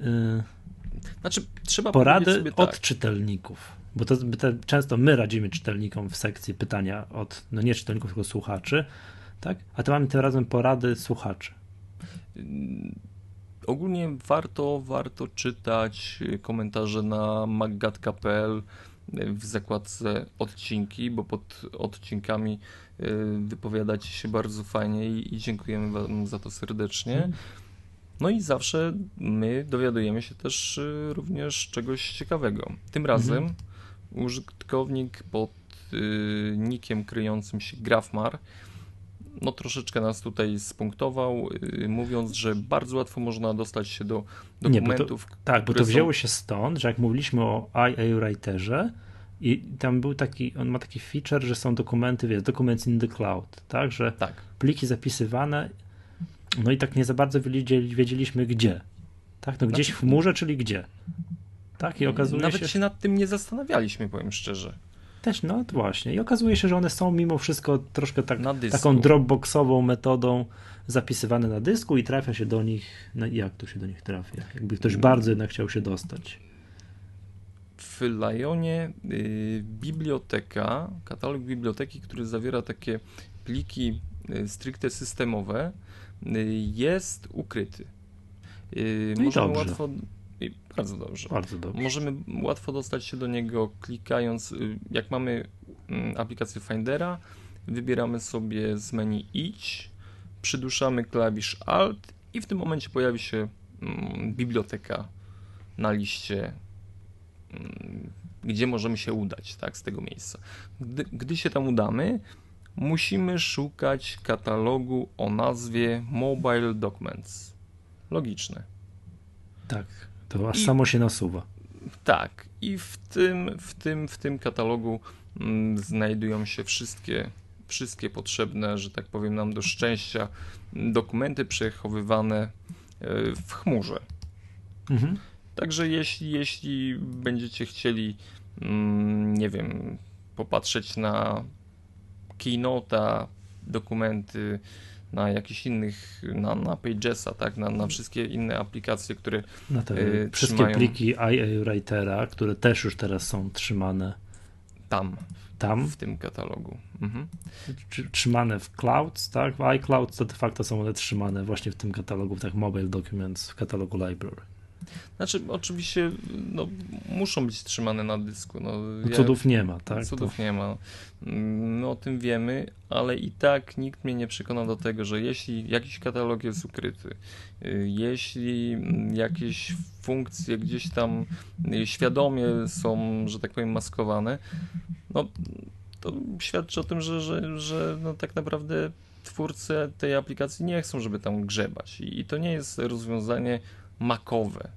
yy, znaczy, trzeba porady sobie od tak. czytelników. Bo to, to, często my radzimy czytelnikom w sekcji pytania od, no nie czytelników, tylko słuchaczy, tak? A tu mamy tym razem porady słuchaczy. Ogólnie warto, warto czytać komentarze na maggatka.pl w zakładce odcinki, bo pod odcinkami y, wypowiadacie się bardzo fajnie i, i dziękujemy Wam za to serdecznie. No i zawsze my dowiadujemy się też y, również czegoś ciekawego. Tym razem mhm użytkownik pod y, nikiem kryjącym się Grafmar no troszeczkę nas tutaj spunktował, y, mówiąc, że bardzo łatwo można dostać się do dokumentów. Nie, bo to, tak, bo to wzięło się stąd, że jak mówiliśmy o IA Writerze i tam był taki, on ma taki feature, że są dokumenty, wiesz, documents in the cloud, tak, że tak. pliki zapisywane, no i tak nie za bardzo wiedzieliśmy gdzie, tak, no gdzieś znaczy, w chmurze, czyli gdzie. Tak, i okazuje Nawet się... się nad tym nie zastanawialiśmy, powiem szczerze. Też, no właśnie. I okazuje się, że one są mimo wszystko troszkę tak, taką dropboxową metodą zapisywane na dysku i trafia się do nich, no jak to się do nich trafia? Jakby ktoś mm. bardzo jednak chciał się dostać. W Lionie y, biblioteka, katalog biblioteki, który zawiera takie pliki y, stricte systemowe, jest ukryty. Y, no Możemy łatwo i bardzo dobrze. Bardzo dobrze. Możemy łatwo dostać się do niego klikając, y, jak mamy mm, aplikację Findera, wybieramy sobie z menu idź, przyduszamy klawisz Alt i w tym momencie pojawi się mm, biblioteka na liście, mm, gdzie możemy się udać tak, z tego miejsca. Gdy, gdy się tam udamy, musimy szukać katalogu o nazwie Mobile Documents. Logiczne. Tak. To aż I, samo się nasuwa. Tak. I w tym, w, tym, w tym katalogu mm, znajdują się wszystkie, wszystkie potrzebne, że tak powiem, nam do szczęścia dokumenty przechowywane e, w chmurze. Mhm. Także jeśli, jeśli będziecie chcieli, mm, nie wiem, popatrzeć na Keynota, dokumenty, na jakichś innych, na, na Pagesa, tak, na, na wszystkie inne aplikacje, które na te y, wszystkie trzymają... pliki IA Writera, które też już teraz są trzymane tam, tam w tym katalogu. Mhm. Trzymane w Clouds, tak? W iCloud to de facto są one trzymane właśnie w tym katalogu, tak Mobile Documents w katalogu Library. Znaczy, oczywiście no, muszą być trzymane na dysku. No, ja, cudów nie ma, tak? Cudów to... nie ma. My o tym wiemy, ale i tak nikt mnie nie przekona do tego, że jeśli jakiś katalog jest ukryty, y, jeśli jakieś funkcje gdzieś tam y, świadomie są, że tak powiem, maskowane, no to świadczy o tym, że, że, że no, tak naprawdę twórcy tej aplikacji nie chcą, żeby tam grzebać. I, i to nie jest rozwiązanie makowe.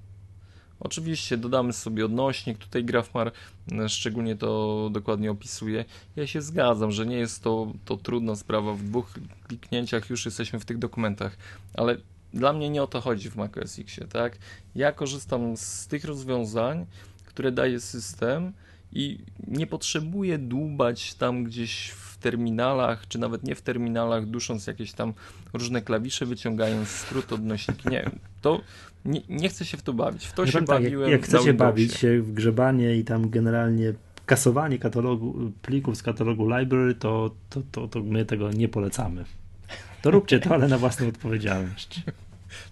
Oczywiście dodamy sobie odnośnik, tutaj Grafmar e, szczególnie to dokładnie opisuje. Ja się zgadzam, że nie jest to, to trudna sprawa, w dwóch kliknięciach już jesteśmy w tych dokumentach, ale dla mnie nie o to chodzi w macOS X, tak? Ja korzystam z tych rozwiązań, które daje system i nie potrzebuję dłubać tam gdzieś w terminalach, czy nawet nie w terminalach, dusząc jakieś tam różne klawisze, wyciągając skrót odnośniki. Nie, to nie, nie chcę się w to bawić. W to ja się tak, bawiłem. Jak, jak chcecie bawić się w grzebanie i tam generalnie kasowanie katalogu, plików z katalogu library, to, to, to, to my tego nie polecamy. To róbcie to, ale na własną odpowiedzialność. <laughs>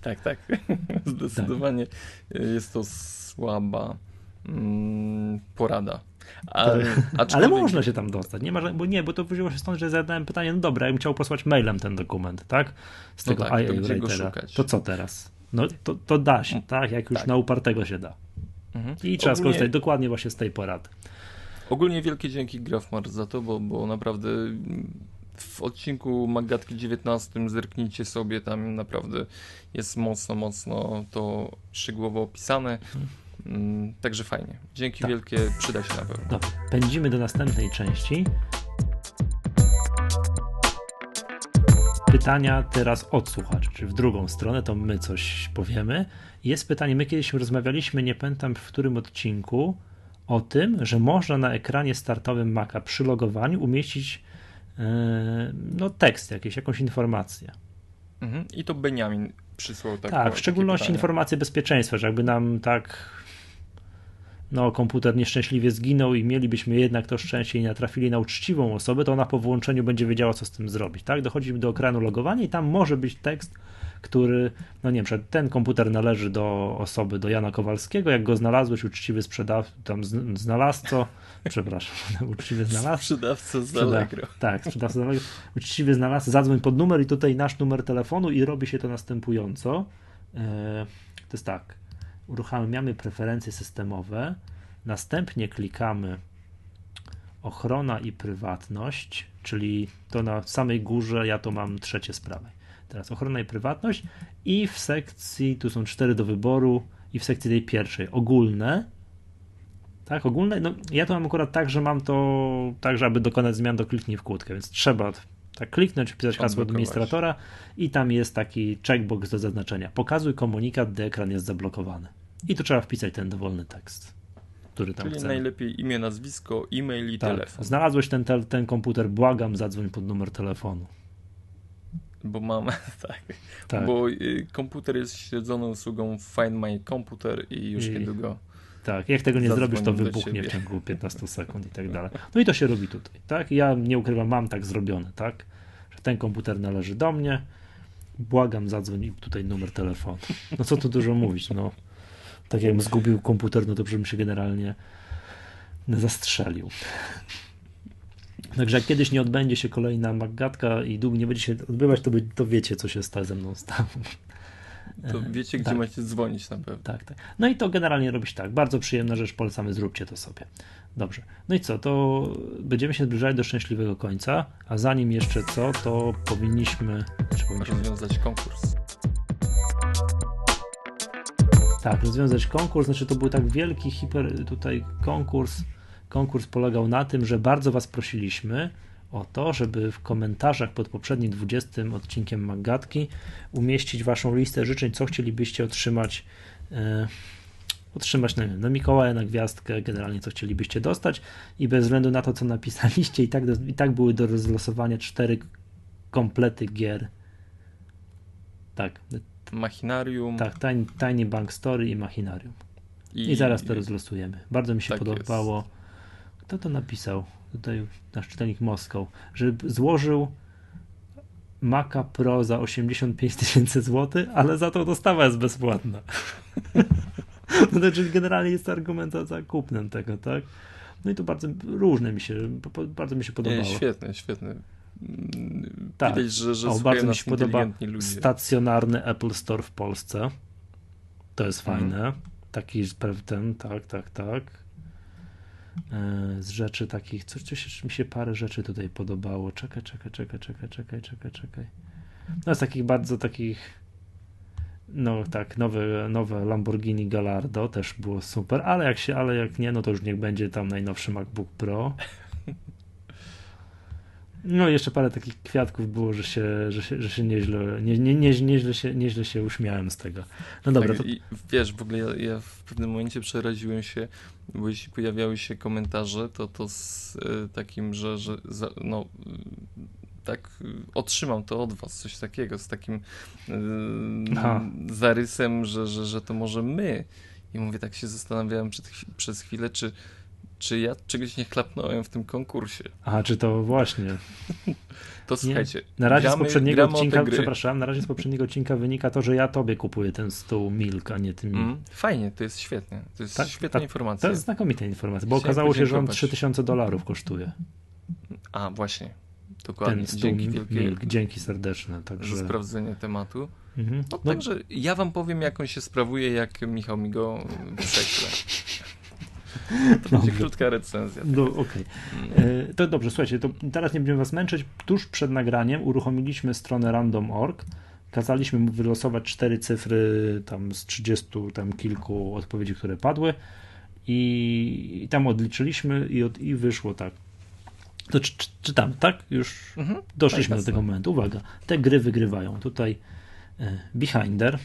Tak, tak. Zdecydowanie tak. jest to słaba mm, Ale, ale można się tam dostać. Nie ma, bo nie, bo to wzięło się stąd, że zadałem pytanie, no dobra, ja bym chciał posłać mailem ten dokument, tak? Z no tego no tak, IA to, to co teraz? No to, to da się, tak? Jak już tak. na upartego się da. Mhm. I trzeba Ogólnie... skorzystać dokładnie właśnie z tej porady. Ogólnie wielkie dzięki Grafmar za to, bo, bo naprawdę w odcinku Magatki 19 zerknijcie sobie, tam naprawdę jest mocno, mocno to szczegółowo opisane. Mhm. Mm, także fajnie. Dzięki tak. wielkie, przyda się na pewno. Dobra, pędzimy do następnej części. Pytania teraz od słuchaczy, czy w drugą stronę, to my coś powiemy. Jest pytanie, my kiedyś rozmawialiśmy, nie pamiętam w którym odcinku, o tym, że można na ekranie startowym Maca przy logowaniu umieścić yy, no, tekst jakiś, jakąś informację. Mhm. I to Beniamin przysłał tak. Tak, w szczególności informacje bezpieczeństwa, że jakby nam tak no, komputer nieszczęśliwie zginął i mielibyśmy jednak to szczęście i natrafili na uczciwą osobę, to ona po włączeniu będzie wiedziała, co z tym zrobić. Tak? Dochodzimy do ekranu logowania i tam może być tekst, który, no nie wiem, ten komputer należy do osoby, do Jana Kowalskiego, jak go znalazłeś, uczciwy sprzedawca, tam znalazco, <laughs> przepraszam, <laughs> uczciwy znalazca. Sprzedawca z Allegro. Tak, sprzedawca z Allegro. Uczciwy znalazca, zadzwoń pod numer i tutaj nasz numer telefonu i robi się to następująco. E, to jest tak, uruchamiamy preferencje systemowe, następnie klikamy ochrona i prywatność, czyli to na samej górze, ja to mam trzecie z prawej. Teraz ochrona i prywatność i w sekcji, tu są cztery do wyboru i w sekcji tej pierwszej ogólne, tak, ogólne, no ja to mam akurat tak, że mam to tak, że aby dokonać zmian, to kliknij w kłódkę, więc trzeba tak kliknąć, wpisać hasło administratora i tam jest taki checkbox do zaznaczenia. Pokazuj komunikat, gdy ekran jest zablokowany. I tu trzeba wpisać ten dowolny tekst, który tam Czyli chcemy. najlepiej imię, nazwisko, e-mail i tak. telefon. Znalazłeś ten, te, ten komputer, błagam, zadzwoń pod numer telefonu. Bo mam, <laughs> tak, tak. bo y, komputer jest śledzony usługą Find My Computer i już I... niedługo tak, jak tego nie zrobisz, to wybuchnie w ciągu <laughs> 15 sekund i tak dalej. No i to się robi tutaj, tak? Ja nie ukrywam, mam tak zrobione, tak? Że ten komputer należy do mnie, błagam, zadzwoń tutaj numer telefonu. No co tu dużo mówić, no. Tak jakbym zgubił komputer, no to bym się generalnie zastrzelił. Także jak kiedyś nie odbędzie się kolejna Maggatka i dług nie będzie się odbywać, to, by, to wiecie, co się stało ze mną stało. To wiecie, gdzie tak. macie dzwonić na pewno. Tak, tak. No i to generalnie robić tak. Bardzo przyjemna rzecz, polecamy, zróbcie to sobie. Dobrze. No i co, to będziemy się zbliżali do szczęśliwego końca, a zanim jeszcze co, to powinniśmy... Czy powinniśmy... Rozwiązać konkurs. Tak, rozwiązać konkurs, znaczy to był tak wielki hiper tutaj konkurs, Konkurs polegał na tym, że bardzo Was prosiliśmy o to, żeby w komentarzach pod poprzednim 20 odcinkiem Magatki umieścić Waszą listę życzeń, co chcielibyście otrzymać. E, otrzymać na, na Mikołaja, na gwiazdkę, generalnie co chcielibyście dostać i bez względu na to, co napisaliście, i tak, do, i tak były do rozlosowania cztery komplety gier. Tak. Machinarium. Tak, Tiny, Tiny Bank Story i Machinarium. I, I zaraz to rozlosujemy. Bardzo mi się tak podobało. Jest. Kto to napisał? Tutaj nasz czytelnik Moskał, że złożył Maca Pro za 85 tysięcy złotych, ale za to dostawa jest bezpłatna. <laughs> no to czyli generalnie jest argument za kupnem tego, tak? No i to bardzo różne mi się, bardzo mi się podobało. Nie, świetne, świetne. Tak. Widać, że, że o, bardzo mi się podoba ludzie. stacjonarny Apple Store w Polsce. To jest mhm. fajne. Taki ten, tak, tak, tak. E, z rzeczy takich, coś, coś mi się parę rzeczy tutaj podobało. Czekaj, czekaj, czekaj, czekaj, czekaj, czekaj, czekaj. No z takich bardzo takich no tak, nowe, nowe Lamborghini Gallardo też było super, ale jak się, ale jak nie, no to już niech będzie tam najnowszy MacBook Pro. <laughs> No jeszcze parę takich kwiatków było, że się, że się, że się nieźle, nie, nie, nie, nieźle, się, nieźle się uśmiałem z tego. No dobra. Tak, to... wiesz, w ogóle ja, ja, w pewnym momencie przeraziłem się, bo jeśli pojawiały się komentarze, to to z y, takim, że, że za, no tak otrzymam to od was, coś takiego, z takim zarysem, że, że, że to może my. I mówię, tak się zastanawiałem przed, przez chwilę, czy czy ja czegoś nie chlapnąłem w tym konkursie. A, czy to właśnie. <laughs> to słuchajcie. Nie. Na razie gramy, z poprzedniego odcinka, przepraszam, na razie z poprzedniego odcinka wynika to, że ja tobie kupuję ten stół Milk, a nie ty mi. Mm, fajnie, to jest świetnie. To jest tak, świetna ta, informacja. To jest znakomita informacja, bo Chciałem okazało się, że on 3000 dolarów kosztuje. A, właśnie. Dokładnie. Ten stół dzięki wielkie, Milk, dzięki serdeczne. Także... Za sprawdzenie tematu. Mhm. No, no, także ja wam powiem, jak on się sprawuje, jak Michał mi go prześle. <laughs> To <laughs> będzie krótka recenzja. No, okay. Mm. To dobrze, słuchajcie, to teraz nie będziemy was męczyć. Tuż przed nagraniem uruchomiliśmy stronę random.org. Kazaliśmy mu wylosować cztery cyfry tam z 30 tam kilku odpowiedzi, które padły i, i tam odliczyliśmy i, od, i wyszło tak. To czy, czy, czytam, tak? Już mhm. doszliśmy do tego momentu. Uwaga, te gry wygrywają. Tutaj e, Behinder,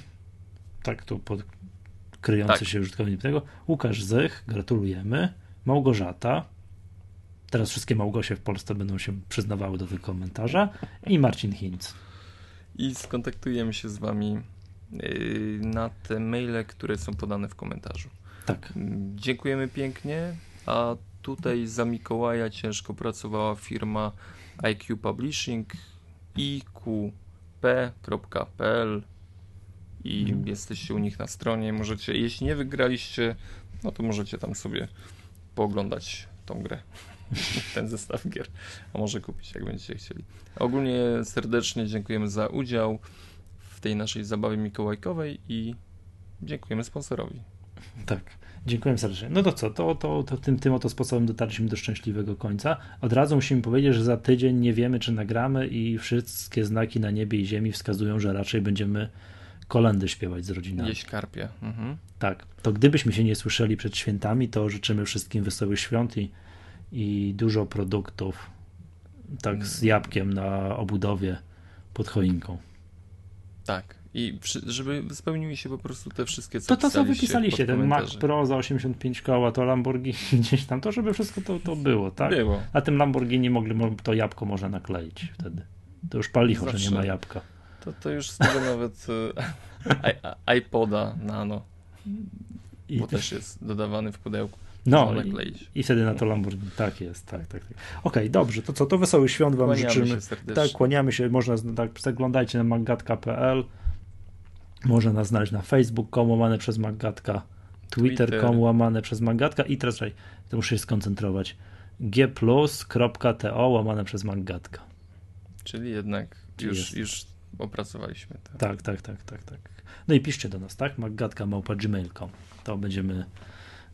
tak tu pod, kryjący tak. się użytkownik tego. Łukasz Zych, gratulujemy. Małgorzata. Teraz wszystkie Małgosie w Polsce będą się przyznawały do tego komentarza. I Marcin Hinz. I skontaktujemy się z wami yy, na te maile, które są podane w komentarzu. Tak. Dziękujemy pięknie. A tutaj za Mikołaja ciężko pracowała firma IQ Publishing iqp.pl i mhm. jesteście u nich na stronie. Możecie, jeśli nie wygraliście, no to możecie tam sobie pooglądać tą grę, <laughs> ten zestaw gier, a może kupić, jak będziecie chcieli. Ogólnie serdecznie dziękujemy za udział w tej naszej zabawie mikołajkowej i dziękujemy sponsorowi. Tak. Dziękuję serdecznie. No to co, to, to, to tym, tym oto sposobem dotarliśmy do szczęśliwego końca. Od razu musimy powiedzieć, że za tydzień nie wiemy, czy nagramy i wszystkie znaki na niebie i ziemi wskazują, że raczej będziemy kolendy śpiewać z rodzinami. Jeść karpie. Mhm. Tak, to gdybyśmy się nie słyszeli przed świętami, to życzymy wszystkim wesołych świąt i, i dużo produktów tak z jabłkiem na obudowie pod choinką. Tak. I żeby spełniły się po prostu te wszystkie co To to, co wypisaliście, ten Mac Pro za 85 koła, to Lamborghini <laughs> gdzieś tam, to żeby wszystko to, to było, tak? Było. A tym Lamborghini mogli, to jabłko można nakleić wtedy. To już Zawsze. że nie ma jabłka. To, to już z tego nawet e, iPoda Nano, I bo też jest dodawany w pudełku. No i, i, wtedy na to Lamborghini. Tak jest, tak, tak. tak. Okej, okay, dobrze, to co, to wesoły świąt wam kłaniamy życzymy. Się tak, kłaniamy się, można, tak, zaglądajcie na magatka.pl, można nas znaleźć na Facebook.com łamane przez Magatka, Twitter.com łamane przez Magatka i teraz, to muszę się skoncentrować, gplus.to łamane przez Magatka. Czyli jednak już, już opracowaliśmy. Tak. tak, tak, tak, tak, tak. No i piszcie do nas, tak? maggatka.gmail.com To będziemy,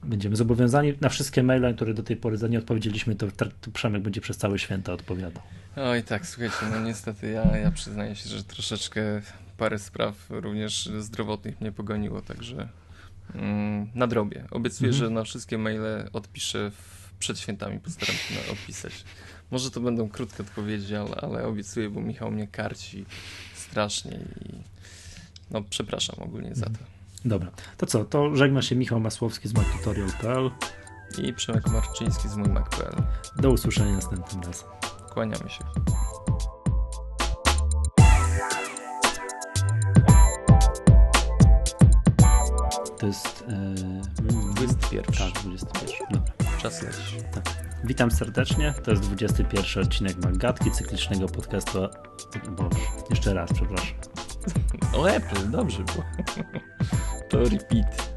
będziemy zobowiązani na wszystkie maile, które do tej pory za nie odpowiedzieliśmy, to, to Przemek będzie przez całe święta odpowiadał. Oj tak, słuchajcie, no niestety ja, ja przyznaję się, że troszeczkę parę spraw również zdrowotnych mnie pogoniło, także mm, nadrobię. Obiecuję, mhm. że na wszystkie maile odpiszę przed świętami postaram się opisać. Może to będą krótkie odpowiedzi, ale, ale obiecuję, bo Michał mnie karci strasznie i no przepraszam ogólnie za to. Dobra, to co, to żegna się Michał Masłowski z MacTutorial.pl i Przemek Marczyński z mójmac.pl. Do usłyszenia następnym razem. Kłaniamy się. To jest. Yy, 21. Tak, 21. Dobra. Czas leci. Tak. Witam serdecznie. To jest 21 odcinek Magatki, cyklicznego podcastu. Boże, jeszcze raz, przepraszam. O Apple, dobrze było. To repeat.